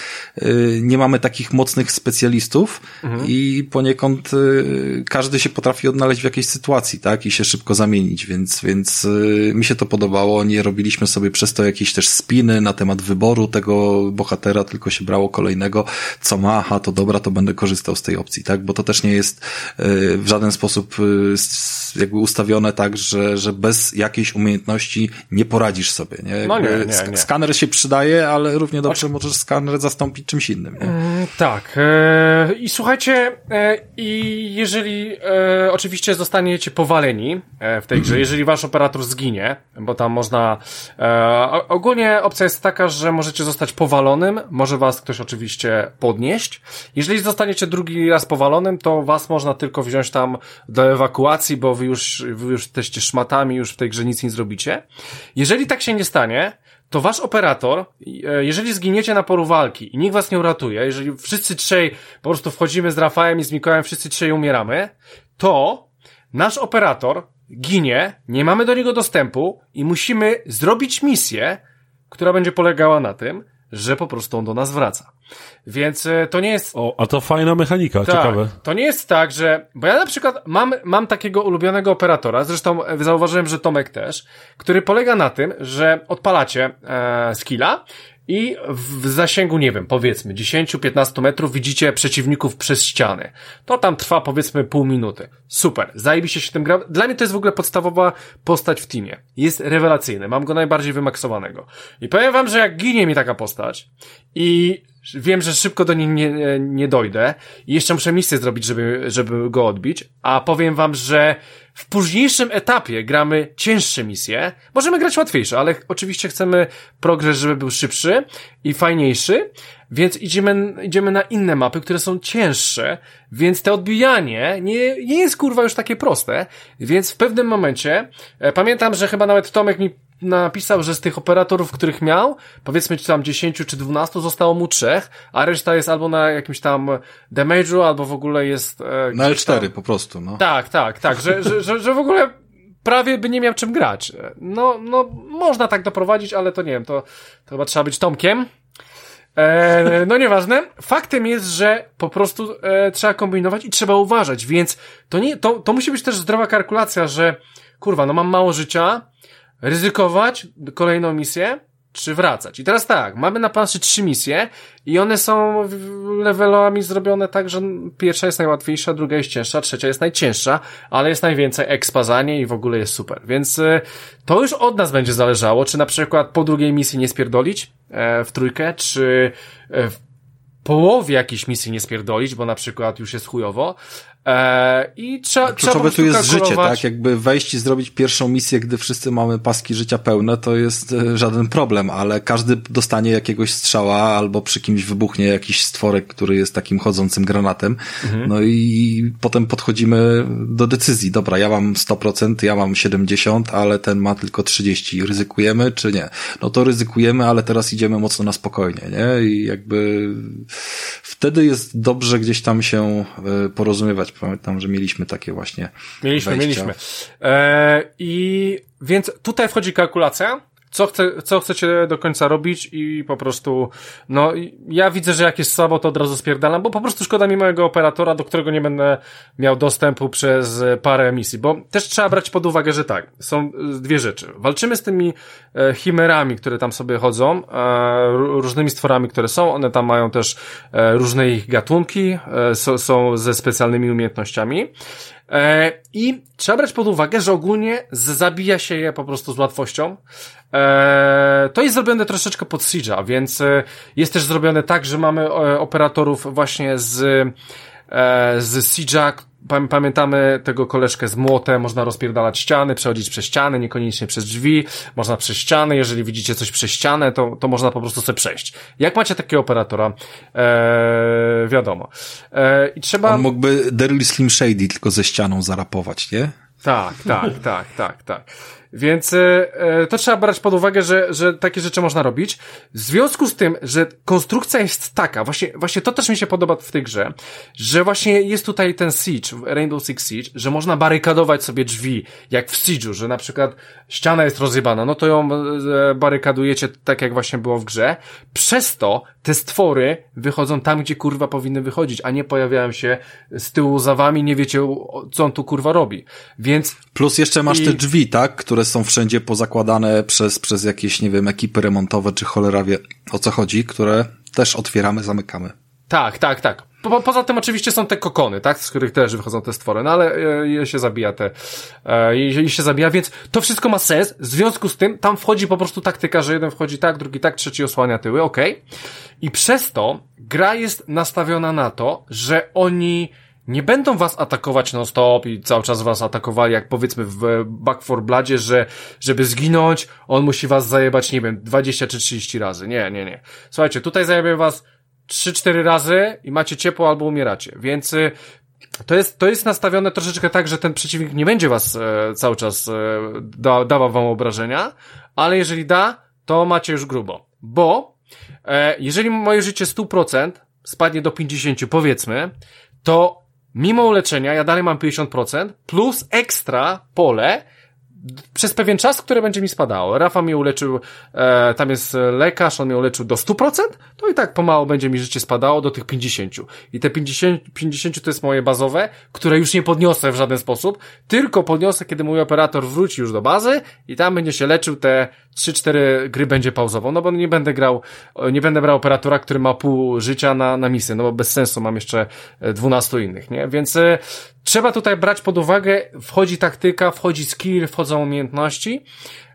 y, nie mamy takich mocnych specjalistów mhm. i poniekąd y, każdy się potrafi odnaleźć w jakiejś sytuacji, tak? I się szybko zamienić, więc, więc yy, mi się to podobało. Nie robiliśmy sobie przez to jakieś też spiny na temat wyboru tego bohatera, tylko się brało kolejnego, co ma, aha, to dobra, to będę korzystał z tej opcji, tak? Bo to też nie jest w żaden sposób jakby ustawione tak, że, że bez jakiejś umiejętności nie poradzisz sobie, nie? No nie, nie, nie. Skaner się przydaje, ale równie dobrze Oczy... możesz skaner zastąpić czymś innym, nie? Mm, tak. E, I słuchajcie, e, i jeżeli e, oczywiście zostaniecie powaleni w tej grze, jeżeli wasz operator zginie, bo tam można... Ogólnie opcja jest taka, że możecie zostać powalonym, może was ktoś oczywiście podnieść. Jeżeli zostaniecie drugi raz powalonym, to was można tylko wziąć tam do ewakuacji, bo wy już, wy już jesteście szmatami, już w tej grze nic nie zrobicie. Jeżeli tak się nie stanie, to wasz operator, e, jeżeli zginiecie na polu walki i nikt was nie uratuje, jeżeli wszyscy trzej po prostu wchodzimy z Rafałem i z Mikołajem, wszyscy trzej umieramy, to nasz operator ginie, nie mamy do niego dostępu i musimy zrobić misję, która będzie polegała na tym, że po prostu on do nas wraca. Więc e, to nie jest O, a to fajna mechanika, tak, ciekawe. To nie jest tak, że. Bo ja na przykład mam, mam takiego ulubionego operatora, zresztą e, zauważyłem, że Tomek też, który polega na tym, że odpalacie e, skilla i w zasięgu, nie wiem, powiedzmy 10-15 metrów widzicie przeciwników przez ściany. To tam trwa powiedzmy pół minuty. Super, zajebiście się tym gra. Dla mnie to jest w ogóle podstawowa postać w teamie. Jest rewelacyjny, mam go najbardziej wymaksowanego. I powiem wam, że jak ginie mi taka postać i wiem, że szybko do niej nie, nie dojdę i jeszcze muszę misję zrobić, żeby, żeby go odbić, a powiem wam, że w późniejszym etapie gramy cięższe misje. Możemy grać łatwiejsze, ale oczywiście chcemy progres, żeby był szybszy i fajniejszy, więc idziemy, idziemy na inne mapy, które są cięższe, więc te odbijanie nie, nie jest kurwa już takie proste, więc w pewnym momencie, e, pamiętam, że chyba nawet Tomek mi napisał, że z tych operatorów, których miał, powiedzmy czy tam 10 czy 12, zostało mu trzech, a reszta jest albo na jakimś tam damage'u, albo w ogóle jest... E, Na gdzieś tam- L4 po prostu, no. tak, tak, tak, że, że, że, że w ogóle prawie by nie miał czym grać. No, no, można tak doprowadzić, ale to nie wiem, to, to chyba trzeba być Tomkiem. E, no nieważne. Faktem jest, że po prostu e, trzeba kombinować i trzeba uważać, więc to nie, to, to musi być też zdrowa kalkulacja, że kurwa, no mam mało życia, ryzykować kolejną misję, czy wracać. I teraz tak, mamy na planszy trzy misje i one są levelami zrobione tak, że pierwsza jest najłatwiejsza, druga jest cięższa, trzecia jest najcięższa, ale jest najwięcej expa za nie i w ogóle jest super. Więc y, to już od nas będzie zależało, czy na przykład po drugiej misji nie spierdolić e, w trójkę, czy e, w połowie jakiejś misji nie spierdolić, bo na przykład już jest chujowo. E, I trzeba, Kluczowe tu jest życie, tak? Jakby wejść i zrobić pierwszą misję, gdy wszyscy mamy paski życia pełne, to jest e, żaden problem, ale każdy dostanie jakiegoś strzała albo przy kimś wybuchnie jakiś stworek, który jest takim chodzącym granatem. Mhm. No i potem podchodzimy do decyzji. Dobra, ja mam 100%, ja mam 70%, ale ten ma tylko 30%. Ryzykujemy czy nie? No to ryzykujemy, ale teraz idziemy mocno na spokojnie, nie? I jakby wtedy jest dobrze gdzieś tam się e, porozumiewać. Pamiętam, że mieliśmy takie właśnie Mieliśmy, wejścia. mieliśmy. E, I więc tutaj wchodzi kalkulacja, co, chce, co chcecie do końca robić i po prostu, no ja widzę, że jak jest słabo, to od razu spierdalam, bo po prostu szkoda mi mojego operatora, do którego nie będę miał dostępu przez parę emisji, bo też trzeba brać pod uwagę, że tak, są e, dwie rzeczy. Walczymy z tymi e, chimerami, które tam sobie chodzą, e, ró- różnymi stworami, które są, one tam mają też e, różne ich gatunki, e, są ze specjalnymi umiejętnościami. E, I trzeba brać pod uwagę, że ogólnie zabija się je po prostu z łatwością. E, to jest zrobione troszeczkę pod Siege'a, więc e, jest też zrobione tak, że mamy operatorów właśnie z, z Siege'a. Pam- Pamiętamy tego koleżkę z młotem, można rozpierdalać ściany, przechodzić przez ściany, niekoniecznie przez drzwi, można przez ściany, jeżeli widzicie coś przez ścianę, to, to można po prostu sobie przejść. Jak macie takiego operatora, e, wiadomo. E, I trzeba... On mógłby Daryl Slim Shady tylko ze ścianą zarapować, nie? Tak, tak, tak, tak, tak. Więc e, e, to trzeba brać pod uwagę, że, że takie rzeczy można robić. W związku z tym, że konstrukcja jest taka, właśnie, właśnie to też mi się podoba w tej grze, że właśnie jest tutaj ten Siege, Rainbow Six Siege, że można barykadować sobie drzwi, jak w Siege'u, że na przykład ściana jest rozjebana, no to ją e, barykadujecie tak, jak właśnie było w grze. Przez to te stwory wychodzą tam, gdzie kurwa powinny wychodzić, a nie pojawiają się z tyłu za wami, nie wiecie, co on tu kurwa robi. Więc Plus jeszcze masz I- te drzwi, tak? Które są wszędzie pozakładane przez, przez jakieś, nie wiem, ekipy remontowe, czy cholera wie o co chodzi, które też otwieramy, zamykamy. Tak, tak, tak. Po, po- poza tym oczywiście są te kokony, tak, z których też wychodzą te stwory, no ale e, je się zabija te, e, je, się zabija, więc to wszystko ma sens, w związku z tym tam wchodzi po prostu taktyka, że jeden wchodzi tak, drugi tak, trzeci osłania tyły, okej. I przez to gra jest nastawiona na to, że oni nie będą was atakować non stop i cały czas was atakowali, jak powiedzmy w Back 4 Bloodzie, że żeby zginąć, on musi was zajebać, nie wiem, 20 czy 30 razy. Nie, nie, nie. Słuchajcie, tutaj zajebie was 3-4 razy i macie ciepło albo umieracie. Więc y, to jest, to jest nastawione troszeczkę tak, że ten przeciwnik nie będzie was e, cały czas e, da, dawał wam obrażenia, ale jeżeli da, to macie już grubo. Bo e, jeżeli moje życie 100% spadnie do 50 powiedzmy, to mimo uleczenia ja dalej mam 50% plus ekstra pole przez pewien czas, które będzie mi spadało. Rafa mnie uleczył, e, tam jest lekarz, on mnie uleczył do 100%, to i tak pomału będzie mi życie spadało do tych 50. I te 50, 50 to jest moje bazowe, które już nie podniosę w żaden sposób, tylko podniosę, kiedy mój operator wróci już do bazy i tam będzie się leczył, te 3-4 gry będzie pauzował, no bo nie będę grał, nie będę brał operatora, który ma pół życia na, na misję, no bo bez sensu, mam jeszcze 12 innych, nie? Więc e, trzeba tutaj brać pod uwagę, wchodzi taktyka, wchodzi skill, wchodzą umiejętności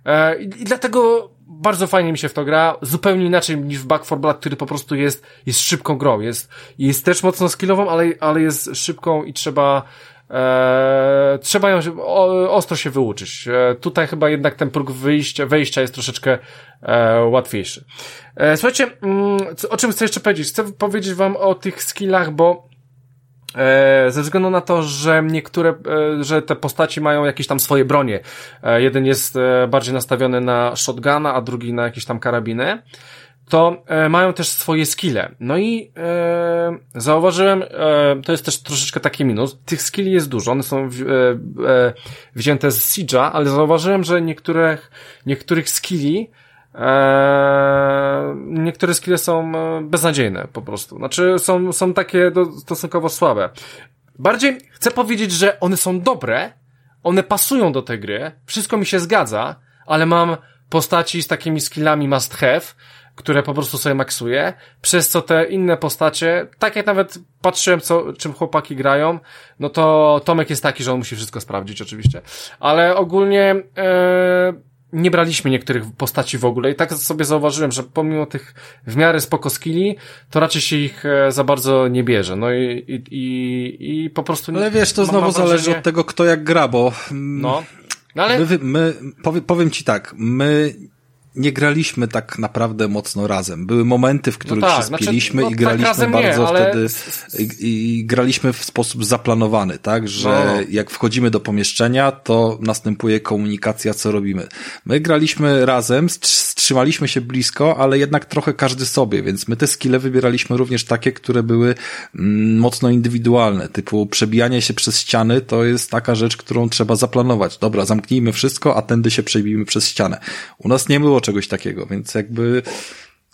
e, i, i dlatego bardzo fajnie mi się w to gra, zupełnie inaczej niż w Back 4 Blood, który po prostu jest, jest szybką grą, jest, jest też mocno skillową, ale, ale jest szybką i trzeba e, trzeba ją o, ostro się wyuczyć. E, tutaj chyba jednak ten próg wyjścia, wejścia jest troszeczkę e, łatwiejszy. E, słuchajcie, mm, o czym chcę jeszcze powiedzieć? Chcę powiedzieć wam o tych skillach, bo ze względu na to, że niektóre, e, że te postaci mają jakieś tam swoje bronie. E, jeden jest bardziej nastawiony na shotguna, a drugi na jakieś tam karabiny. To mają też swoje skille. No i e, zauważyłem, e, to jest też troszeczkę taki minus. Tych skilli jest dużo, one są e, wzięte z Siege'a, ale zauważyłem, że niektórych, niektórych skilli Eee, niektóre skille są e, beznadziejne po prostu. Znaczy są, są takie do, stosunkowo słabe. Bardziej chcę powiedzieć, że one są dobre, one pasują do tej gry, wszystko mi się zgadza, ale mam postaci z takimi skillami must have, które po prostu sobie maksuję, przez co te inne postacie, tak jak nawet patrzyłem, co, czym chłopaki grają, no to Tomek jest taki, że on musi wszystko sprawdzić oczywiście, ale ogólnie e, nie braliśmy niektórych postaci w ogóle i tak sobie zauważyłem, że pomimo tych w miarę spoko skilli, to raczej się ich e, za bardzo nie bierze. No i, i, i, i po prostu... Ale wiesz, to znowu zależy od tego, kto jak gra, bo... No. no ale... My, my, powiem, powiem ci tak, my nie graliśmy tak naprawdę mocno razem. Były momenty, w których no tak, się znaczy, spiliśmy znaczy, no, i graliśmy tak bardzo nie, ale... wtedy i, i, graliśmy w sposób zaplanowany, tak, że no. jak wchodzimy do pomieszczenia, to następuje komunikacja, co robimy. My graliśmy razem, trzymaliśmy się blisko, ale jednak trochę każdy sobie, więc my te skille wybieraliśmy również takie, które były mm, mocno indywidualne, typu przebijanie się przez ściany to jest taka rzecz, którą trzeba zaplanować. Dobra, zamknijmy wszystko, a tędy się przebijmy przez ścianę. U nas nie było czegoś takiego, więc jakby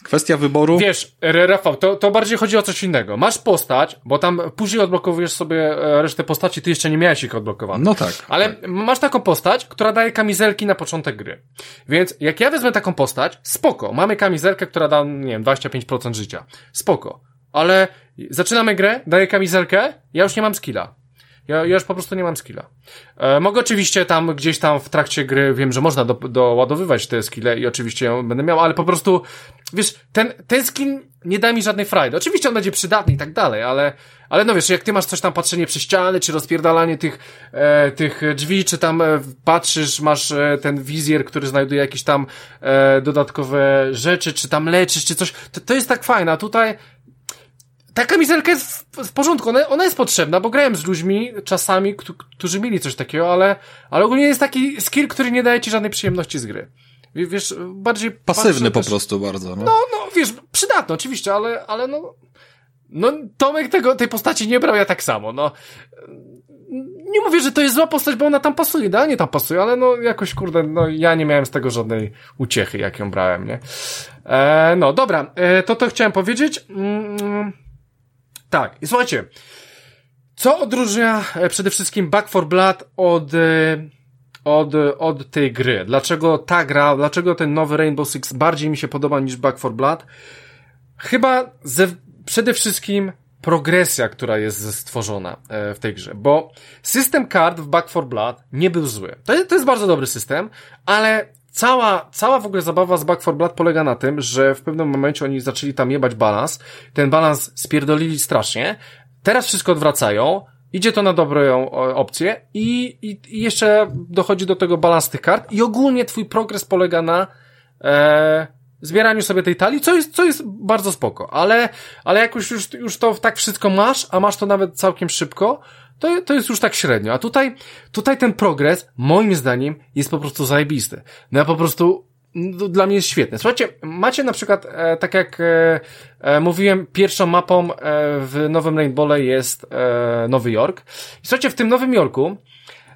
kwestia wyboru. Wiesz, Rafał, to, to bardziej chodzi o coś innego. Masz postać, bo tam później odblokowujesz sobie e, resztę postaci, ty jeszcze nie miałeś ich odblokowanych. No tak. Ale tak. masz taką postać, która daje kamizelki na początek gry. Więc jak ja wezmę taką postać, spoko, mamy kamizelkę, która da, nie wiem, 25% życia. Spoko. Ale zaczynamy grę, daję kamizelkę, ja już nie mam skilla. Ja, ja już po prostu nie mam skilla. E, mogę oczywiście tam gdzieś tam w trakcie gry, wiem, że można do, doładowywać te skille i oczywiście ją będę miał, ale po prostu, wiesz, ten, ten skin nie da mi żadnej frajdy. Oczywiście on będzie przydatny i tak dalej, ale, ale no wiesz, jak ty masz coś tam patrzenie przez ściany, czy rozpierdalanie tych, e, tych drzwi, czy tam e, patrzysz, masz e, ten wizjer, który znajduje jakieś tam e, dodatkowe rzeczy, czy tam leczysz, czy coś, to, to jest tak fajne, a tutaj ta kamizelka jest w, w porządku, ona, ona jest potrzebna, bo grałem z ludźmi czasami, którzy mieli coś takiego, ale, ale ogólnie jest taki skill, który nie daje ci żadnej przyjemności z gry. Wiesz, bardziej... Pasywny po też, prostu bardzo, no. No, no, wiesz, przydatny oczywiście, ale, ale no... No, Tomek tego, tej postaci nie brał, ja tak samo, no. Nie mówię, że to jest zła postać, bo ona tam pasuje, idealnie tam pasuje, ale no jakoś, kurde, no ja nie miałem z tego żadnej uciechy, jak ją brałem, nie? E, no, dobra, e, to to chciałem powiedzieć. Mm, tak, i słuchajcie, co odróżnia e, przede wszystkim Back for Blood od, e, od, od tej gry? Dlaczego ta gra, dlaczego ten nowy Rainbow Six bardziej mi się podoba niż Back for Blood? Chyba ze, przede wszystkim progresja, która jest stworzona e, w tej grze, bo system kart w Back for Blood nie był zły. To jest, to jest bardzo dobry system, ale cała, cała w ogóle zabawa z Back 4 Blood polega na tym, że w pewnym momencie oni zaczęli tam jebać balans, ten balans spierdolili strasznie, teraz wszystko odwracają, idzie to na dobrą opcję i, i, i jeszcze dochodzi do tego balans tych kart. I ogólnie twój progres polega na e, zbieraniu sobie tej talii, co jest, co jest bardzo spoko, ale, ale jak już, już, już to tak wszystko masz, a masz to nawet całkiem szybko, to, to jest już tak średnio. A tutaj, tutaj ten progres, moim zdaniem, jest po prostu zajebisty. No ja po prostu, no, dla mnie jest świetny. Słuchajcie, macie na przykład, e, tak jak e, e, mówiłem, pierwszą mapą e, w Nowym Rainbowle jest e, Nowy Jork. I słuchajcie, w tym Nowym Jorku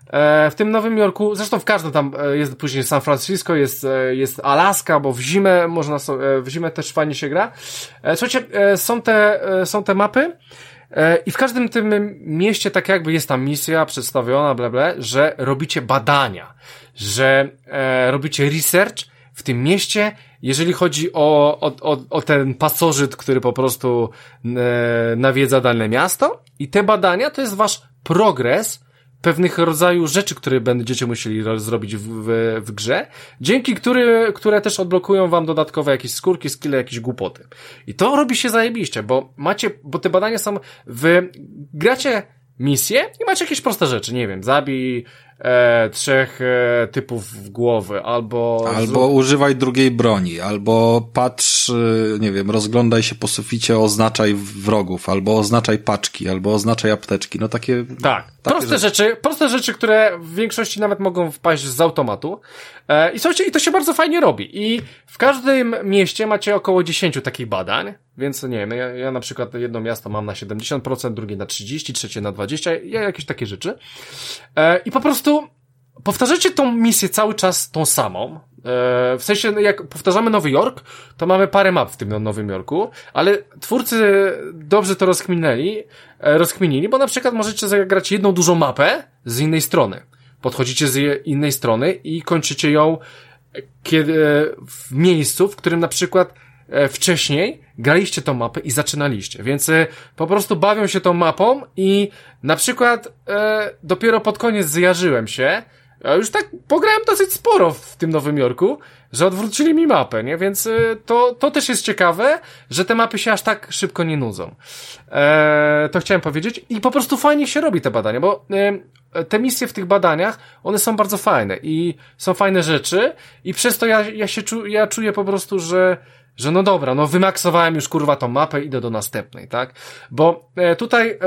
e, w tym Nowym Jorku, zresztą w każdym tam e, jest później San Francisco, jest, e, jest Alaska, bo w zimę można, w zimę też fajnie się gra. Słuchajcie, są te, są te mapy, i w każdym tym mieście tak jakby jest tam misja przedstawiona, bla, bla, że robicie badania, że e, robicie research w tym mieście, jeżeli chodzi o, o, o, o ten pasożyt, który po prostu e, nawiedza dane miasto. I te badania to jest wasz progres pewnych rodzaju rzeczy, które będziecie musieli zrobić w, w, w grze, dzięki który, które też odblokują wam dodatkowe jakieś skórki, skille, jakieś głupoty. I to robi się zajebiście, bo macie, bo te badania są, wy gracie misję i macie jakieś proste rzeczy, nie wiem, zabij e, trzech e, typów w głowy, albo... Albo używaj drugiej broni, albo patrz, e, nie wiem, rozglądaj się po suficie, oznaczaj wrogów, albo oznaczaj paczki, albo oznaczaj apteczki, no takie... Tak, proste rzeczy. rzeczy, proste rzeczy, które w większości nawet mogą wpaść z automatu. E, I słuchajcie, i to się bardzo fajnie robi. I w każdym mieście macie około 10 takich badań, więc nie wiem, ja, ja na przykład jedno miasto mam na 70%, drugie na 30%, trzecie na 20%, ja jakieś takie rzeczy. E, I po prostu powtarzacie tą misję cały czas tą samą. E, w sensie, jak powtarzamy Nowy Jork, to mamy parę map w tym Nowym Jorku, ale twórcy dobrze to rozkminęli, e, rozkminili, bo na przykład możecie zagrać jedną dużą mapę z innej strony. Podchodzicie z innej strony i kończycie ją kiedy, w miejscu, w którym na przykład wcześniej graliście tą mapę i zaczynaliście, więc po prostu bawią się tą mapą i na przykład e, dopiero pod koniec zjarzyłem się, a już tak pograłem dosyć sporo w tym Nowym Jorku, że odwrócili mi mapę, nie? Więc y, to, to też jest ciekawe, że te mapy się aż tak szybko nie nudzą. Eee, to chciałem powiedzieć. I po prostu fajnie się robi te badania, bo y, te misje w tych badaniach, one są bardzo fajne i są fajne rzeczy i przez to ja, ja się czu, ja czuję po prostu, że że no dobra, no wymaksowałem już kurwa tą mapę, idę do następnej, tak? Bo e, tutaj e,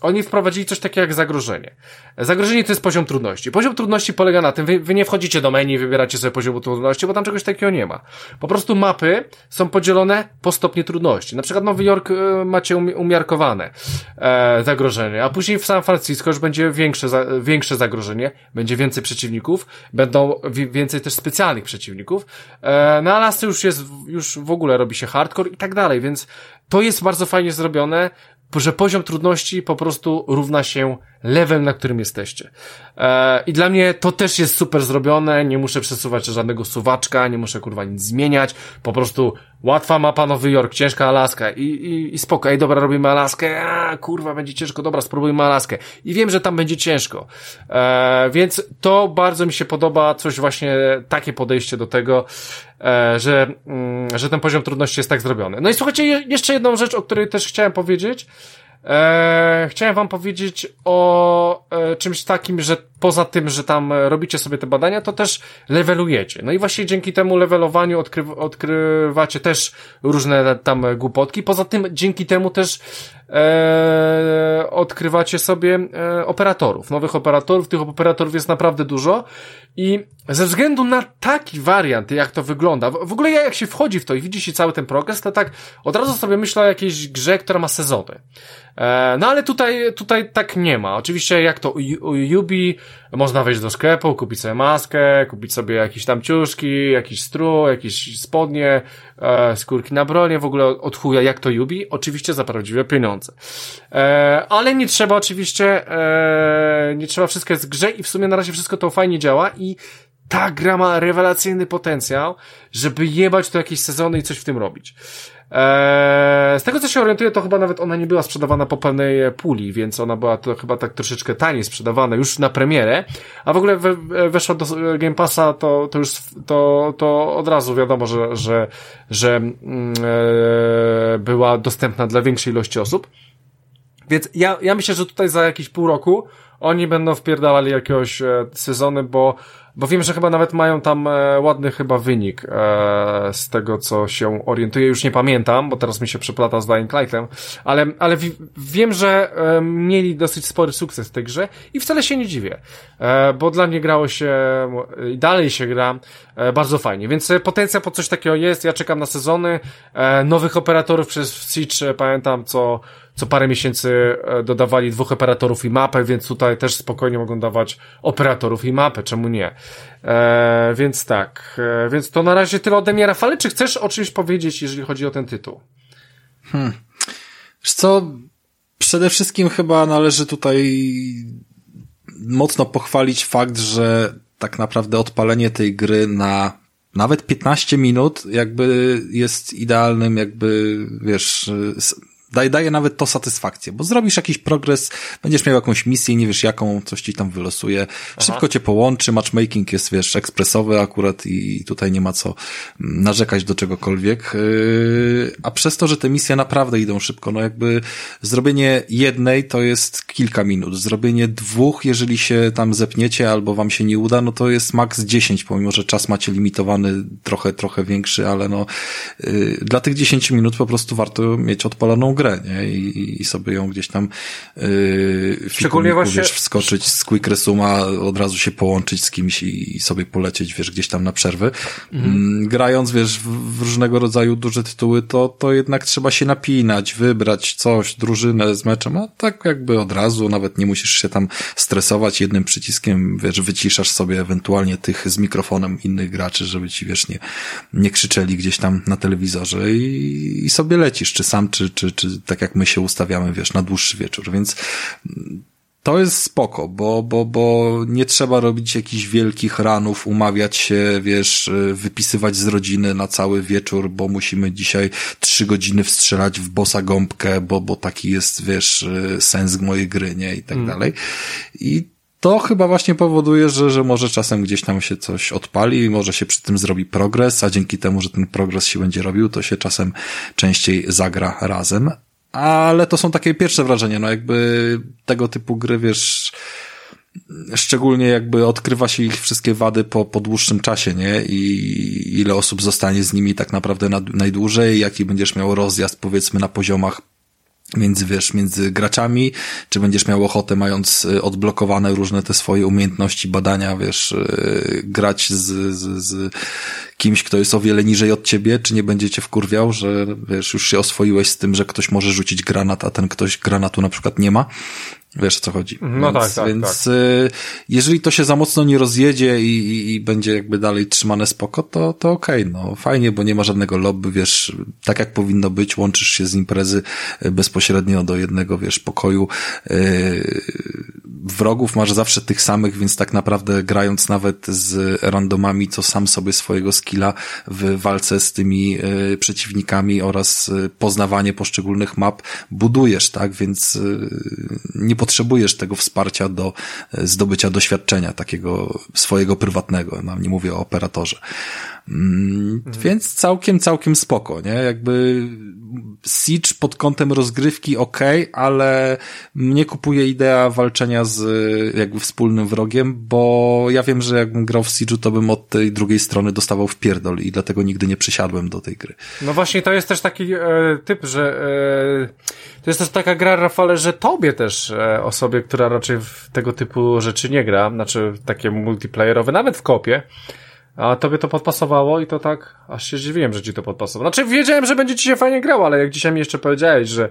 oni wprowadzili coś takiego jak zagrożenie. Zagrożenie to jest poziom trudności. Poziom trudności polega na tym, wy, wy nie wchodzicie do menu i wybieracie sobie poziomu trudności, bo tam czegoś takiego nie ma. Po prostu mapy są podzielone po stopnie trudności. Na przykład Nowy Jork e, macie umiarkowane e, zagrożenie, a później w San Francisco już będzie większe, za, większe zagrożenie, będzie więcej przeciwników, będą więcej też specjalnych przeciwników. E, na Alasce już jest, już w ogóle robi się hardcore i tak dalej, więc to jest bardzo fajnie zrobione że poziom trudności po prostu równa się level, na którym jesteście. E, I dla mnie to też jest super zrobione, nie muszę przesuwać żadnego suwaczka, nie muszę kurwa nic zmieniać, po prostu łatwa mapa Nowy Jork, ciężka Alaska i, i, i spoko, ej dobra, robimy Alaskę, a kurwa, będzie ciężko, dobra, spróbujmy Alaskę. I wiem, że tam będzie ciężko. E, więc to bardzo mi się podoba, coś właśnie, takie podejście do tego, e, że, mm, że ten poziom trudności jest tak zrobiony. No i słuchajcie, jeszcze jedną rzecz, o której też chciałem powiedzieć, Eee, chciałem wam powiedzieć o e, czymś takim, że poza tym, że tam robicie sobie te badania, to też levelujecie. No i właśnie dzięki temu levelowaniu odkry odkrywacie też różne tam głupotki. Poza tym dzięki temu też e, odkrywacie sobie e, operatorów, nowych operatorów. Tych operatorów jest naprawdę dużo i ze względu na taki wariant, jak to wygląda, w ogóle jak się wchodzi w to i widzi się cały ten progres, to tak od razu sobie myślę o jakiejś grze, która ma sezony. E, no ale tutaj, tutaj tak nie ma. Oczywiście jak to u Yubi, można wejść do sklepu, kupić sobie maskę, kupić sobie jakieś tam ciuszki, jakiś strój, jakieś spodnie, e, skórki na bronie, w ogóle od chuja jak to Yubi, oczywiście za prawdziwe pieniądze. E, ale nie trzeba oczywiście, e, nie trzeba wszystko jest grze i w sumie na razie wszystko to fajnie działa i ta gra ma rewelacyjny potencjał, żeby jebać to jakieś sezony i coś w tym robić. Eee, z tego co się orientuję, to chyba nawet ona nie była sprzedawana po pełnej puli, więc ona była to chyba tak troszeczkę taniej sprzedawana już na premierę, a w ogóle we, weszła do Game Passa, to, to już to, to od razu wiadomo, że, że, że mm, e, była dostępna dla większej ilości osób. Więc ja, ja myślę, że tutaj za jakieś pół roku oni będą wpierdalali jakiegoś e, sezony, bo bo wiem, że chyba nawet mają tam e, ładny chyba wynik e, z tego, co się orientuję. Już nie pamiętam, bo teraz mi się przeplata z Dying Lightem, ale, ale wiem, że e, mieli dosyć spory sukces w tej grze i wcale się nie dziwię, e, bo dla mnie grało się i dalej się gra e, bardzo fajnie, więc e, potencjał po coś takiego jest. Ja czekam na sezony nowych operatorów przez Siege, pamiętam, co co parę miesięcy e, dodawali dwóch operatorów i mapę, więc tutaj też spokojnie mogą dawać operatorów i mapę, czemu nie? E, więc tak, e, więc to na razie tyle ode mnie. Rafale, czy chcesz o czymś powiedzieć, jeżeli chodzi o ten tytuł? Hmm. Wiesz co, przede wszystkim chyba należy tutaj mocno pochwalić fakt, że tak naprawdę odpalenie tej gry na nawet 15 minut jakby jest idealnym jakby, wiesz, daje, daje nawet to satysfakcję, bo zrobisz jakiś progres, będziesz miał jakąś misję, nie wiesz jaką, coś ci tam wylosuje, szybko Aha. cię połączy, matchmaking jest, wiesz, ekspresowy akurat i tutaj nie ma co narzekać do czegokolwiek, yy, a przez to, że te misje naprawdę idą szybko, no jakby zrobienie jednej to jest kilka minut, zrobienie dwóch, jeżeli się tam zepniecie albo wam się nie uda, no to jest maks 10, pomimo, że czas macie limitowany trochę, trochę większy, ale no yy, dla tych 10 minut po prostu warto mieć odpaloną grę, nie? I, i sobie ją gdzieś tam yy, Szczególnie właśnie... wiesz, wskoczyć z Quick Resuma, od razu się połączyć z kimś i, i sobie polecieć, wiesz, gdzieś tam na przerwy. Mhm. Mm, grając, wiesz, w, w, różnego rodzaju duże tytuły, to, to jednak trzeba się napinać, wybrać coś, drużynę z meczem, a tak jakby od razu, nawet nie musisz się tam stresować jednym przyciskiem, wiesz, wyciszasz sobie ewentualnie tych z mikrofonem innych graczy, żeby ci, wiesz, nie, nie krzyczeli gdzieś tam na telewizorze i, i sobie lecisz, czy sam, czy, czy, czy tak jak my się ustawiamy, wiesz, na dłuższy wieczór, więc to jest spoko, bo, bo, bo nie trzeba robić jakichś wielkich ranów, umawiać się, wiesz, wypisywać z rodziny na cały wieczór, bo musimy dzisiaj trzy godziny wstrzelać w bossa gąbkę, bo, bo taki jest, wiesz, sens mojej gry, nie? I tak mm. dalej. I to chyba właśnie powoduje, że, że może czasem gdzieś tam się coś odpali, może się przy tym zrobi progres, a dzięki temu, że ten progres się będzie robił, to się czasem częściej zagra razem. Ale to są takie pierwsze wrażenia, no jakby tego typu gry, wiesz, szczególnie jakby odkrywa się ich wszystkie wady po, po dłuższym czasie, nie? I ile osób zostanie z nimi tak naprawdę na, najdłużej, jaki będziesz miał rozjazd powiedzmy na poziomach między, wiesz, między graczami, czy będziesz miał ochotę, mając y, odblokowane różne te swoje umiejętności, badania, wiesz, y, grać z, z, z kimś, kto jest o wiele niżej od ciebie, czy nie będzie cię wkurwiał, że, wiesz, już się oswoiłeś z tym, że ktoś może rzucić granat, a ten ktoś granatu na przykład nie ma. Wiesz o co chodzi. No więc, tak, tak. Więc tak. Y, jeżeli to się za mocno nie rozjedzie i, i, i będzie jakby dalej trzymane spoko, to, to okej, okay, no fajnie, bo nie ma żadnego lobby, wiesz, tak jak powinno być, łączysz się z imprezy y, bezpośrednio do jednego, wiesz, pokoju. Y, wrogów masz zawsze tych samych, więc tak naprawdę grając nawet z randomami, to sam sobie swojego skilla w walce z tymi przeciwnikami oraz poznawanie poszczególnych map budujesz, tak? Więc nie potrzebujesz tego wsparcia do zdobycia doświadczenia takiego swojego prywatnego. No, nie mówię o operatorze. Mm. Więc całkiem, całkiem spoko, nie? Jakby Siege pod kątem rozgrywki ok, ale mnie kupuje idea walczenia z jakby wspólnym wrogiem, bo ja wiem, że jakbym grał w Siege'u, to bym od tej drugiej strony dostawał w pierdol i dlatego nigdy nie przysiadłem do tej gry. No właśnie, to jest też taki e, typ, że e, to jest też taka gra, Rafale, że tobie też e, osobie, która raczej w tego typu rzeczy nie gra, znaczy takie multiplayerowe, nawet w kopie, a tobie to podpasowało i to tak, aż się zdziwiłem, że ci to podpasowało. Znaczy wiedziałem, że będzie ci się fajnie grało, ale jak dzisiaj mi jeszcze powiedziałeś, że,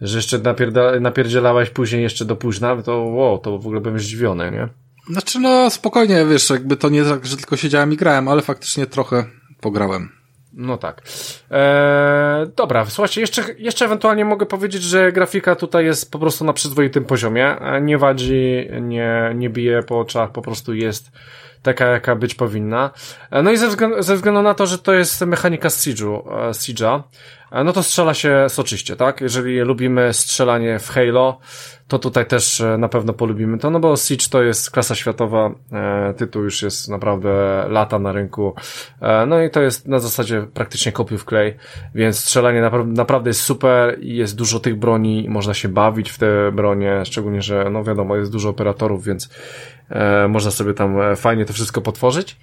że jeszcze napierda, napierdzielałeś później jeszcze do późna, to wow, to w ogóle byłem zdziwiony, nie? Znaczy no spokojnie, wiesz, jakby to nie tak, że tylko siedziałem i grałem, ale faktycznie trochę pograłem. No tak. Eee, dobra, słuchajcie, jeszcze, jeszcze ewentualnie mogę powiedzieć, że grafika tutaj jest po prostu na przyzwoitym poziomie. E, nie wadzi, nie, nie bije po oczach, po prostu jest taka, jaka być powinna. E, no i ze względu, ze względu na to, że to jest mechanika e, Siege'a, e, no to strzela się soczyście, tak? Jeżeli lubimy strzelanie w Halo, to tutaj też na pewno polubimy to, no bo Siege to jest klasa światowa, tytuł już jest naprawdę lata na rynku, no i to jest na zasadzie praktycznie kopiuj w klej, więc strzelanie naprawdę jest super i jest dużo tych broni, można się bawić w te bronie, szczególnie, że no wiadomo, jest dużo operatorów, więc E, można sobie tam e, fajnie to wszystko potworzyć.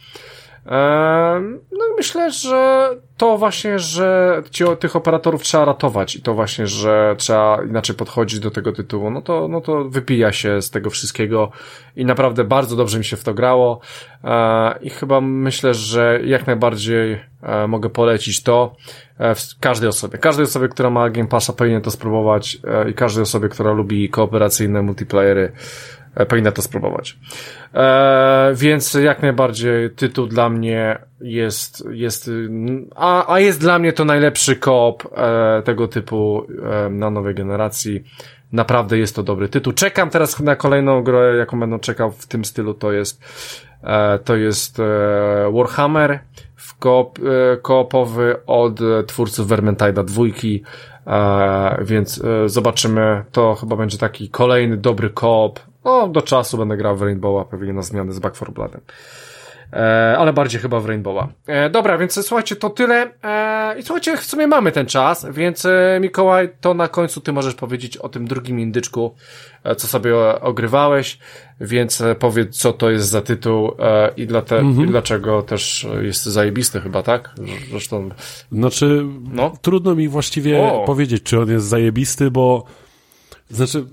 No i myślę, że to właśnie, że ci, tych operatorów trzeba ratować i to właśnie, że trzeba inaczej podchodzić do tego tytułu, no to, no to wypija się z tego wszystkiego i naprawdę bardzo dobrze mi się w to grało i chyba myślę, że jak najbardziej e, mogę polecić to e, każdej osobie. Każdej osobie, która ma Game Passa powinien to spróbować e, i każdej osobie, która lubi kooperacyjne multiplayery powinna to spróbować. E, więc jak najbardziej tytuł dla mnie jest, jest a, a jest dla mnie to najlepszy koop e, tego typu e, na nowej generacji. Naprawdę jest to dobry tytuł. Czekam teraz na kolejną grę, jaką będę czekał w tym stylu, to jest e, to jest e, Warhammer w koop, e, koopowy od twórców Vermintide'a dwójki, więc zobaczymy. To chyba będzie taki kolejny dobry koop no, do czasu będę grał w Rainbowa, pewnie na zmiany z Back 4 Bloodem. E, ale bardziej chyba w Rainbowa. E, dobra, więc słuchajcie, to tyle. E, I słuchajcie, w sumie mamy ten czas, więc e, Mikołaj, to na końcu ty możesz powiedzieć o tym drugim indyczku, e, co sobie ogrywałeś, więc e, powiedz, co to jest za tytuł i, dla te, mhm. i dlaczego też jest zajebisty chyba, tak? Zresztą... Znaczy, no? trudno mi właściwie o. powiedzieć, czy on jest zajebisty, bo znaczy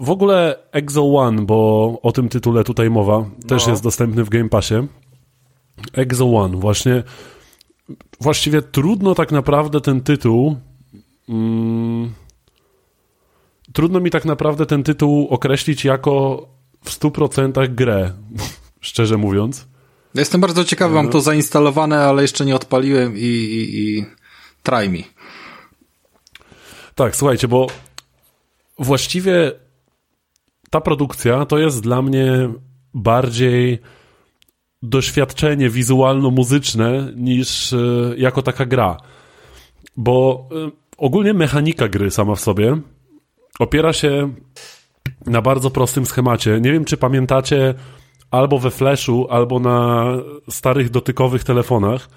w ogóle Exo One, bo o tym tytule tutaj mowa, też no. jest dostępny w Game Passie. Exo One, właśnie. Właściwie trudno tak naprawdę ten tytuł. Mm, trudno mi tak naprawdę ten tytuł określić jako w 100% grę, szczerze mówiąc. Ja jestem bardzo ciekawy, mam no. to zainstalowane, ale jeszcze nie odpaliłem i, i, i try mi. Tak, słuchajcie, bo właściwie ta produkcja to jest dla mnie bardziej doświadczenie wizualno-muzyczne niż e, jako taka gra. Bo e, ogólnie mechanika gry sama w sobie opiera się na bardzo prostym schemacie. Nie wiem, czy pamiętacie albo we Flashu, albo na starych dotykowych telefonach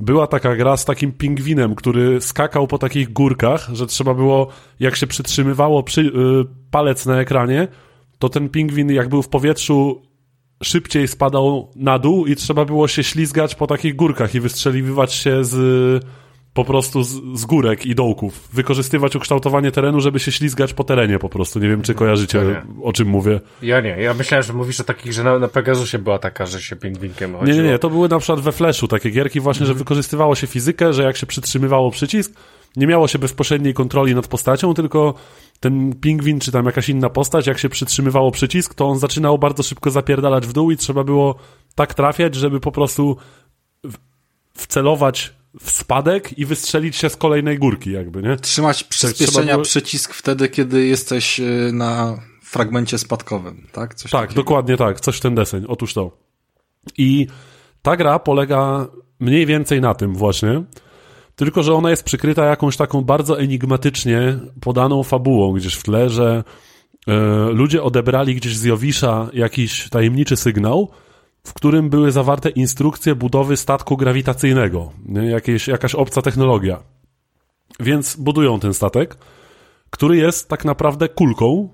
była taka gra z takim pingwinem, który skakał po takich górkach, że trzeba było, jak się przytrzymywało przy, yy, palec na ekranie, to ten pingwin jak był w powietrzu szybciej spadał na dół i trzeba było się ślizgać po takich górkach i wystrzeliwać się z po prostu z, z górek i dołków. Wykorzystywać ukształtowanie terenu, żeby się ślizgać po terenie po prostu. Nie wiem, czy kojarzycie, ja o czym mówię. Ja nie. Ja myślałem, że mówisz o takich, że na, na Pegasusie była taka, że się pingwinkiem chodziło. Nie, nie, nie. To były na przykład we Flashu takie gierki właśnie, że mhm. wykorzystywało się fizykę, że jak się przytrzymywało przycisk, nie miało się bezpośredniej kontroli nad postacią, tylko ten pingwin, czy tam jakaś inna postać, jak się przytrzymywało przycisk, to on zaczynał bardzo szybko zapierdalać w dół i trzeba było tak trafiać, żeby po prostu wcelować w spadek i wystrzelić się z kolejnej górki, jakby, nie? Trzymać tak, przyspieszenia było... przycisk wtedy, kiedy jesteś y, na fragmencie spadkowym, tak? Coś tak, takiego. dokładnie tak, coś w ten deseń, otóż to. I ta gra polega mniej więcej na tym właśnie, tylko, że ona jest przykryta jakąś taką bardzo enigmatycznie podaną fabułą gdzieś w tle, że e, ludzie odebrali gdzieś z Jowisza jakiś tajemniczy sygnał, w którym były zawarte instrukcje budowy statku grawitacyjnego, nie? Jakieś, jakaś obca technologia. Więc budują ten statek, który jest tak naprawdę kulką,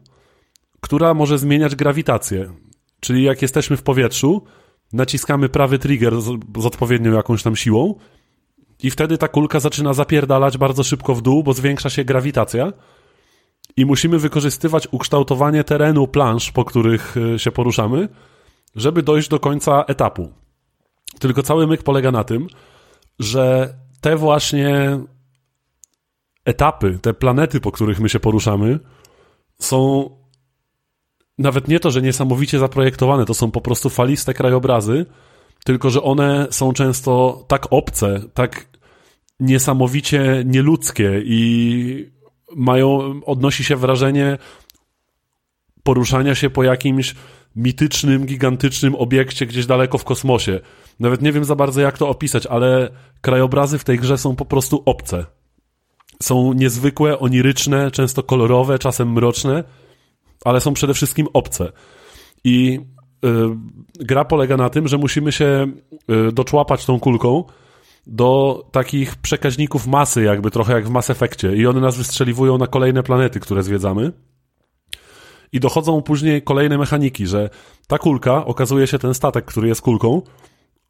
która może zmieniać grawitację. Czyli jak jesteśmy w powietrzu, naciskamy prawy trigger z, z odpowiednią jakąś tam siłą i wtedy ta kulka zaczyna zapierdalać bardzo szybko w dół, bo zwiększa się grawitacja i musimy wykorzystywać ukształtowanie terenu plansz, po których e, się poruszamy, żeby dojść do końca etapu. Tylko cały myk polega na tym, że te właśnie etapy, te planety, po których my się poruszamy, są nawet nie to, że niesamowicie zaprojektowane, to są po prostu faliste krajobrazy, tylko że one są często tak obce, tak niesamowicie nieludzkie i mają, odnosi się wrażenie poruszania się po jakimś mitycznym, gigantycznym obiekcie gdzieś daleko w kosmosie. Nawet nie wiem za bardzo jak to opisać, ale krajobrazy w tej grze są po prostu obce. Są niezwykłe, oniryczne, często kolorowe, czasem mroczne, ale są przede wszystkim obce. I y, gra polega na tym, że musimy się y, doczłapać tą kulką, do takich przekaźników masy, jakby trochę jak w Mass Effectie. I one nas wystrzeliwują na kolejne planety, które zwiedzamy. I dochodzą później kolejne mechaniki, że ta kulka, okazuje się ten statek, który jest kulką,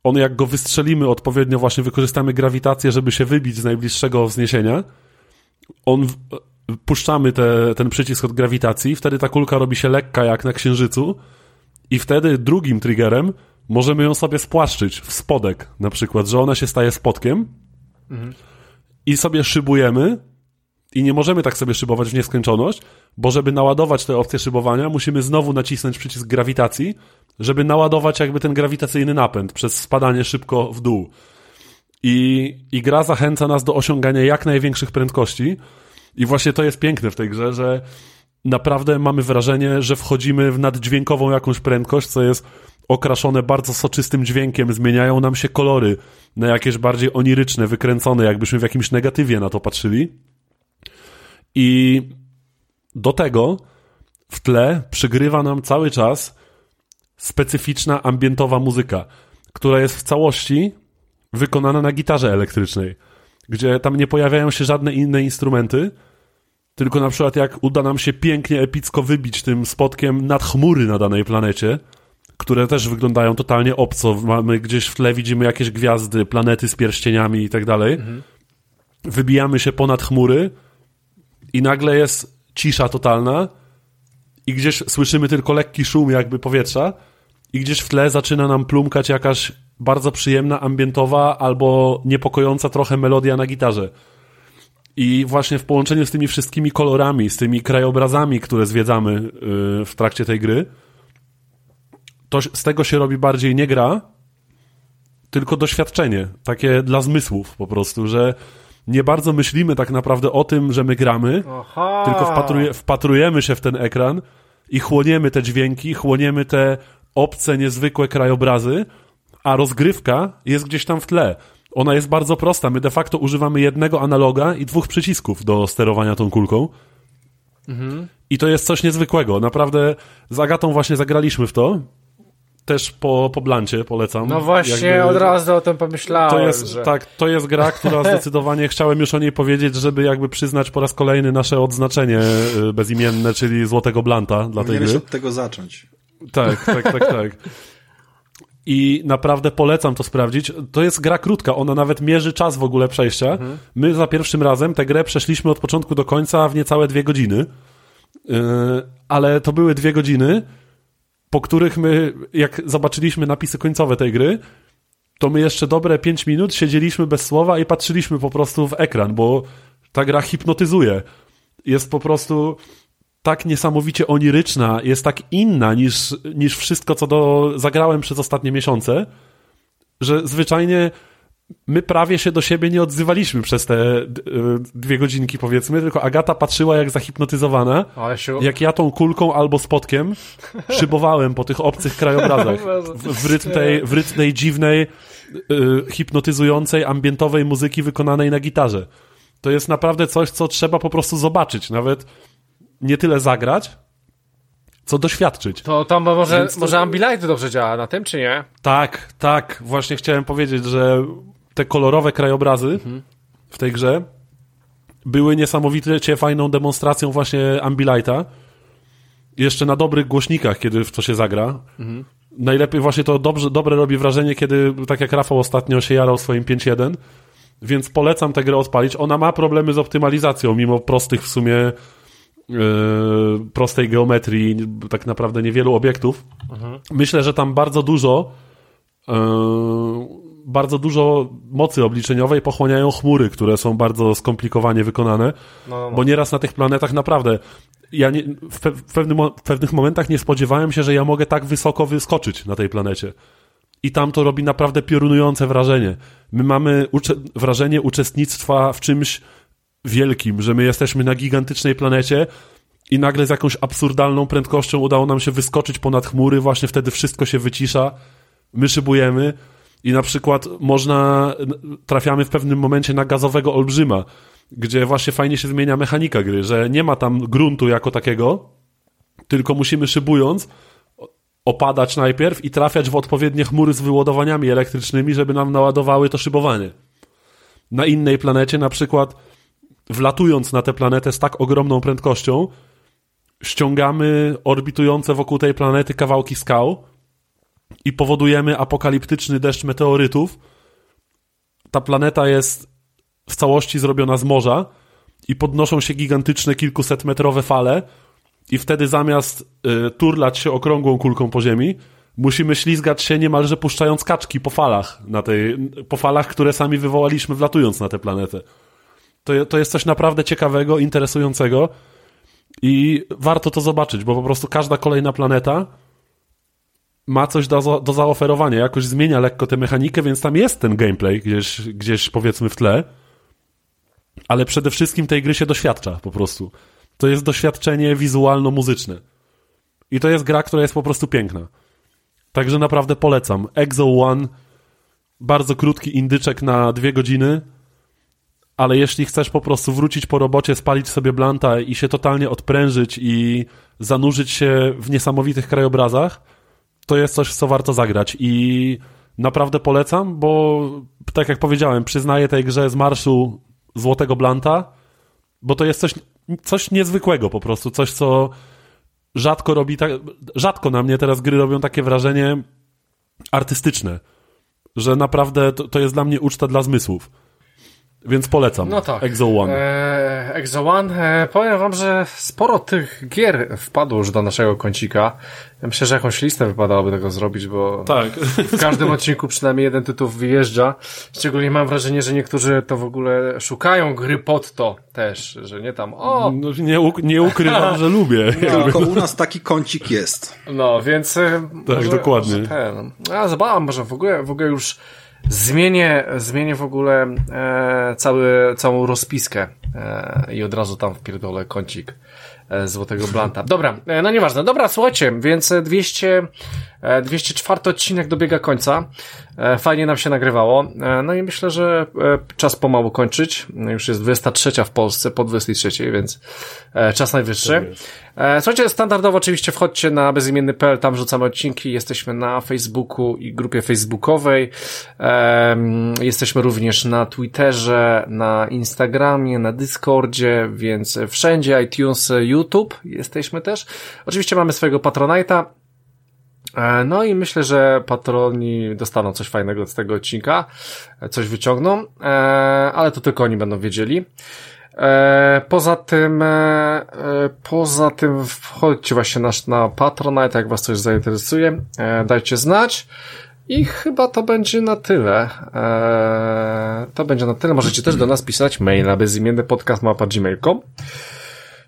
on jak go wystrzelimy odpowiednio, właśnie wykorzystamy grawitację, żeby się wybić z najbliższego wzniesienia, on puszczamy te, ten przycisk od grawitacji, wtedy ta kulka robi się lekka jak na księżycu. I wtedy drugim triggerem możemy ją sobie spłaszczyć w spodek na przykład, że ona się staje spodkiem i sobie szybujemy i nie możemy tak sobie szybować w nieskończoność, bo żeby naładować tę opcję szybowania, musimy znowu nacisnąć przycisk grawitacji, żeby naładować jakby ten grawitacyjny napęd przez spadanie szybko w dół. I, I gra zachęca nas do osiągania jak największych prędkości. I właśnie to jest piękne w tej grze, że naprawdę mamy wrażenie, że wchodzimy w naddźwiękową jakąś prędkość, co jest okraszone bardzo soczystym dźwiękiem, zmieniają nam się kolory na jakieś bardziej oniryczne, wykręcone, jakbyśmy w jakimś negatywie na to patrzyli. I do tego w tle przygrywa nam cały czas specyficzna ambientowa muzyka, która jest w całości wykonana na gitarze elektrycznej, gdzie tam nie pojawiają się żadne inne instrumenty, tylko na przykład jak uda nam się pięknie, epicko wybić tym spotkiem nad chmury na danej planecie, które też wyglądają totalnie obco. Mamy gdzieś w tle, widzimy jakieś gwiazdy, planety z pierścieniami i tak dalej. Wybijamy się ponad chmury i nagle jest cisza totalna i gdzieś słyszymy tylko lekki szum jakby powietrza i gdzieś w tle zaczyna nam plumkać jakaś bardzo przyjemna, ambientowa albo niepokojąca trochę melodia na gitarze. I właśnie w połączeniu z tymi wszystkimi kolorami, z tymi krajobrazami, które zwiedzamy yy, w trakcie tej gry, to z tego się robi bardziej nie gra, tylko doświadczenie, takie dla zmysłów po prostu, że nie bardzo myślimy tak naprawdę o tym, że my gramy, Aha. tylko wpatruje, wpatrujemy się w ten ekran i chłoniemy te dźwięki, chłoniemy te obce, niezwykłe krajobrazy, a rozgrywka jest gdzieś tam w tle. Ona jest bardzo prosta. My de facto używamy jednego analoga i dwóch przycisków do sterowania tą kulką. I to jest coś niezwykłego. Naprawdę z Agatą właśnie zagraliśmy w to. Też po, po blancie polecam. No właśnie, Jakby- od razu o tym pomyślałem, to jest, że... tak, to jest gra, która zdecydowanie chciałem już o niej powiedzieć, żeby jakby przyznać po raz kolejny nasze odznaczenie y, bezimienne, czyli Złotego Blanta dla tej gry. od tego zacząć. Tak, tak, tak, tak. I naprawdę polecam to sprawdzić. To jest gra krótka, ona nawet mierzy czas w ogóle przejścia. My za pierwszym razem tę grę przeszliśmy od początku do końca w niecałe dwie godziny. Yy, ale to były dwie godziny, po których my, jak zobaczyliśmy napisy końcowe tej gry, to my jeszcze dobre pięć minut siedzieliśmy bez słowa i patrzyliśmy po prostu w ekran, bo ta gra hipnotyzuje. Jest po prostu tak niesamowicie oniryczna, jest tak inna niż, niż wszystko, co do, zagrałem przez ostatnie miesiące, że zwyczajnie my prawie się do siebie nie odzywaliśmy przez te y, dwie godzinki, powiedzmy, tylko Agata patrzyła jak zahipnotyzowana, jak ja tą kulką albo spotkiem szybowałem po tych obcych krajobrazach w, w, rytm tej, w rytm tej dziwnej, y, hipnotyzującej, ambientowej muzyki wykonanej na gitarze. To jest naprawdę coś, co trzeba po prostu zobaczyć. Nawet nie tyle zagrać, co doświadczyć. To tam może, Więc to- może Ambilight dobrze działa na tym, czy nie? Tak, tak. Właśnie chciałem powiedzieć, że te kolorowe krajobrazy w tej grze były niesamowicie fajną demonstracją właśnie Ambilighta. Jeszcze na dobrych głośnikach, kiedy w to się zagra. Najlepiej właśnie to dobrze, dobre robi wrażenie, kiedy, tak jak Rafał ostatnio się jarał swoim 5.1, więc polecam tę grę odpalić. Ona ma problemy z optymalizacją, mimo prostych w sumie prostej geometrii, tak naprawdę niewielu obiektów. Myślę, że tam bardzo dużo yy, bardzo dużo mocy obliczeniowej pochłaniają chmury, które są bardzo skomplikowanie wykonane, No, no, no. bo nieraz na tych planetach naprawdę ja nie, w, pe, w, pewnym, w pewnych momentach nie spodziewałem się, że ja mogę tak wysoko wyskoczyć na tej planecie. I tam to robi naprawdę piorunujące wrażenie. My mamy ucze- wrażenie uczestnictwa w czymś wielkim, że my jesteśmy na gigantycznej planecie i nagle z jakąś absurdalną prędkością udało nam się wyskoczyć ponad chmury, właśnie wtedy wszystko się wycisza, my szybujemy i na przykład można, trafiamy w pewnym momencie na gazowego olbrzyma, gdzie właśnie fajnie się zmienia mechanika gry, że nie ma tam gruntu jako takiego, tylko musimy szybując opadać najpierw i trafiać w odpowiednie chmury z wyładowaniami elektrycznymi, żeby nam naładowały to szybowanie. Na innej planecie na przykład wlatując na tę planetę z tak ogromną prędkością, ściągamy orbitujące wokół tej planety kawałki skał i powodujemy apokaliptyczny deszcz meteorytów, ta planeta jest w całości zrobiona z morza i podnoszą się gigantyczne kilkusetmetrowe fale i wtedy zamiast y, turlać się okrągłą kulką po ziemi, musimy ślizgać się niemalże puszczając kaczki po falach, na tej, po falach, które sami wywołaliśmy wlatując na tę planetę. To, to jest coś naprawdę ciekawego, interesującego i warto to zobaczyć, bo po prostu każda kolejna planeta ma coś do, do zaoferowania, jakoś zmienia lekko tę mechanikę, więc tam jest ten gameplay gdzieś, gdzieś powiedzmy w tle, ale przede wszystkim tej gry się doświadcza po prostu. To jest doświadczenie wizualno-muzyczne. I to jest gra, która jest po prostu piękna. Także naprawdę polecam. Exo One, bardzo krótki indyczek na dwie godziny, ale jeśli chcesz po prostu wrócić po robocie, spalić sobie blanta i się totalnie odprężyć i zanurzyć się w niesamowitych krajobrazach, to jest coś, co warto zagrać i naprawdę polecam, bo tak jak powiedziałem, przyznaję tej grze z marszu Złotego Blanta, bo to jest coś, coś niezwykłego po prostu, coś, co rzadko robi, tak, rzadko na mnie teraz gry robią takie wrażenie artystyczne, że naprawdę to, to jest dla mnie uczta dla zmysłów. Więc polecam. No tak. Exo One. E, Exo One. E, powiem wam, że sporo tych gier wpadło już do naszego kącika. Ja myślę, że jakąś listę wypadałoby tego zrobić, bo tak. w każdym odcinku przynajmniej jeden tytuł wyjeżdża. Szczególnie mam wrażenie, że niektórzy to w ogóle szukają gry pod to też, że nie tam o... No, nie, nie ukrywam, że lubię. No, tylko u nas taki kącik jest. No, więc... E, tak, może, dokładnie. Może ten, ja zobaczam, może w ogóle, w ogóle już zmienię, zmienię w ogóle e, cały, całą rozpiskę e, i od razu tam wpierdolę kącik e, Złotego Blanta. Dobra, e, no nieważne. Dobra, słuchajcie, więc 200, e, 204 odcinek dobiega końca. E, fajnie nam się nagrywało. E, no i myślę, że e, czas pomału kończyć. Już jest 23 w Polsce, po 23, więc e, czas najwyższy. E, słuchajcie, standardowo oczywiście wchodźcie na bezimienny.pl, tam rzucamy odcinki, jesteśmy na Facebooku i grupie facebookowej, e, jesteśmy również na Twitterze, na Instagramie, na Discordzie, więc wszędzie, iTunes, YouTube jesteśmy też. Oczywiście mamy swojego Patronite'a, e, no i myślę, że patroni dostaną coś fajnego z tego odcinka, coś wyciągną, e, ale to tylko oni będą wiedzieli. E, poza tym, e, e, poza tym wchodźcie właśnie nasz na Patronite, jak was coś zainteresuje, dajcie znać. I chyba to będzie na tyle. To będzie na tyle. Możecie też do nas pisać maila bezimienny podcast gmail.com.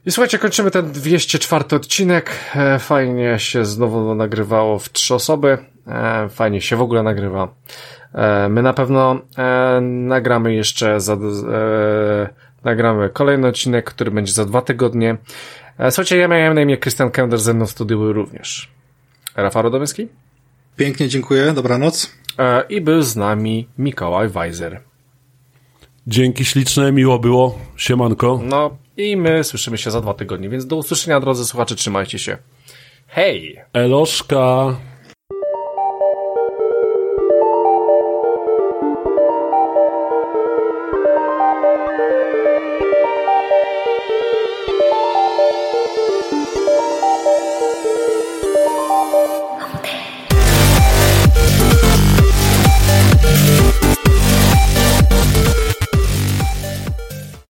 I słuchajcie, kończymy ten 204 odcinek. Fajnie się znowu nagrywało w trzy osoby. Fajnie się w ogóle nagrywa. My na pewno nagramy jeszcze za, nagramy kolejny odcinek, który będzie za dwa tygodnie. E, słuchajcie, ja miałem na imię Krystian Kender, ze mną w studiu również Rafał Rodomyski. Pięknie dziękuję, dobranoc. E, I był z nami Mikołaj Weiser. Dzięki śliczne, miło było. Siemanko. No i my słyszymy się za dwa tygodnie, więc do usłyszenia drodzy słuchacze, trzymajcie się. Hej! Eloszka.